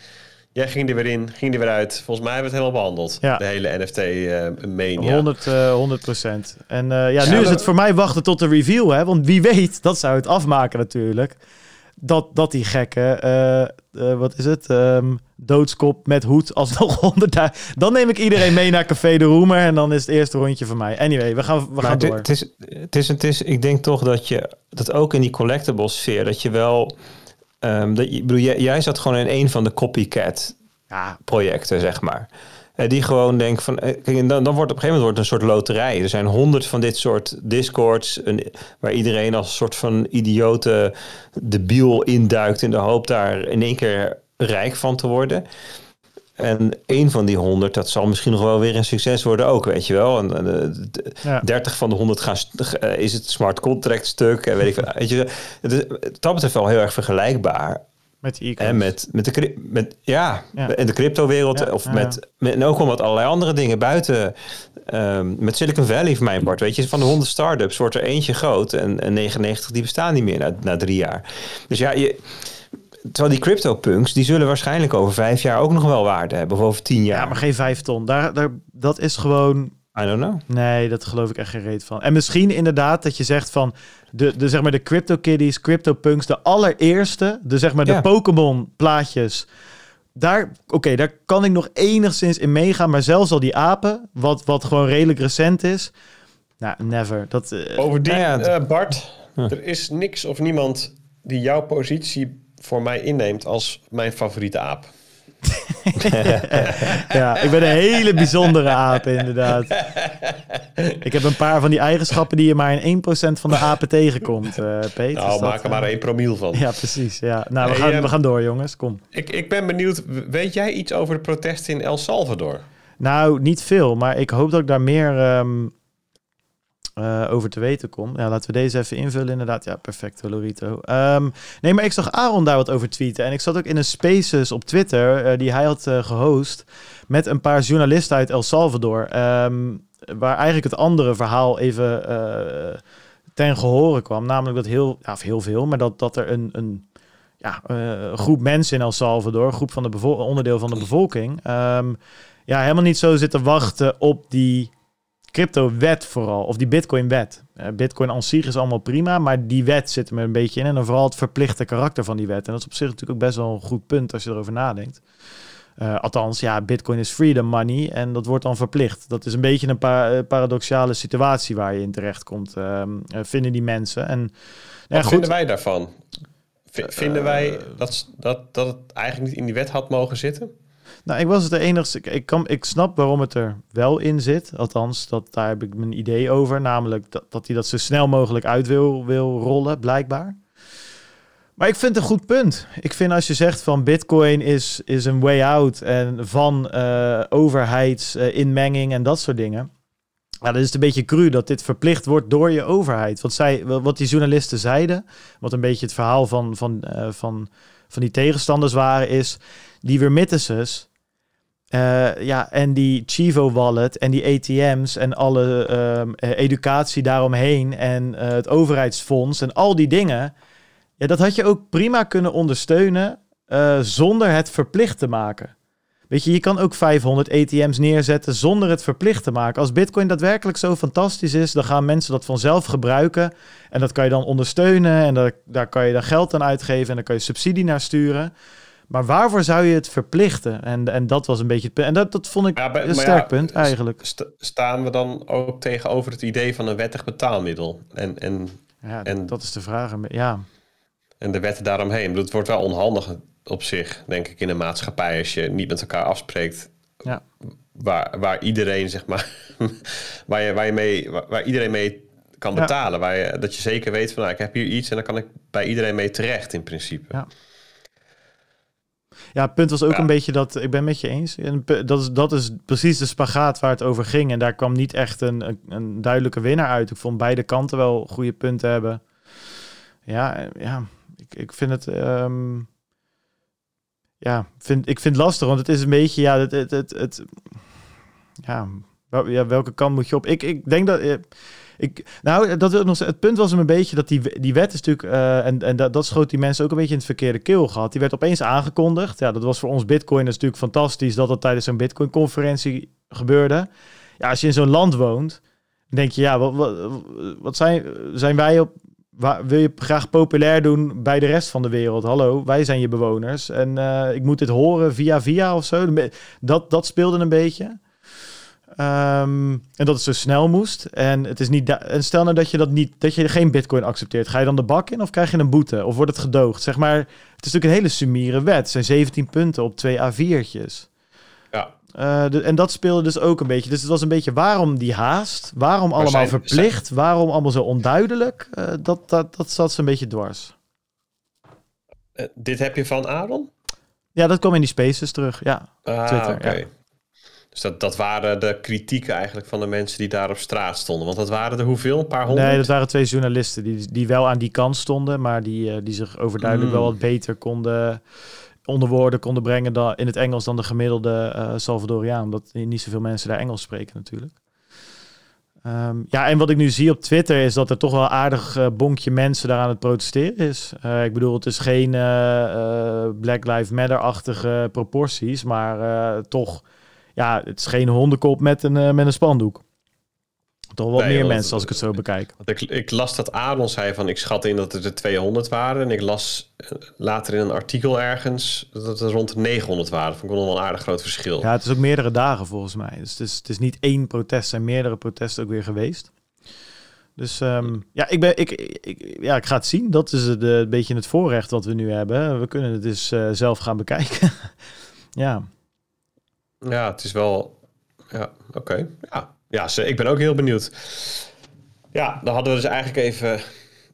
Jij ging er weer in, ging er weer uit. Volgens mij hebben we het helemaal behandeld. Ja. De hele NFT-mania. 100, eh 100 procent. En eh, ja, nu Ja, is het voor mij wachten tot de reveal, hè? Want wie weet, dat zou het afmaken natuurlijk. Dat, dat die gekke, eh, eh, wat is het? Ehm, doodskop met hoed alsnog [laughs] 100 Dan neem ik iedereen mee naar Café de Roemer en dan is het eerste rondje van mij. Anyway, we gaan, we Maar gaan door. het, is, het, is, het is, ik denk toch dat je, dat ook in die collectible sfeer, dat je wel, ehm, dat bedoel, jij, jij zat gewoon in een van de copycat Ja, projecten, zeg maar. Eh, die gewoon denkt van, eh, kijk, dan, dan wordt op een gegeven moment wordt het een soort loterij. Er zijn honderd van dit soort discords, een, waar iedereen als een soort van idiote debiel induikt in de hoop daar in één keer rijk van te worden. En één van die honderd, dat zal misschien nog wel weer een succes worden ook, weet je wel. En, en, eh, d- Ja. 30 van de 100 gaan, eh, is het smart contract stuk. En weet ik veel. Weet je, het is wat dat betreft wel heel erg vergelijkbaar. met die En met, met de met, ja, Ja. in de cryptowereld. Ja, of met, met, en ook wel met allerlei andere dingen buiten. ehm, met Silicon Valley, voor mijn part. Weet je, van de 100 start-ups wordt er eentje groot. En, en 99 die bestaan niet meer na, na drie jaar. Dus ja, je, terwijl die crypto-punks, die zullen waarschijnlijk over vijf jaar ook nog wel waarde hebben. Of over tien jaar. Ja, maar geen vijf ton. Daar, daar, dat is gewoon I don't know. Nee, dat geloof ik echt geen reet van. En misschien inderdaad dat je zegt van de, de zeg maar de crypto kiddies, crypto punks, de allereerste, de zeg maar Ja. de Pokémon plaatjes. Daar, oké, daar kan ik nog enigszins in meegaan, maar zelfs al die apen, wat, wat gewoon redelijk recent is. Nou, never. Dat, eh, Bovendien, Nou ja, eh, Bart, Huh. er is niks of niemand die jouw positie voor mij inneemt als mijn favoriete aap. [laughs] ja, ik ben een hele bijzondere aap, inderdaad. Ik heb een paar van die eigenschappen die je maar in 1% van de apen tegenkomt, uh, Peter. Nou, maak er maar 1 promiel van. Ja, precies. Ja. Nou, we, gaan, we gaan door, jongens. Kom. Ik, ik ben benieuwd, weet jij iets over de protesten in El Salvador? Nou, niet veel, maar ik hoop dat ik daar meer um, uh, over te weten kom. Ja, laten we deze even invullen inderdaad. Ja, perfect, Lorito. Um, nee, maar ik zag Aaron daar wat over tweeten. En ik zat ook in een spaces op Twitter, uh, die hij had uh, gehost, met een paar journalisten uit El Salvador. Um, waar eigenlijk het andere verhaal even ten gehore kwam. Namelijk dat heel, ja, heel veel, maar dat, dat er een... een ja, groep mensen in El Salvador, groep van de onderdeel van de bevolking, um, ja, helemaal niet zo zitten wachten op die crypto-wet vooral, of die Bitcoin-wet. Uh, Bitcoin aan zich is allemaal prima, maar die wet zit er een beetje in. En dan vooral het verplichte karakter van die wet. En dat is op zich natuurlijk ook best wel een goed punt als je erover nadenkt. Uh, althans, ja, Bitcoin is freedom money en dat wordt dan verplicht. Dat is een beetje een pa paradoxale situatie waar je in terecht komt, uh, vinden die mensen. En, Wat goed. vinden wij daarvan? V vinden wij dat, dat, dat het eigenlijk niet in die wet had mogen zitten? Nou, ik was het de enige. Ik, kan, ik snap waarom het er wel in zit. Althans, dat, daar heb ik mijn idee over. Namelijk dat, dat hij dat zo snel mogelijk uit wil, wil rollen, blijkbaar. Maar ik vind het een goed punt. Ik vind als je zegt van Bitcoin is, is een way out en van uh, overheidsinmenging en dat soort dingen. Ja, dat is een beetje cru dat dit verplicht wordt door je overheid. Wat, zij, wat die journalisten zeiden, wat een beetje het verhaal van, van, uh, van, van die tegenstanders waren, is die remittances uh, ja, en die Chivo wallet en die ATM's en alle uh, educatie daaromheen en uh, het overheidsfonds en al die dingen. Ja, dat had je ook prima kunnen ondersteunen zonder het verplicht te maken. Weet je, je kan ook 500 ATM's neerzetten zonder het verplicht te maken. Als Bitcoin daadwerkelijk zo fantastisch is, dan gaan mensen dat vanzelf gebruiken. En dat kan je dan ondersteunen en daar, daar kan je dan geld aan uitgeven en dan kan je subsidie naar sturen. Maar waarvoor zou je het verplichten? En, en dat was een beetje het punt. En dat, dat vond ik ja, een sterk punt eigenlijk. staan we dan ook tegenover het idee van een wettig betaalmiddel? En, en, ja, en, dat is de vraag. Ja. En de wetten daaromheen. Het wordt wel onhandig op zich, denk ik, in een maatschappij als je niet met elkaar afspreekt. Ja. Waar, waar iedereen, zeg maar, [laughs] waar, je, waar, je mee, waar, iedereen mee kan betalen. Waar je, dat je zeker weet van, nou, ik heb hier iets en dan kan ik bij iedereen mee terecht in principe. Ja. Ja, het punt was ook een beetje dat, ik ben met je eens. En dat, is, dat is precies de spagaat waar het over ging. En daar kwam niet echt een, een, duidelijke winnaar uit. Ik vond beide kanten wel goede punten hebben. Ja, ja ik, ik vind het... Um, ja, vind, ik vind het lastig, want het is een beetje, ja, het, het, het, het ja, ja, welke kant moet je op? Ik, ik denk dat, eh, ik, nou, dat nog, het punt was een beetje dat die, die wet is natuurlijk, uh, en, en dat, dat schoot die mensen ook een beetje in het verkeerde keel gehad. Die werd opeens aangekondigd. Ja, dat was voor ons Bitcoin natuurlijk fantastisch dat dat tijdens zo'n Bitcoin-conferentie gebeurde. Ja, als je in zo'n land woont, denk je, ja, wat, wat, wat zijn, zijn wij op, Waar, wil je graag populair doen bij de rest van de wereld? Hallo, wij zijn je bewoners. En uh, ik moet dit horen via via of zo. Dat, dat speelde een beetje. Um, en dat het zo snel moest. En het is niet. En stel nou dat je dat niet, dat je geen bitcoin accepteert. Ga je dan de bak in of krijg je een boete? Of wordt het gedoogd? Zeg maar, het is natuurlijk een hele sumiere wet. Het zijn 17 punten op twee A4'tjes. Ja. Uh, de, en dat speelde dus ook een beetje. Dus het was een beetje waarom die haast? Waarom allemaal zijn, verplicht? Zijn... Waarom allemaal zo onduidelijk? Uh, dat, dat, dat zat ze een beetje dwars. Uh, dit heb je van Aaron? Ja, dat kwam in die spaces terug. Ja, ah, Twitter. Okay. Ja. Dus dat, dat waren de kritieken eigenlijk van de mensen die daar op straat stonden. Want dat waren er hoeveel? Een paar honderd? Nee, dat waren twee journalisten die, die wel aan die kant stonden, maar die, uh, die zich overduidelijk mm. wel wat beter konden onder woorden konden brengen dan, in het Engels dan de gemiddelde uh, Salvadoriaan. Omdat niet zoveel mensen daar Engels spreken natuurlijk. Um, ja, en wat ik nu zie op Twitter is dat er toch wel aardig uh, bonkje mensen daar aan het protesteren is. Uh, ik bedoel, het is geen Black Lives Matter-achtige proporties, maar toch ja, het is geen hondenkop met een, uh, met een spandoek. Toch wel meer mensen als ik het zo bekijk. Ik, ik, las dat Aaron zei van ik schat in dat het er 200 waren. En ik las eh, later in een artikel ergens dat het er rond 900 waren. Vond ik wel een aardig groot verschil. Ja, het is ook meerdere dagen volgens mij. Dus het is, het is niet één protest, zijn meerdere protesten ook weer geweest. Dus um, ja, ik, ben, ik, ik, ja, ik ga het zien. Dat is het, een beetje het voorrecht wat we nu hebben. We kunnen het dus uh, zelf gaan bekijken. [laughs] Ja. Ja, het is wel... Ja, oké. Ja. Ja, ik ben ook heel benieuwd. Ja, dan hadden we dus eigenlijk even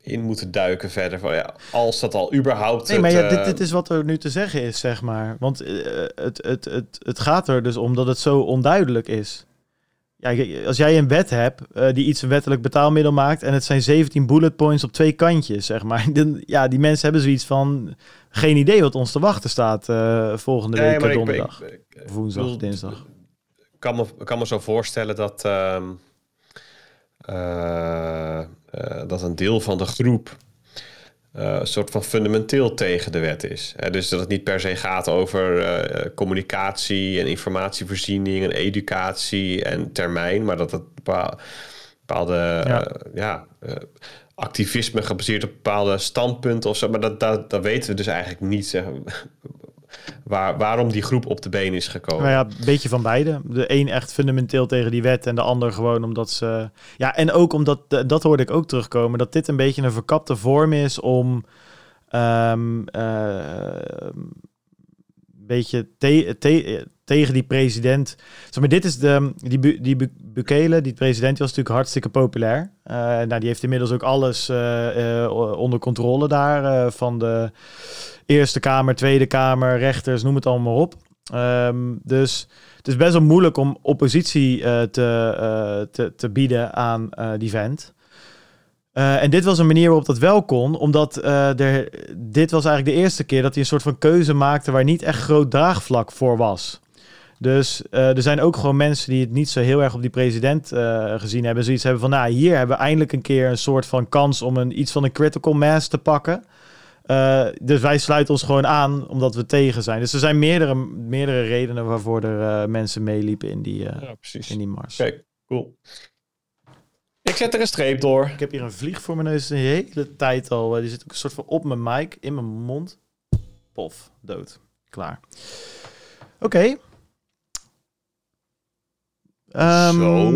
in moeten duiken verder. Van, ja, als dat al überhaupt... Nee, maar ja, dit, eh, dit is wat er nu te zeggen is, zeg maar. Want eh, het, het, het, het gaat er dus om dat het zo onduidelijk is. Ja, als jij een wet hebt eh, die iets een wettelijk betaalmiddel maakt... en het zijn 17 bullet points op twee kantjes, zeg maar. [laughs] Dan, ja, die mensen hebben zoiets van... geen idee wat ons te wachten staat eh, volgende nee, week ik- donderdag. ik- ik- Of woensdag, bedoel, dinsdag. Ik kan me, kan me zo voorstellen dat, ehm, eh, eh, dat een deel van de groep eh, een soort van fundamenteel tegen de wet is. Hè, dus dat het niet per se gaat over eh, communicatie en informatievoorziening en educatie en termijn, maar dat het bepaal- bepaalde Ja. ja, eh, activisme gebaseerd op bepaalde standpunten of zo. Maar dat, dat, dat weten we dus eigenlijk niet. Zeg, waar, waarom die groep op de been is gekomen. Nou ja, een beetje van beide. De een echt fundamenteel tegen die wet en de ander gewoon omdat ze... Ja, en ook omdat, dat hoorde ik ook terugkomen, dat dit een beetje een verkapte vorm is om... eh, een beetje te- te- tegen die president... Zeg maar, dit is de... Die, die Bu- Bukele, die president, die was natuurlijk hartstikke populair. Eh, nou, die heeft inmiddels ook alles eh, eh, onder controle daar. van de Eerste Kamer, Tweede Kamer, rechters, noem het allemaal op. Ehm, dus het is best wel moeilijk om oppositie te, te, te bieden aan die vent. En dit was een manier waarop dat wel kon, omdat er, dit was eigenlijk de eerste keer dat hij een soort van keuze maakte waar niet echt groot draagvlak voor was. Dus eh, er zijn ook gewoon mensen die het niet zo heel erg op die president eh, gezien hebben. Zoiets hebben van, nou, hier hebben we eindelijk een keer een soort van kans om een, iets van een critical mass te pakken. Eh, dus wij sluiten ons gewoon aan omdat we tegen zijn. Dus er zijn meerdere, meerdere redenen waarvoor er mensen meeliepen in die, Ja, in die mars. Oké, cool. Ik zet er een streep door. Ik heb hier een vlieg voor mijn neus de hele tijd al. die zit ook een soort van op mijn mic, in mijn mond. Pof, dood. Klaar. Oké. Ehm, Zo.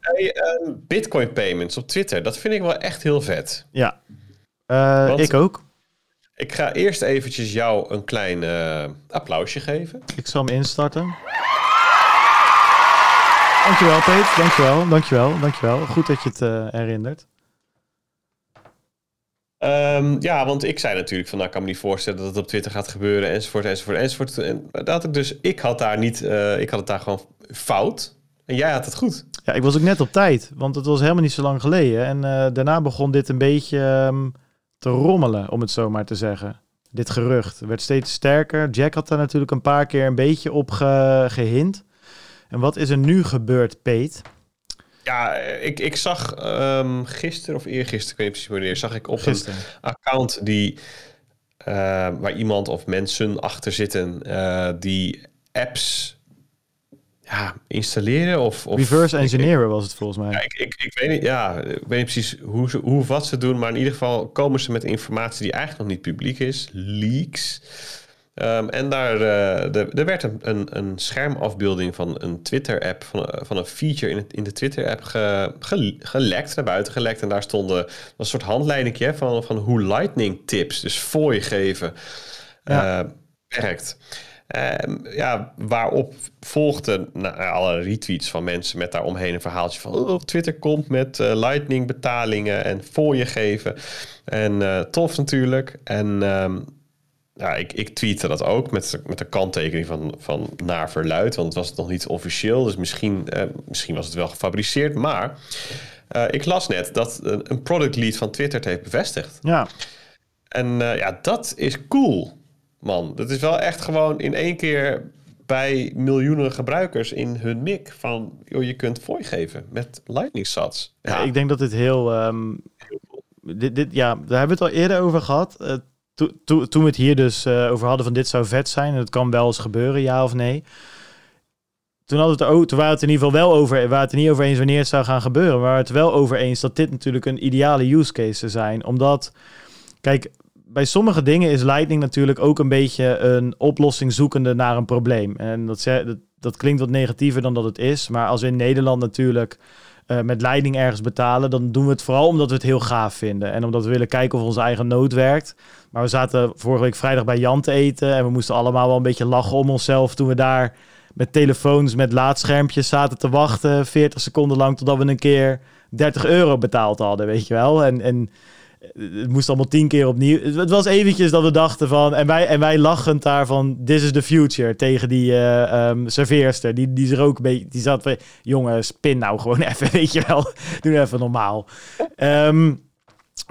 Hey, ehm, Bitcoin payments op Twitter, dat vind ik wel echt heel vet. Ja. Eh, ik ook. Ik ga eerst eventjes jou een klein eh, applausje geven. Ik zal hem instarten. Dankjewel, Peet. Dankjewel, dankjewel, dankjewel. Goed dat je het eh, herinnert. Ehm, ja, want ik zei natuurlijk van, nou, ik kan me niet voorstellen dat het op Twitter gaat gebeuren, enzovoort, enzovoort, enzovoort. En dat ik dus, ik had daar niet, ik had het daar gewoon fout. En jij had het goed. Ja, ik was ook net op tijd, want het was helemaal niet zo lang geleden. En eh, daarna begon dit een beetje ehm, te rommelen, om het zo maar te zeggen. Dit gerucht werd steeds sterker. Jack had daar natuurlijk een paar keer een beetje op ge- gehint. En wat is er nu gebeurd, Peet? Ja, ik, ik zag ehm gisteren of eergisteren, ik weet niet precies wanneer, zag ik op Gisteren. een account die, eh, waar iemand of mensen achter zitten eh, die apps ja, installeren of... of Reverse engineeren was het volgens Ja, mij. ik, ik, ik weet niet, ja, ik weet niet precies hoe, ze, hoe wat ze doen, maar in ieder geval komen ze met informatie die eigenlijk nog niet publiek is, leaks. Ehm, en daar de, er werd een, een, een schermafbeelding van een Twitter-app, van, eh, van een feature in, het, in de Twitter-app ge, ge- gelekt, naar buiten gelekt. En daar stonden een soort handleidingje van, van hoe Lightning tips, dus fooi geven, Ja. eh, werkt. Ehm, ja, waarop volgden nou, alle retweets van mensen met daaromheen een verhaaltje van oh, Twitter komt met eh, Lightning betalingen en fooien geven. En eh, tof natuurlijk. En ehm, ja, ik, ik tweette dat ook met, met de kanttekening van, van naar verluid, want het was nog niet officieel. Dus misschien, eh, misschien was het wel gefabriceerd. Maar ik las net dat een, product lead van Twitter het heeft bevestigd. Ja, En ja, dat is cool, man. Dat is wel echt gewoon in één keer bij miljoenen gebruikers in hun mic van... Joh, je kunt fooi geven met lightning sats. Ja, ik denk dat dit heel. ehm, dit, dit, ja, daar hebben we het al eerder over gehad. Eh, to- to- toen we het hier dus eh, over hadden van dit zou vet zijn. En het kan wel eens gebeuren, ja of nee. Toen, hadden we het, ook, toen waren we het in ieder geval wel over. We waren het er niet over eens wanneer het zou gaan gebeuren. Maar we waren het wel over eens dat dit natuurlijk een ideale use case zou zijn. Omdat, kijk, bij sommige dingen is Lightning natuurlijk ook een beetje een oplossing zoekende naar een probleem. En dat, dat, dat klinkt wat negatiever dan dat het is. Maar als we in Nederland natuurlijk eh, met leiding ergens betalen, dan doen we het vooral omdat we het heel gaaf vinden. En omdat we willen kijken of onze eigen nood werkt. Maar we zaten vorige week vrijdag bij Jan te eten. En we moesten allemaal wel een beetje lachen om onszelf toen we daar met telefoons met laadschermpjes zaten te wachten. 40 seconden lang totdat we een keer 30 euro betaald hadden, weet je wel. En, en het moest allemaal tien keer opnieuw. Het was eventjes dat we dachten van... En wij, en wij lachend daar van... This is the future. Tegen die uh, serveerster. Die, die zich ook een. Die zat van... Jongen, spin nou gewoon [laughs] even, weet je wel. Doe even normaal. Um,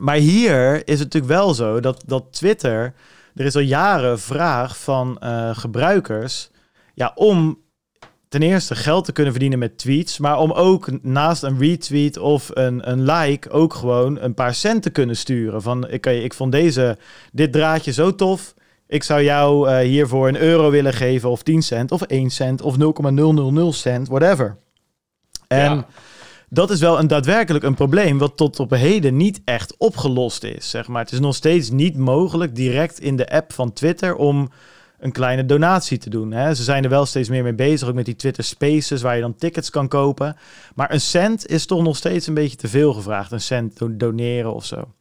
maar hier is het natuurlijk wel zo dat, dat Twitter... Er is al jaren vraag van uh, gebruikers... Ja, om ten eerste geld te kunnen verdienen met tweets, maar om ook naast een retweet of een, een like ook gewoon een paar cent te kunnen sturen. Van ik, ik vond deze, dit draadje zo tof. Ik zou jou uh, hiervoor een euro willen geven, of 10 cent, of 1 cent, of 0,000 cent, whatever. En ja. dat is wel een daadwerkelijk een probleem, wat tot op heden niet echt opgelost is. Zeg maar. Het is nog steeds niet mogelijk direct in de app van Twitter om een kleine donatie te doen. Hè. Ze zijn er wel steeds meer mee bezig, ook met die Twitter Spaces, waar je dan tickets kan kopen. Maar een cent is toch nog steeds een beetje te veel gevraagd. Een cent doneren of zo.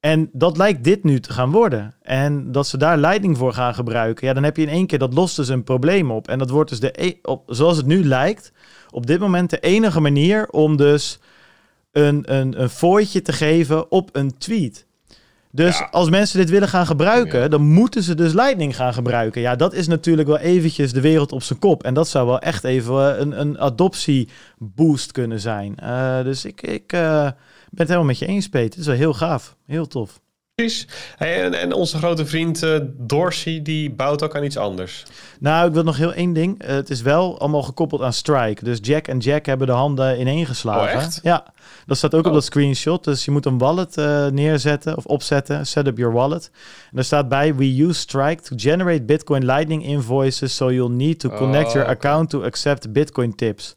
En dat lijkt dit nu te gaan worden. En dat ze daar leiding voor gaan gebruiken. Ja, dan heb je in één keer, dat lost dus een probleem op. En dat wordt dus de, e op, zoals het nu lijkt, op dit moment de enige manier om dus een, een, een fooitje te geven op een tweet. Dus ja. als mensen dit willen gaan gebruiken, ja. dan moeten ze dus Lightning gaan gebruiken. Ja, dat is natuurlijk wel eventjes de wereld op zijn kop. En dat zou wel echt even een, een adoptieboost kunnen zijn. Uh, dus ik, ik uh, ben het helemaal met je eens, Peter. Het is wel heel gaaf. Heel tof. Precies. Hey, en, en, onze grote vriend uh, Dorsey, die bouwt ook aan iets anders. Nou, ik wil nog heel één ding. Uh, het is wel allemaal gekoppeld aan Strike. Dus Jack en Jack hebben de handen ineengeslagen. Oh, echt? Ja, dat staat ook oh. op dat screenshot. Dus je moet een wallet uh, neerzetten of opzetten. Set up your wallet. En er staat bij, we use Strike to generate Bitcoin Lightning invoices, so you'll need to connect oh, your okay. account to accept Bitcoin tips.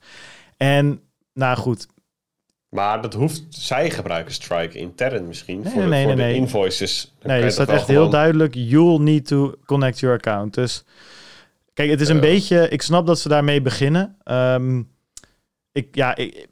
En, nou goed, maar dat hoeft, zij gebruiken Strike intern misschien nee, voor, nee, voor nee, de nee. invoices. Dan Nee, het staat echt heel duidelijk, you'll need to connect your account. Dus kijk, het is een Ja. beetje, ik snap dat ze daarmee beginnen. Ehm, ik, ja, ik,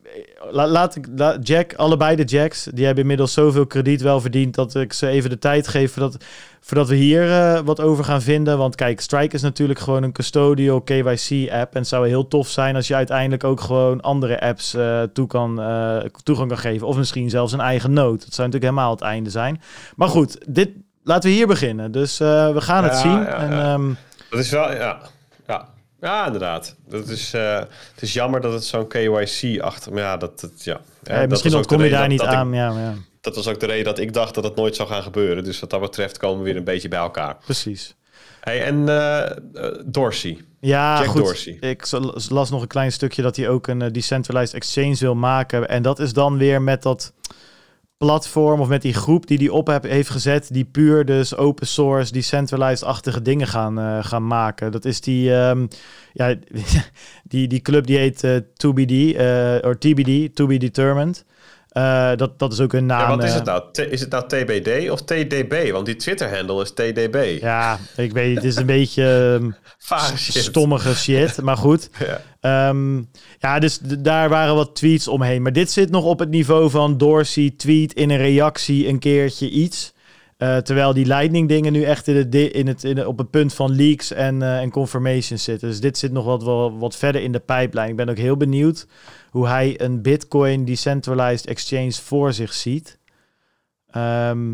la- laat ik, Jack, allebei de Jacks, die hebben inmiddels zoveel krediet wel verdiend dat ik ze even de tijd geef voordat, voordat we hier eh, wat over gaan vinden. Want kijk, Strike is natuurlijk gewoon een custodial KYC-app. En het zou heel tof zijn als je uiteindelijk ook gewoon andere apps eh, toe kan, eh, toegang kan geven. Of misschien zelfs een eigen node. Dat zou natuurlijk helemaal het einde zijn. Maar goed, dit, laten we hier beginnen. Dus eh, we gaan het zien. ja, en, ja. ehm, Dat is wel, ja. Ja, ja inderdaad. Dat is, eh, het is jammer dat het zo'n KYC-achtig... Maar ja, dat, dat, ja. ja eh, dat misschien ontkom je daar niet dat- dat ik- aan. ja, maar ja, dat was ook de reden dat ik dacht dat het nooit zou gaan gebeuren. Dus wat dat betreft komen we weer een beetje bij elkaar. precies. Hey, en eh, Dorsey. Ja, Jack goed. Dorsey. Ik las nog een klein stukje dat hij ook een decentralized exchange wil maken. En dat is dan weer met dat platform of met die groep die hij op heb, heeft gezet, die puur dus open source, decentralized-achtige dingen gaan, eh, gaan maken. Dat is die, ehm, ja, [laughs] die, die club die heet eh 2BD, eh, of TBD, To Be Determined. Eh, dat, dat is ook een naam. Ja, wat is eh, het nou? T- is het nou TBD of TDB? Want die Twitter-handle is TDB. Ja, ik weet, het is een beetje ehm, [laughs] shit. stommige shit, maar goed. [laughs] Ja. Ehm, ja, dus daar waren wat tweets omheen. Maar dit zit nog op het niveau van Dorsey tweet in een reactie een keertje iets. Eh, terwijl die Lightning dingen nu echt in het, in het, in het- op het punt van leaks en, en confirmations zitten. Dus dit zit nog wat, wat, wat verder in de pijplijn. Ik ben ook heel benieuwd hoe hij een Bitcoin decentralized exchange voor zich ziet. Ehm,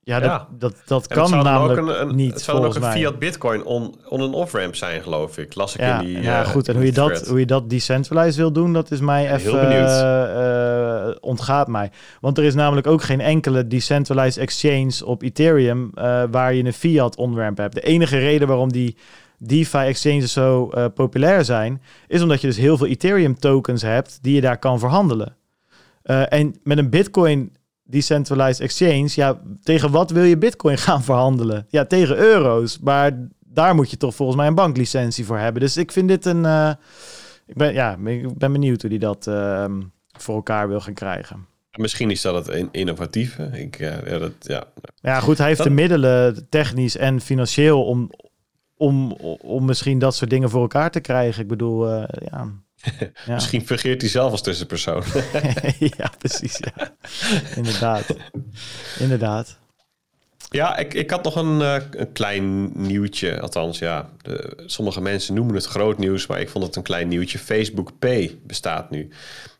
ja, dat, Ja. dat, dat kan namelijk ook een, een, niet, Het zou ook een mij. fiat bitcoin on, on- en off-ramp zijn, geloof ik. Las ik Ja, in die ja eh, goed. En hoe je, dat, hoe je dat decentralized wil doen, dat is mij even benieuwd. eh, eh, ontgaat mij. Want er is namelijk ook geen enkele decentralized exchange op Ethereum waar je een fiat on-ramp hebt. De enige reden waarom die DeFi exchanges zo eh, populair zijn, is omdat je dus heel veel Ethereum tokens hebt die je daar kan verhandelen. Eh, en met een Bitcoin decentralized exchange, ja, tegen wat wil je Bitcoin [laughs] gaan verhandelen? Ja, tegen euro's. Maar daar moet je toch volgens mij een banklicentie voor hebben. Dus ik vind dit een. eh, ik ben, ja, ik ben benieuwd hoe die dat ehm, voor elkaar wil gaan krijgen. Misschien is dat het in- innovatieve. Ik, ja, dat, ja. Ja, goed, hij heeft Dat- de middelen, technisch en financieel, om, om, om misschien dat soort dingen voor elkaar te krijgen. Ik bedoel, eh, ja, [laughs] Ja. Misschien fungeert hij zelf als tussenpersoon. [laughs] ja, precies. Ja. Inderdaad. Inderdaad. Ja, ik, ik had nog een, eh, een klein nieuwtje. Althans, ja, de, sommige mensen noemen het groot nieuws, maar ik vond het een klein nieuwtje. Facebook Pay bestaat nu.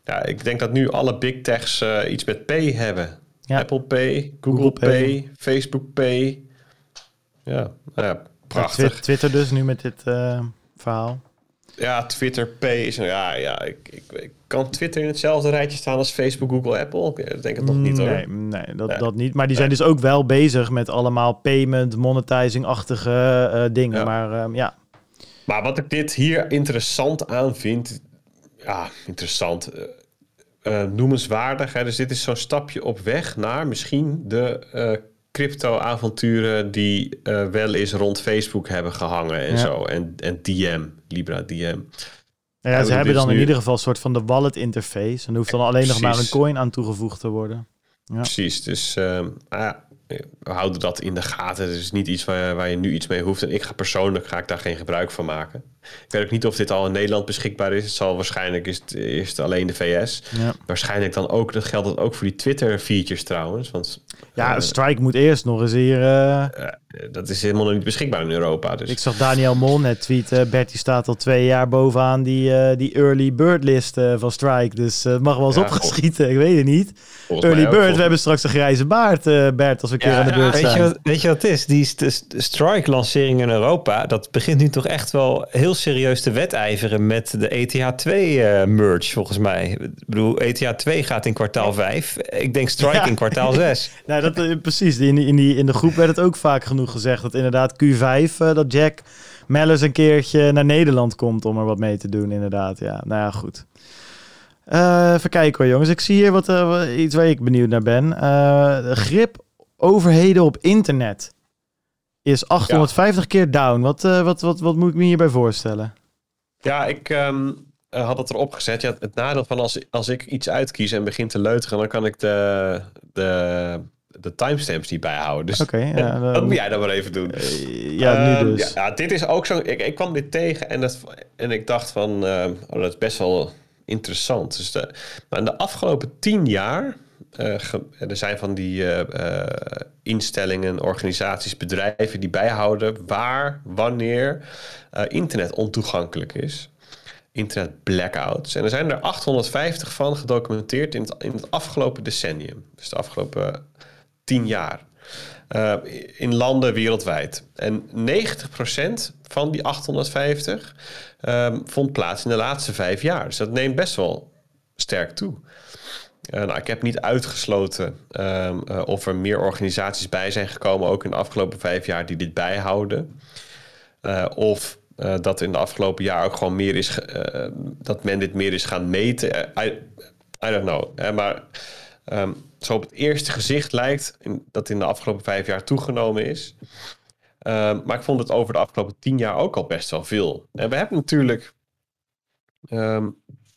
Ja, ik denk dat nu alle big techs eh, iets met Pay hebben. Ja. Apple Pay, Google, Google Pay, Pay. Facebook Pay. Ja, nou Ja, prachtig. Twi- Twitter dus nu met dit eh, verhaal. Ja, Twitter Pay is... Ja, ja ik, ik, ik kan Twitter in hetzelfde rijtje staan als Facebook, Google, Apple? Ik denk het nog niet, hoor. Nee, nee, dat, Nee. dat niet. Maar die zijn dus ook wel bezig met allemaal payment, monetizing-achtige eh, dingen. Ja. Maar ehm, ja, Maar wat ik dit hier interessant aan vind, ja, interessant, eh, noemenswaardig. Hè? Dus dit is zo'n stapje op weg naar misschien de crypto-avonturen die eh, wel eens rond Facebook hebben gehangen en Ja. zo. En, en DM, Libra DM. Nou ja, ze hebben dus dan in ieder geval een soort van de wallet interface. En er hoeft dan alleen nog maar een coin aan toegevoegd te worden. Ja. Precies, dus ehm, ah houden dat in de gaten. Het is niet iets waar, waar je nu iets mee hoeft. En ik ga persoonlijk ga ik daar geen gebruik van maken. Ik weet ook niet of dit al in Nederland beschikbaar is. Het zal waarschijnlijk is het eerst alleen de VS. Ja. Waarschijnlijk dan ook, dat geldt dat ook voor die Twitter-features trouwens. Want Ja, eh, Strike moet eerst nog eens hier... eh, eh, dat is helemaal nog niet beschikbaar in Europa. Dus ik zag Daniel Mol net tweeten. Bertie staat al twee jaar bovenaan die, eh, die early bird list eh, van Strike. Dus eh, het mag wel eens Ja, opgeschieten. Ik weet het niet. volgens Early ook, bird, we hebben straks een grijze baard, eh, Bert, als we een keer Ja, aan de ja, beurt Weet je, zijn. wat, weet je wat het is? Die st- st- Strike-lancering in Europa, dat begint nu toch echt wel heel serieus te wedijveren met de ETH 2-merge, volgens mij. Ik bedoel, ETH 2 gaat in kwartaal 5. Ik denk Strike Ja. in kwartaal 6. [laughs] Nou, dat, eh, precies. In, die- in, die, in de groep werd het ook vaak genoeg gezegd dat inderdaad Q5, eh, dat Jack Mellers een keertje naar Nederland komt om er wat mee te doen, inderdaad. Ja, nou ja, goed. Eh, even kijken hoor, jongens. Ik zie hier wat, wat- iets waar ik benieuwd naar ben. De grip overheden op internet is 850 keer down. Wat, wat, wat, wat moet ik me hierbij voorstellen? Ja, ik ehm, eh, had het erop gezet. Ja, het nadeel van als, als ik iets uitkies en begin te leuteren, dan kan ik de, de, de timestamps niet bijhouden. Dus ja, [laughs] dat moet jij dan maar even doen. Eh, ja, nu Ehm, dus. Ja, dit is ook zo. Ik, ik kwam dit tegen en, dat, en ik dacht van, oh, dat is best wel interessant. Dus de, maar in de afgelopen tien jaar, eh, ge- er zijn van die eh, instellingen, organisaties, bedrijven die bijhouden waar, wanneer internet ontoegankelijk is. Internet blackouts. En er zijn er 850 van gedocumenteerd in het, in het afgelopen decennium. Dus de afgelopen tien jaar. Eh, in landen wereldwijd. En 90% van die 850 ehm, vond plaats in de laatste vijf jaar. Dus dat neemt best wel sterk toe. Eh, nou, ik heb niet uitgesloten ehm, eh, of er meer organisaties bij zijn gekomen, ook in de afgelopen vijf jaar, die dit bijhouden. Of dat in de afgelopen jaar ook gewoon meer is, dat men dit meer is gaan meten. I, don't know. Maar ehm, zo op het eerste gezicht lijkt dat in de afgelopen vijf jaar toegenomen is. Ehm, maar ik vond het over de afgelopen tien jaar ook al best wel veel. En we hebben natuurlijk ehm,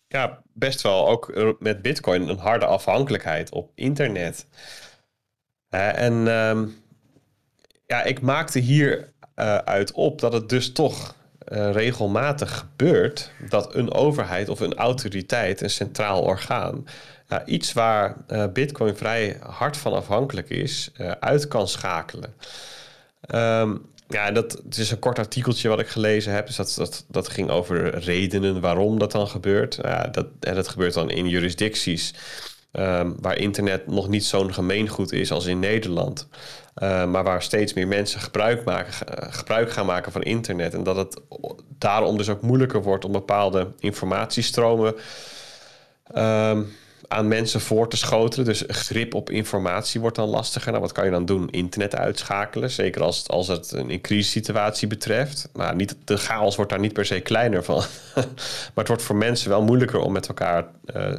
ja, best wel ook eh, met Bitcoin een harde afhankelijkheid op internet. En ehm, ja, ik maakte hier eh, uit op dat het dus toch eh, regelmatig gebeurt dat een overheid of een autoriteit, een centraal orgaan, iets waar eh, Bitcoin vrij hard van afhankelijk is, eh, uit kan schakelen. Ehm, ja, dat het is een kort artikeltje wat ik gelezen heb. Dus dat, dat, dat ging over redenen waarom dat dan gebeurt. Ja, dat, en dat gebeurt dan in jurisdicties ehm, waar internet nog niet zo'n gemeengoed is als in Nederland. Eh, maar waar steeds meer mensen gebruik, maken, gebruik gaan maken van internet. En dat het daarom dus ook moeilijker wordt om bepaalde informatiestromen ehm, aan mensen voor te schotelen. Dus grip op informatie wordt dan lastiger. Nou, wat kan je dan doen? Internet uitschakelen. Zeker als het, als het een crisissituatie betreft. Maar niet, de chaos wordt daar niet per se kleiner van. [laughs] maar het wordt voor mensen wel moeilijker om met elkaar eh,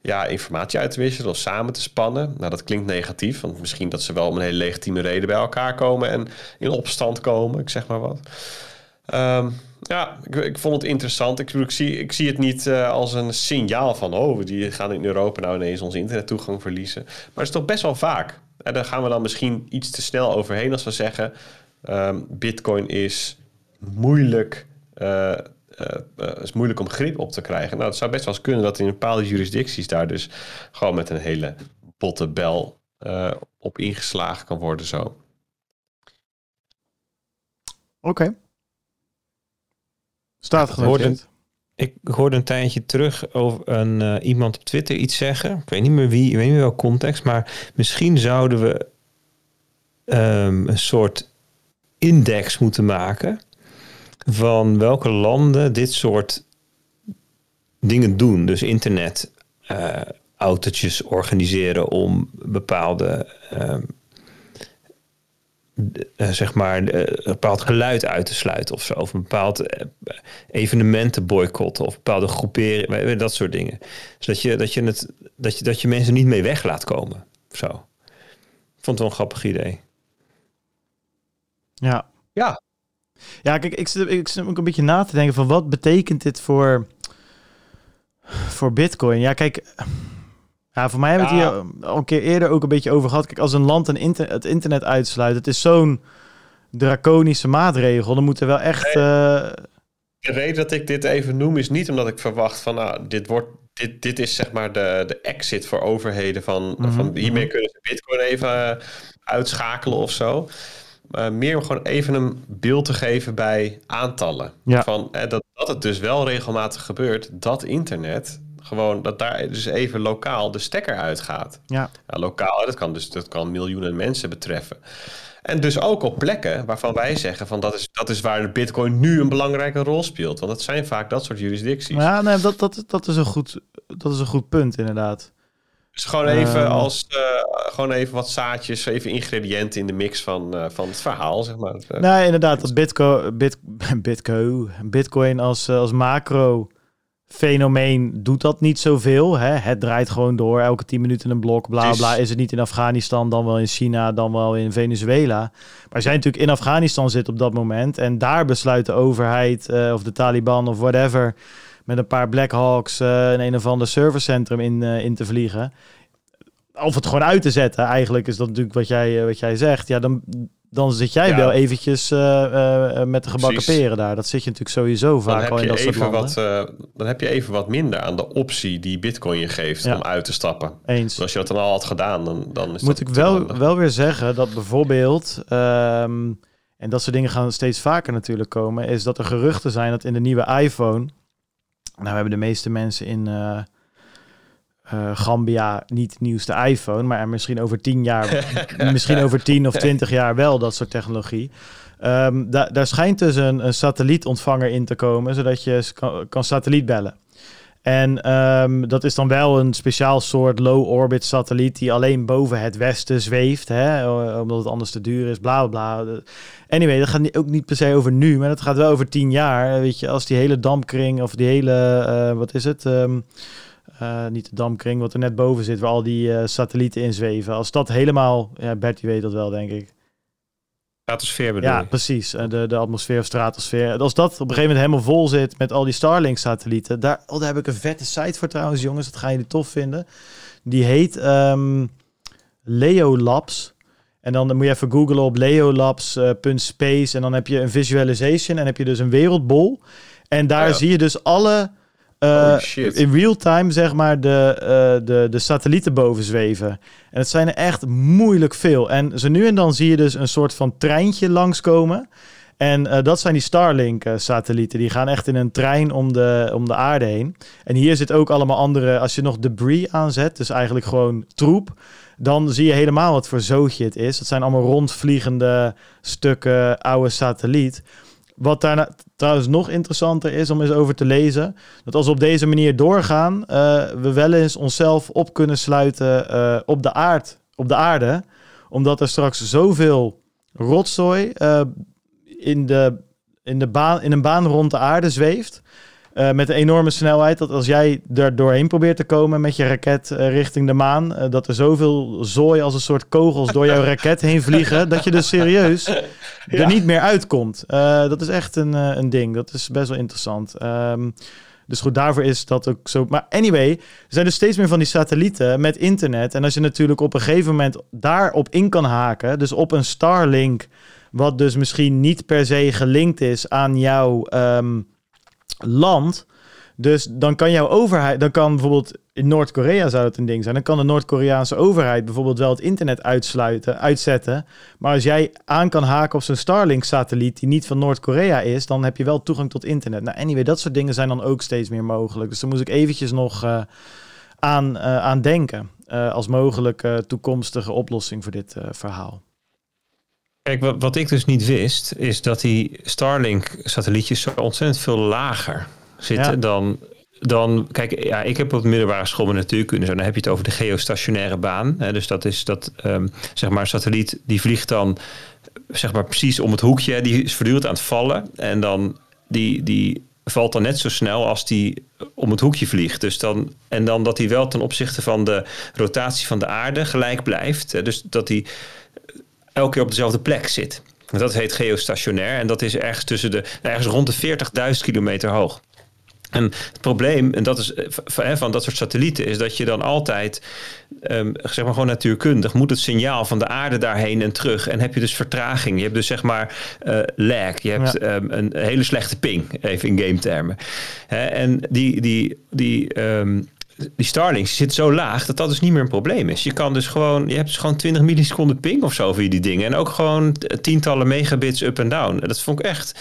ja, informatie uit te wisselen of samen te spannen. Nou, dat klinkt negatief. Want misschien dat ze wel om een hele legitieme reden bij elkaar komen en in opstand komen. Ik zeg maar wat. Ehm, ja, ik, ik vond het interessant. Ik, zie, ik zie het niet eh, als een signaal van... oh, die gaan in Europa nou ineens onze internettoegang verliezen. Maar het is toch best wel vaak. En daar gaan we dan misschien iets te snel overheen als we zeggen... ehm, bitcoin is moeilijk eh, uh, uh, is moeilijk om grip op te krijgen. Nou, het zou best wel eens kunnen dat in bepaalde jurisdicties daar dus gewoon met een hele botte bel uh, op ingeslagen kan worden zo. Oké. Okay. Staat genoteerd. Ik hoorde een tijdje terug over een, uh, iemand op Twitter iets zeggen. Ik weet niet meer wie, ik weet niet meer welk context, maar misschien zouden we um, een soort index moeten maken van welke landen dit soort dingen doen. Dus internet uh, autootjes organiseren om bepaalde uh, zeg maar een bepaald geluid uit te sluiten of zo. Of een bepaald evenementen boycotten of bepaalde groeperingen, dat soort dingen. Zodat je, dat je, het, dat je, dat je mensen niet mee weg laat komen. Zo. Ik vond het wel een grappig idee. Ja. Ja. Ja, kijk, ik zit, ik zit ook een beetje na te denken van wat betekent dit voor, voor Bitcoin? Ja, kijk, ja, voor mij hebben we het hier al een keer eerder ook een beetje over gehad. Kijk, als een land een inter het internet uitsluit, het is zo'n draconische maatregel. Dan moeten wel echt. Nee. Uh... De reden dat ik dit even noem is niet omdat ik verwacht van, nou, dit wordt. Dit, dit is zeg maar de, de exit voor overheden van, mm -hmm. van hiermee kunnen ze Bitcoin even uitschakelen of zo. Uh, meer om gewoon even een beeld te geven bij aantallen. Ja. Van, eh, dat, dat het dus wel regelmatig gebeurt dat internet gewoon dat daar dus even lokaal de stekker uitgaat. Ja. ja lokaal, dat kan dus dat kan miljoenen mensen betreffen. En dus ook op plekken waarvan wij zeggen van dat is, dat is waar de bitcoin nu een belangrijke rol speelt. Want dat zijn vaak dat soort jurisdicties. Ja, nee, dat, dat, dat, is, een goed, dat is een goed punt inderdaad. Dus gewoon even uh, als uh, gewoon even wat zaadjes, even ingrediënten in de mix van, uh, van het verhaal, zeg maar. Nee, inderdaad, dat Bitcoin, bit, [laughs] Bitcoin, Bitcoin als, als macro fenomeen doet dat niet zoveel. Hè? Het draait gewoon door, elke 10 minuten een blok, bla bla. Is het niet in Afghanistan, dan wel in China, dan wel in Venezuela. Maar zij natuurlijk in Afghanistan zit op dat moment. En daar besluit de overheid uh, of de Taliban of whatever... met een paar Black Hawks uh, in een of ander servercentrum in, uh, in te vliegen. Of het gewoon uit te zetten. Eigenlijk is dat natuurlijk wat jij, wat jij zegt. Ja, dan, dan zit jij ja. wel eventjes uh, uh, met de gebakken Precies. peren daar. Dat zit je natuurlijk sowieso vaak al in dat soort landen. Wat, uh, dan heb je even wat minder aan de optie die Bitcoin je geeft ja. om uit te stappen. Eens. Dus als je dat dan al had gedaan, dan, dan is Moet ik wel, wel weer zeggen dat bijvoorbeeld... Um, en dat soort dingen gaan steeds vaker natuurlijk komen... is dat er geruchten zijn dat in de nieuwe iPhone... Nou, hebben de meeste mensen in... Uh, Gambia niet nieuwste iPhone, maar misschien over tien jaar, [laughs] misschien over tien of twintig jaar wel dat soort technologie. Um, da daar schijnt dus een, een, satellietontvanger in te komen, zodat je kan, kan satellietbellen. En um, dat is dan wel een speciaal soort low-orbit satelliet die alleen boven het westen zweeft, hè, omdat het anders te duur is, bla bla bla. Anyway, dat gaat ook niet per se over nu, maar dat gaat wel over tien jaar. Weet je, als die hele dampkring of die hele, uh, wat is het? Um, uh, niet de dampkring, wat er net boven zit, waar al die uh, satellieten in zweven. Als dat helemaal, ja, Bertie weet dat wel, denk ik. Stratosfeer bedoel Ja, precies. De, de atmosfeer of stratosfeer. Als dat op een gegeven moment helemaal vol zit met al die Starlink-satellieten. Daar, oh, daar heb ik een vette site voor trouwens, jongens. Dat gaan jullie tof vinden. Die heet um, Leo Labs. En dan moet je even googlen op leolabs.space. En dan heb je een visualization. En heb je dus een wereldbol. En daar oh ja. zie je dus alle uh, in real time, zeg maar, de, uh, de, de satellieten boven zweven. En het zijn er echt moeilijk veel. En zo nu en dan zie je dus een soort van treintje langskomen. En uh, dat zijn die Starlink-satellieten. Die gaan echt in een trein om de, om de aarde heen. En hier zit ook allemaal andere... Als je nog debris aanzet, dus eigenlijk gewoon troep... dan zie je helemaal wat voor zootje het is. Dat zijn allemaal rondvliegende stukken oude satelliet... Wat daar trouwens nog interessanter is om eens over te lezen, dat als we op deze manier doorgaan, uh, we wel eens onszelf op kunnen sluiten uh, op, de op de aarde, omdat er straks zoveel rotzooi uh, in, de, in, de baan, in een baan rond de aarde zweeft. Uh, met een enorme snelheid. Dat als jij er doorheen probeert te komen met je raket uh, richting de maan. Uh, dat er zoveel zooi als een soort kogels door jouw raket heen vliegen. dat je dus serieus [laughs] ja. er niet meer uitkomt. dat is echt een, een ding. Dat is best wel interessant. Um, dus goed, daarvoor is dat ook zo. Maar anyway, er zijn dus steeds meer van die satellieten met internet. En als je natuurlijk op een gegeven moment daarop in kan haken. Dus op een Starlink. Wat dus misschien niet per se gelinkt is aan jouw. Um, land. Dus dan kan jouw overheid, dan kan bijvoorbeeld in Noord-Korea zou het een ding zijn. Dan kan de Noord-Koreaanse overheid bijvoorbeeld wel het internet uitsluiten, uitzetten. Maar als jij aan kan haken op zo'n Starlink-satelliet die niet van Noord-Korea is, dan heb je wel toegang tot internet. Nou, anyway, dat soort dingen zijn dan ook steeds meer mogelijk. Dus daar moest ik eventjes nog uh, aan, uh, denken uh, als mogelijke toekomstige oplossing voor dit verhaal. Kijk, wat, wat ik dus niet wist, is dat die Starlink-satellietjes zo ontzettend veel lager zitten ja. dan dan, kijk, ja, ik heb op de middelbare school natuurkunde. Dan heb je het over de geostationaire baan. Hè, dus dat is dat, um, zeg maar, satelliet die vliegt dan, zeg maar, precies om het hoekje. Die is voortdurend aan het vallen. En dan, die, die valt dan net zo snel als die om het hoekje vliegt. Dus dan, en dan dat hij wel ten opzichte van de rotatie van de aarde gelijk blijft. Hè, dus dat hij elke keer op dezelfde plek zit. Dat heet geostationair en dat is ergens tussen de ergens rond de 40.000 kilometer hoog. En het probleem, en dat is van, van dat soort satellieten, is dat je dan altijd, um, zeg maar gewoon natuurkundig, moet het signaal van de aarde daarheen en terug. En heb je dus vertraging. Je hebt dus zeg maar uh, lag. Je hebt ja. um, een hele slechte ping, even in game termen. en die, die, die, um, die Starlink zit zo laag dat dat dus niet meer een probleem is. Je kan dus gewoon, je hebt dus gewoon 20 milliseconden ping of zo via die dingen. En ook gewoon tientallen megabits up en down. Dat vond ik echt,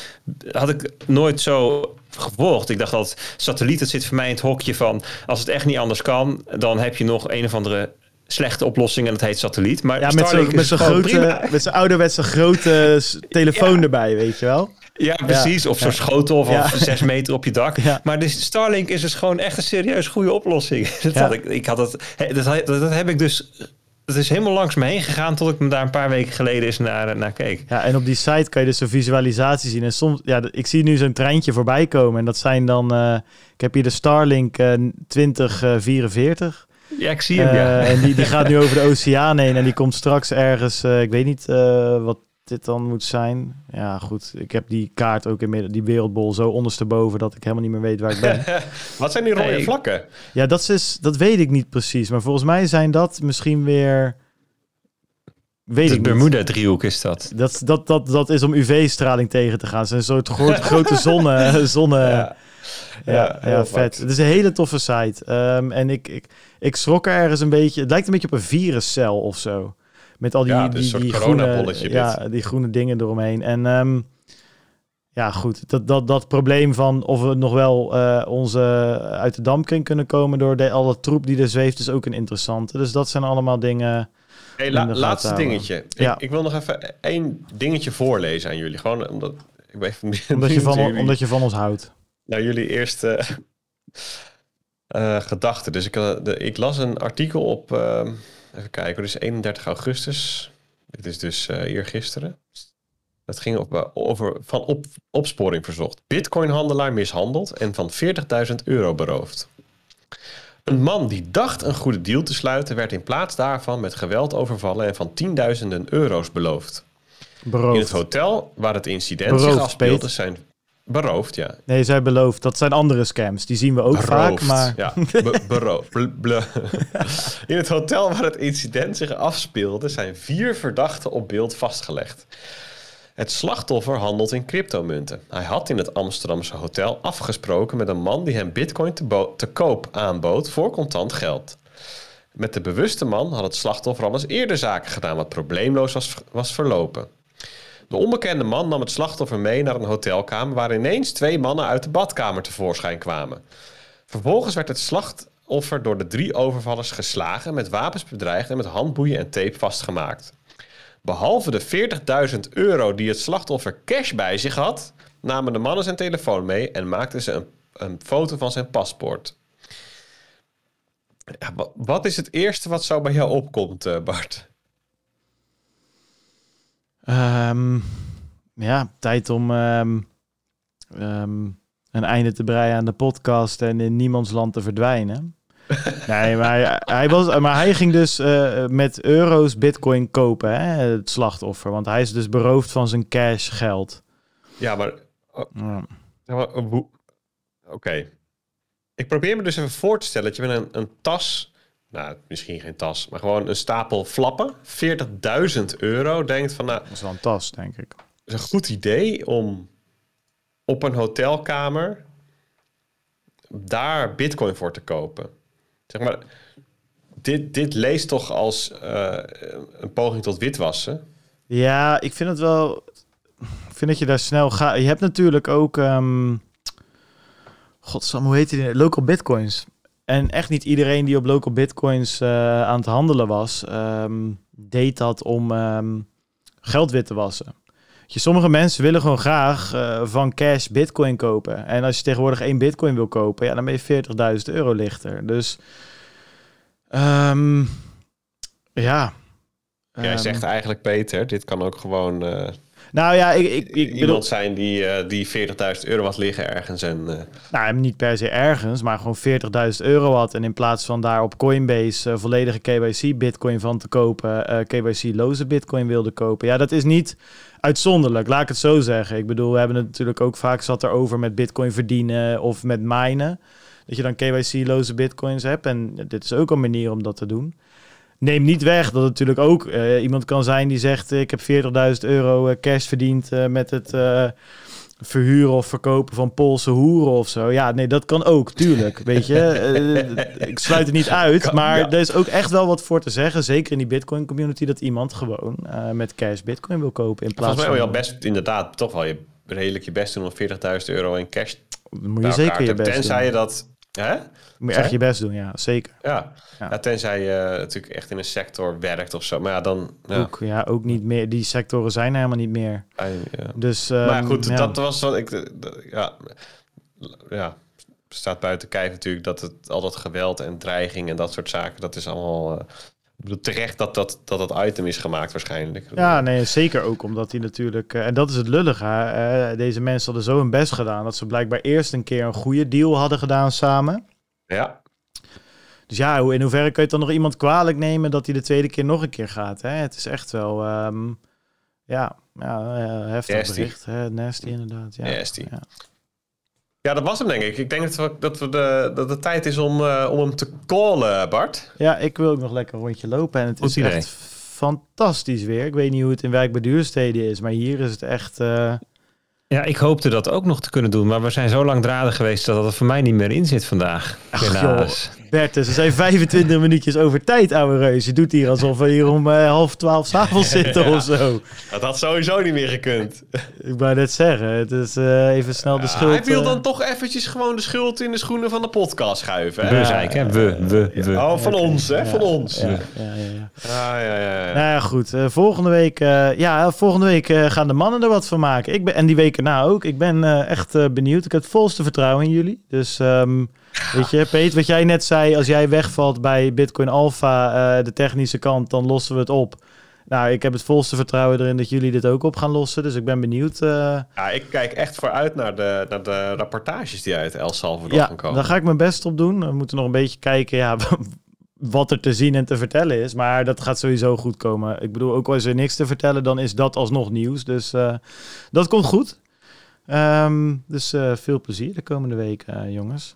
had ik nooit zo gevolgd. Ik dacht dat satelliet, dat zit voor mij in het hokje van... als het echt niet anders kan, dan heb je nog een of andere slechte oplossing en dat heet satelliet. Maar ja, met zo'n grote, met zo'n ouderwetse grote [laughs] telefoon ja. erbij, weet je wel. Ja, precies. Of zo'n schotel van zes meter op je dak. Maar de Starlink is dus gewoon echt een serieus goede oplossing. [laughs] Dat, had ik, ik had het, dat, dat, dat heb ik dus het is helemaal langs me heen gegaan tot ik me daar een paar weken geleden eens naar, naar keek. Ja, en op die site kan je dus een visualisatie zien. En soms, ja, ik zie nu zo'n treintje voorbij komen. En dat zijn dan, uh, ik heb hier de Starlink uh, 2044. Ja, ik zie hem, ja. En die, die gaat nu [laughs] over de oceaan heen en die komt straks ergens, ik weet niet wat dit dan moet zijn. Ja, goed. Ik heb die kaart ook in die wereldbol zo ondersteboven dat ik helemaal niet meer weet waar ik ben. [laughs] Wat zijn die rode hey, vlakken? Ja, dat, is, dat weet ik niet precies. Maar volgens mij zijn dat misschien weer... Weet de Bermuda-driehoek is dat. Dat, dat, dat. dat is om UV-straling tegen te gaan. Het zijn een soort groot, [laughs] grote zonne... zonne ja. Ja, ja, ja vet. Het is een hele toffe site. Um, en ik, ik, ik schrok er ergens een beetje... Het lijkt een beetje op een viruscel of zo. Met al die, ja, die, die, groene, ja, die groene dingen eromheen. En um, ja, goed. Dat, dat, dat probleem van of we nog wel uh, onze uit de dampkring kunnen komen door de, alle troep die er zweeft, is ook een interessante. Dus dat zijn allemaal dingen. Hey, la, laatste dingetje. Ja. Ik, ik, wil nog even één dingetje voorlezen aan jullie. Gewoon omdat ik ben even omdat, je van, jullie, omdat je van ons houdt. Nou, jullie eerste uh, gedachten. Dus ik, de, ik las een artikel op. Even kijken, is 31 augustus. Dit is dus uh, eergisteren. Dat ging op, uh, over van op, opsporing verzocht. Bitcoin-handelaar mishandeld en van 40.000 euro beroofd. Een man die dacht een goede deal te sluiten, werd in plaats daarvan met geweld overvallen en van tienduizenden euro's beloofd. Beroofd. In het hotel waar het incident beroofd, zich afspeelde zijn Beroofd, ja. Nee, zij beloofd. Dat zijn andere scams. Die zien we ook beroofd, vaak, maar... Ja, be beroofd. [laughs] In het hotel waar het incident zich afspeelde... zijn vier verdachten op beeld vastgelegd. Het slachtoffer handelt in cryptomunten. Hij had in het Amsterdamse hotel afgesproken met een man... die hem bitcoin te, te koop aanbood voor contant geld. Met de bewuste man had het slachtoffer al eens eerder zaken gedaan... wat probleemloos was, was verlopen. De onbekende man nam het slachtoffer mee naar een hotelkamer waar ineens twee mannen uit de badkamer tevoorschijn kwamen. Vervolgens werd het slachtoffer door de drie overvallers geslagen, met wapens bedreigd en met handboeien en tape vastgemaakt. Behalve de 40.000 euro die het slachtoffer cash bij zich had, namen de mannen zijn telefoon mee en maakten ze een, een foto van zijn paspoort. Wat is het eerste wat zo bij jou opkomt, eh, Bart? Um, ja, tijd om um, um, een einde te breien aan de podcast en in niemands land te verdwijnen. [laughs] nee, maar hij, hij, was, maar hij ging dus uh, met euro's bitcoin kopen, hè, het slachtoffer. Want hij is dus beroofd van zijn cash geld. Ja, maar... Uh, ja. Oké. Okay. Ik probeer me dus even voor te stellen dat je met een, een tas nou, misschien geen tas, maar gewoon een stapel flappen. 40.000 euro. Denkt van, nou... Dat is wel een tas, denk ik. is een goed idee om op een hotelkamer daar bitcoin voor te kopen. Zeg maar, dit, dit leest toch als uh, een poging tot witwassen? Ja, ik vind het wel... Ik vind dat je daar snel gaat. Je hebt natuurlijk ook... Um... Godsam, hoe heet die? Local bitcoins. En echt niet iedereen die op local bitcoins uh, aan het handelen was, um, deed dat om um, geld wit te wassen. Je, sommige mensen willen gewoon graag uh, van cash bitcoin kopen. En als je tegenwoordig één bitcoin wil kopen, ja, dan ben je 40.000 euro lichter. Dus um, ja. Jij zegt eigenlijk, Peter, dit kan ook gewoon... Uh nou ja, ik, ik, ik Iemand bedoel... zijn die, uh, die 40.000 euro had liggen ergens. En, uh... Nou, niet per se ergens, maar gewoon 40.000 euro had. En in plaats van daar op Coinbase uh, volledige KYC bitcoin van te kopen, KYC loze bitcoin wilde kopen. Ja, dat is niet uitzonderlijk, laat ik het zo zeggen. Ik bedoel, we hebben het natuurlijk ook vaak zat erover met bitcoin verdienen of met minen. Dat je dan KYC loze bitcoins hebt. En dit is ook een manier om dat te doen neem niet weg dat het natuurlijk ook uh, iemand kan zijn die zegt: Ik heb 40.000 euro uh, cash verdiend uh, met het verhuren of verkopen van Poolse hoeren of zo. Ja, nee, dat kan ook, tuurlijk. [laughs] Weet je, ik sluit het niet uit, maar er is ook echt wel wat voor te zeggen. Zeker in die Bitcoin community, dat iemand gewoon met cash Bitcoin wil kopen in plaats Volgens mij wil je al best inderdaad toch wel je redelijk je best doen om 40.000 euro in cash. Moet je zeker je best Tenzij doen. je dat Hè? Moet echt je best doen, ja, zeker. Ja, ja. ja tenzij je natuurlijk echt in een sector werkt of zo. Maar ja, dan... Ja. Ook, ja, ook niet meer. Die sectoren zijn helemaal niet meer. Ja. Dus, um, maar goed, ja. dat was wat ik... Ja, ja, staat buiten kijf natuurlijk dat het al dat geweld en dreiging en dat soort zaken, dat is allemaal... Uh, ik bedoel, terecht dat dat, dat dat item is gemaakt waarschijnlijk. Ja, nee, zeker ook omdat hij natuurlijk... Uh, en dat is het lullige. Uh, deze mensen hadden zo hun best gedaan... dat ze blijkbaar eerst een keer een goede deal hadden gedaan samen. Ja. Dus ja, in hoeverre kun je dan nog iemand kwalijk nemen... dat hij de tweede keer nog een keer gaat? Hè? Het is echt wel... Um, ja, ja uh, heftig nasty. bericht. Hè? Nasty inderdaad. Ja. Nasty. Ja. Ja, dat was hem denk ik. Ik denk dat, we, dat, we de, dat het tijd is om, uh, om hem te callen, Bart. Ja, ik wil ook nog lekker een rondje lopen. En het is idee. echt fantastisch weer. Ik weet niet hoe het in Wijk bij Duurstede is, maar hier is het echt... Uh... Ja, ik hoopte dat ook nog te kunnen doen, maar we zijn zo langdradig geweest dat het voor mij niet meer in zit vandaag. Ach, Bertus, we zijn 25 minuutjes over tijd, ouwe reus. Je doet hier alsof we hier om uh, half twaalf s'avonds zitten ja, of zo. Dat had sowieso niet meer gekund. Ik wou net zeggen, het is uh, even snel de ja, schuld. Hij wil dan toch eventjes gewoon de schuld in de schoenen van de podcast schuiven. Hè? We zijn, hè? We, we, we. Oh, van okay. ons, hè? Ja, van ons. Ja, ja, ja. Ah, ja, ja, ja. Nou ja, goed. Uh, volgende week, uh, ja, volgende week uh, gaan de mannen er wat van maken. Ik ben, en die weken na ook. Ik ben echt benieuwd. Ik heb het volste vertrouwen in jullie. Dus... Um, Weet je, Peet, wat jij net zei, als jij wegvalt bij Bitcoin Alpha, uh, de technische kant, dan lossen we het op. Nou, ik heb het volste vertrouwen erin dat jullie dit ook op gaan lossen. Dus ik ben benieuwd. Uh... Ja, ik kijk echt vooruit naar de, naar de rapportages die uit El Salvador ja, gaan komen. daar ga ik mijn best op doen. We moeten nog een beetje kijken ja, [laughs] wat er te zien en te vertellen is. Maar dat gaat sowieso goed komen. Ik bedoel, ook als er niks te vertellen, dan is dat alsnog nieuws. Dus uh, dat komt goed. Um, dus uh, veel plezier de komende week, jongens.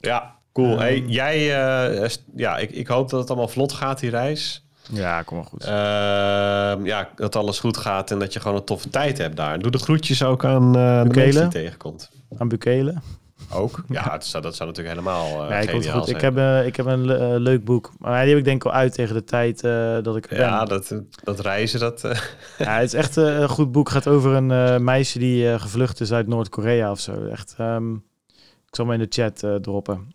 Ja, cool. Um, hey, jij, uh, ja, ik, ik hoop dat het allemaal vlot gaat, die reis. Ja, kom maar goed. Uh, ja, dat alles goed gaat en dat je gewoon een toffe tijd hebt daar. Doe de groetjes ook aan uh, de mensen die tegenkomt. Aan Bukele. Ook? [laughs] Ja, dat zou, dat zou natuurlijk helemaal uh, nee, geniaal goed. zijn. Ik heb, uh, ik heb een uh, leuk boek. Maar die heb ik denk ik al uit tegen de tijd dat ik er Ja, ben. dat, dat reizen, dat... [laughs] ja, het is echt een goed boek. Het gaat over een meisje die gevlucht is uit Noord-Korea of zo. Echt... Um, ik zal in de chat uh, droppen.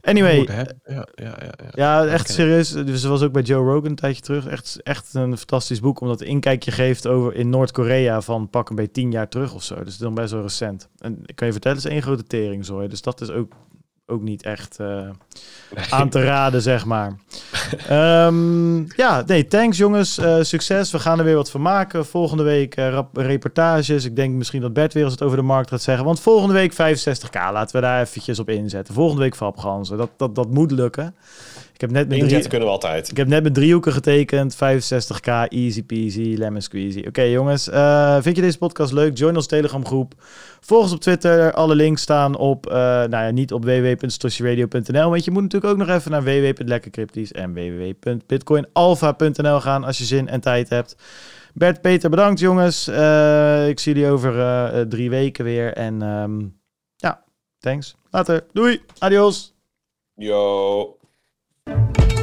Anyway. Goed, ja, ja, ja, ja. ja, echt serieus. Dus ze was ook bij Joe Rogan een tijdje terug. Echt, echt een fantastisch boek, omdat het inkijkje geeft over in Noord-Korea van pak een beetje tien jaar terug of zo. Dus het is dan best wel recent. En ik kan je vertellen, het is één grote teringzooi. Dus dat is ook, ook niet echt uh, nee. aan te raden, zeg maar. um, [laughs] ja, nee, thanks jongens. Uh, succes. We gaan er weer wat van maken. Volgende week uh, reportages. Ik denk misschien dat Bert weer eens het over de markt gaat zeggen. Want volgende week 65k. Laten we daar eventjes op inzetten. Volgende week Fabganzen. Dat, dat, dat moet lukken. Ik heb net met drie, kunnen we altijd. Ik heb net met driehoeken getekend. 65k, easy peasy, lemon squeezy. Oké okay, jongens, uh, vind je deze podcast leuk? Join ons Telegram groep. Volg ons op Twitter. Alle links staan op, uh, nou ja, niet op www.stoshiradio.nl. Want je moet natuurlijk ook nog even naar www.lekkercrypties en www.bitcoinalpha.nl gaan als je zin en tijd hebt. Bert, Peter, bedankt jongens. Uh, ik zie jullie over drie weken weer. En um, ja, Thanks. Later. Doei. Adios. Yo. Thank you.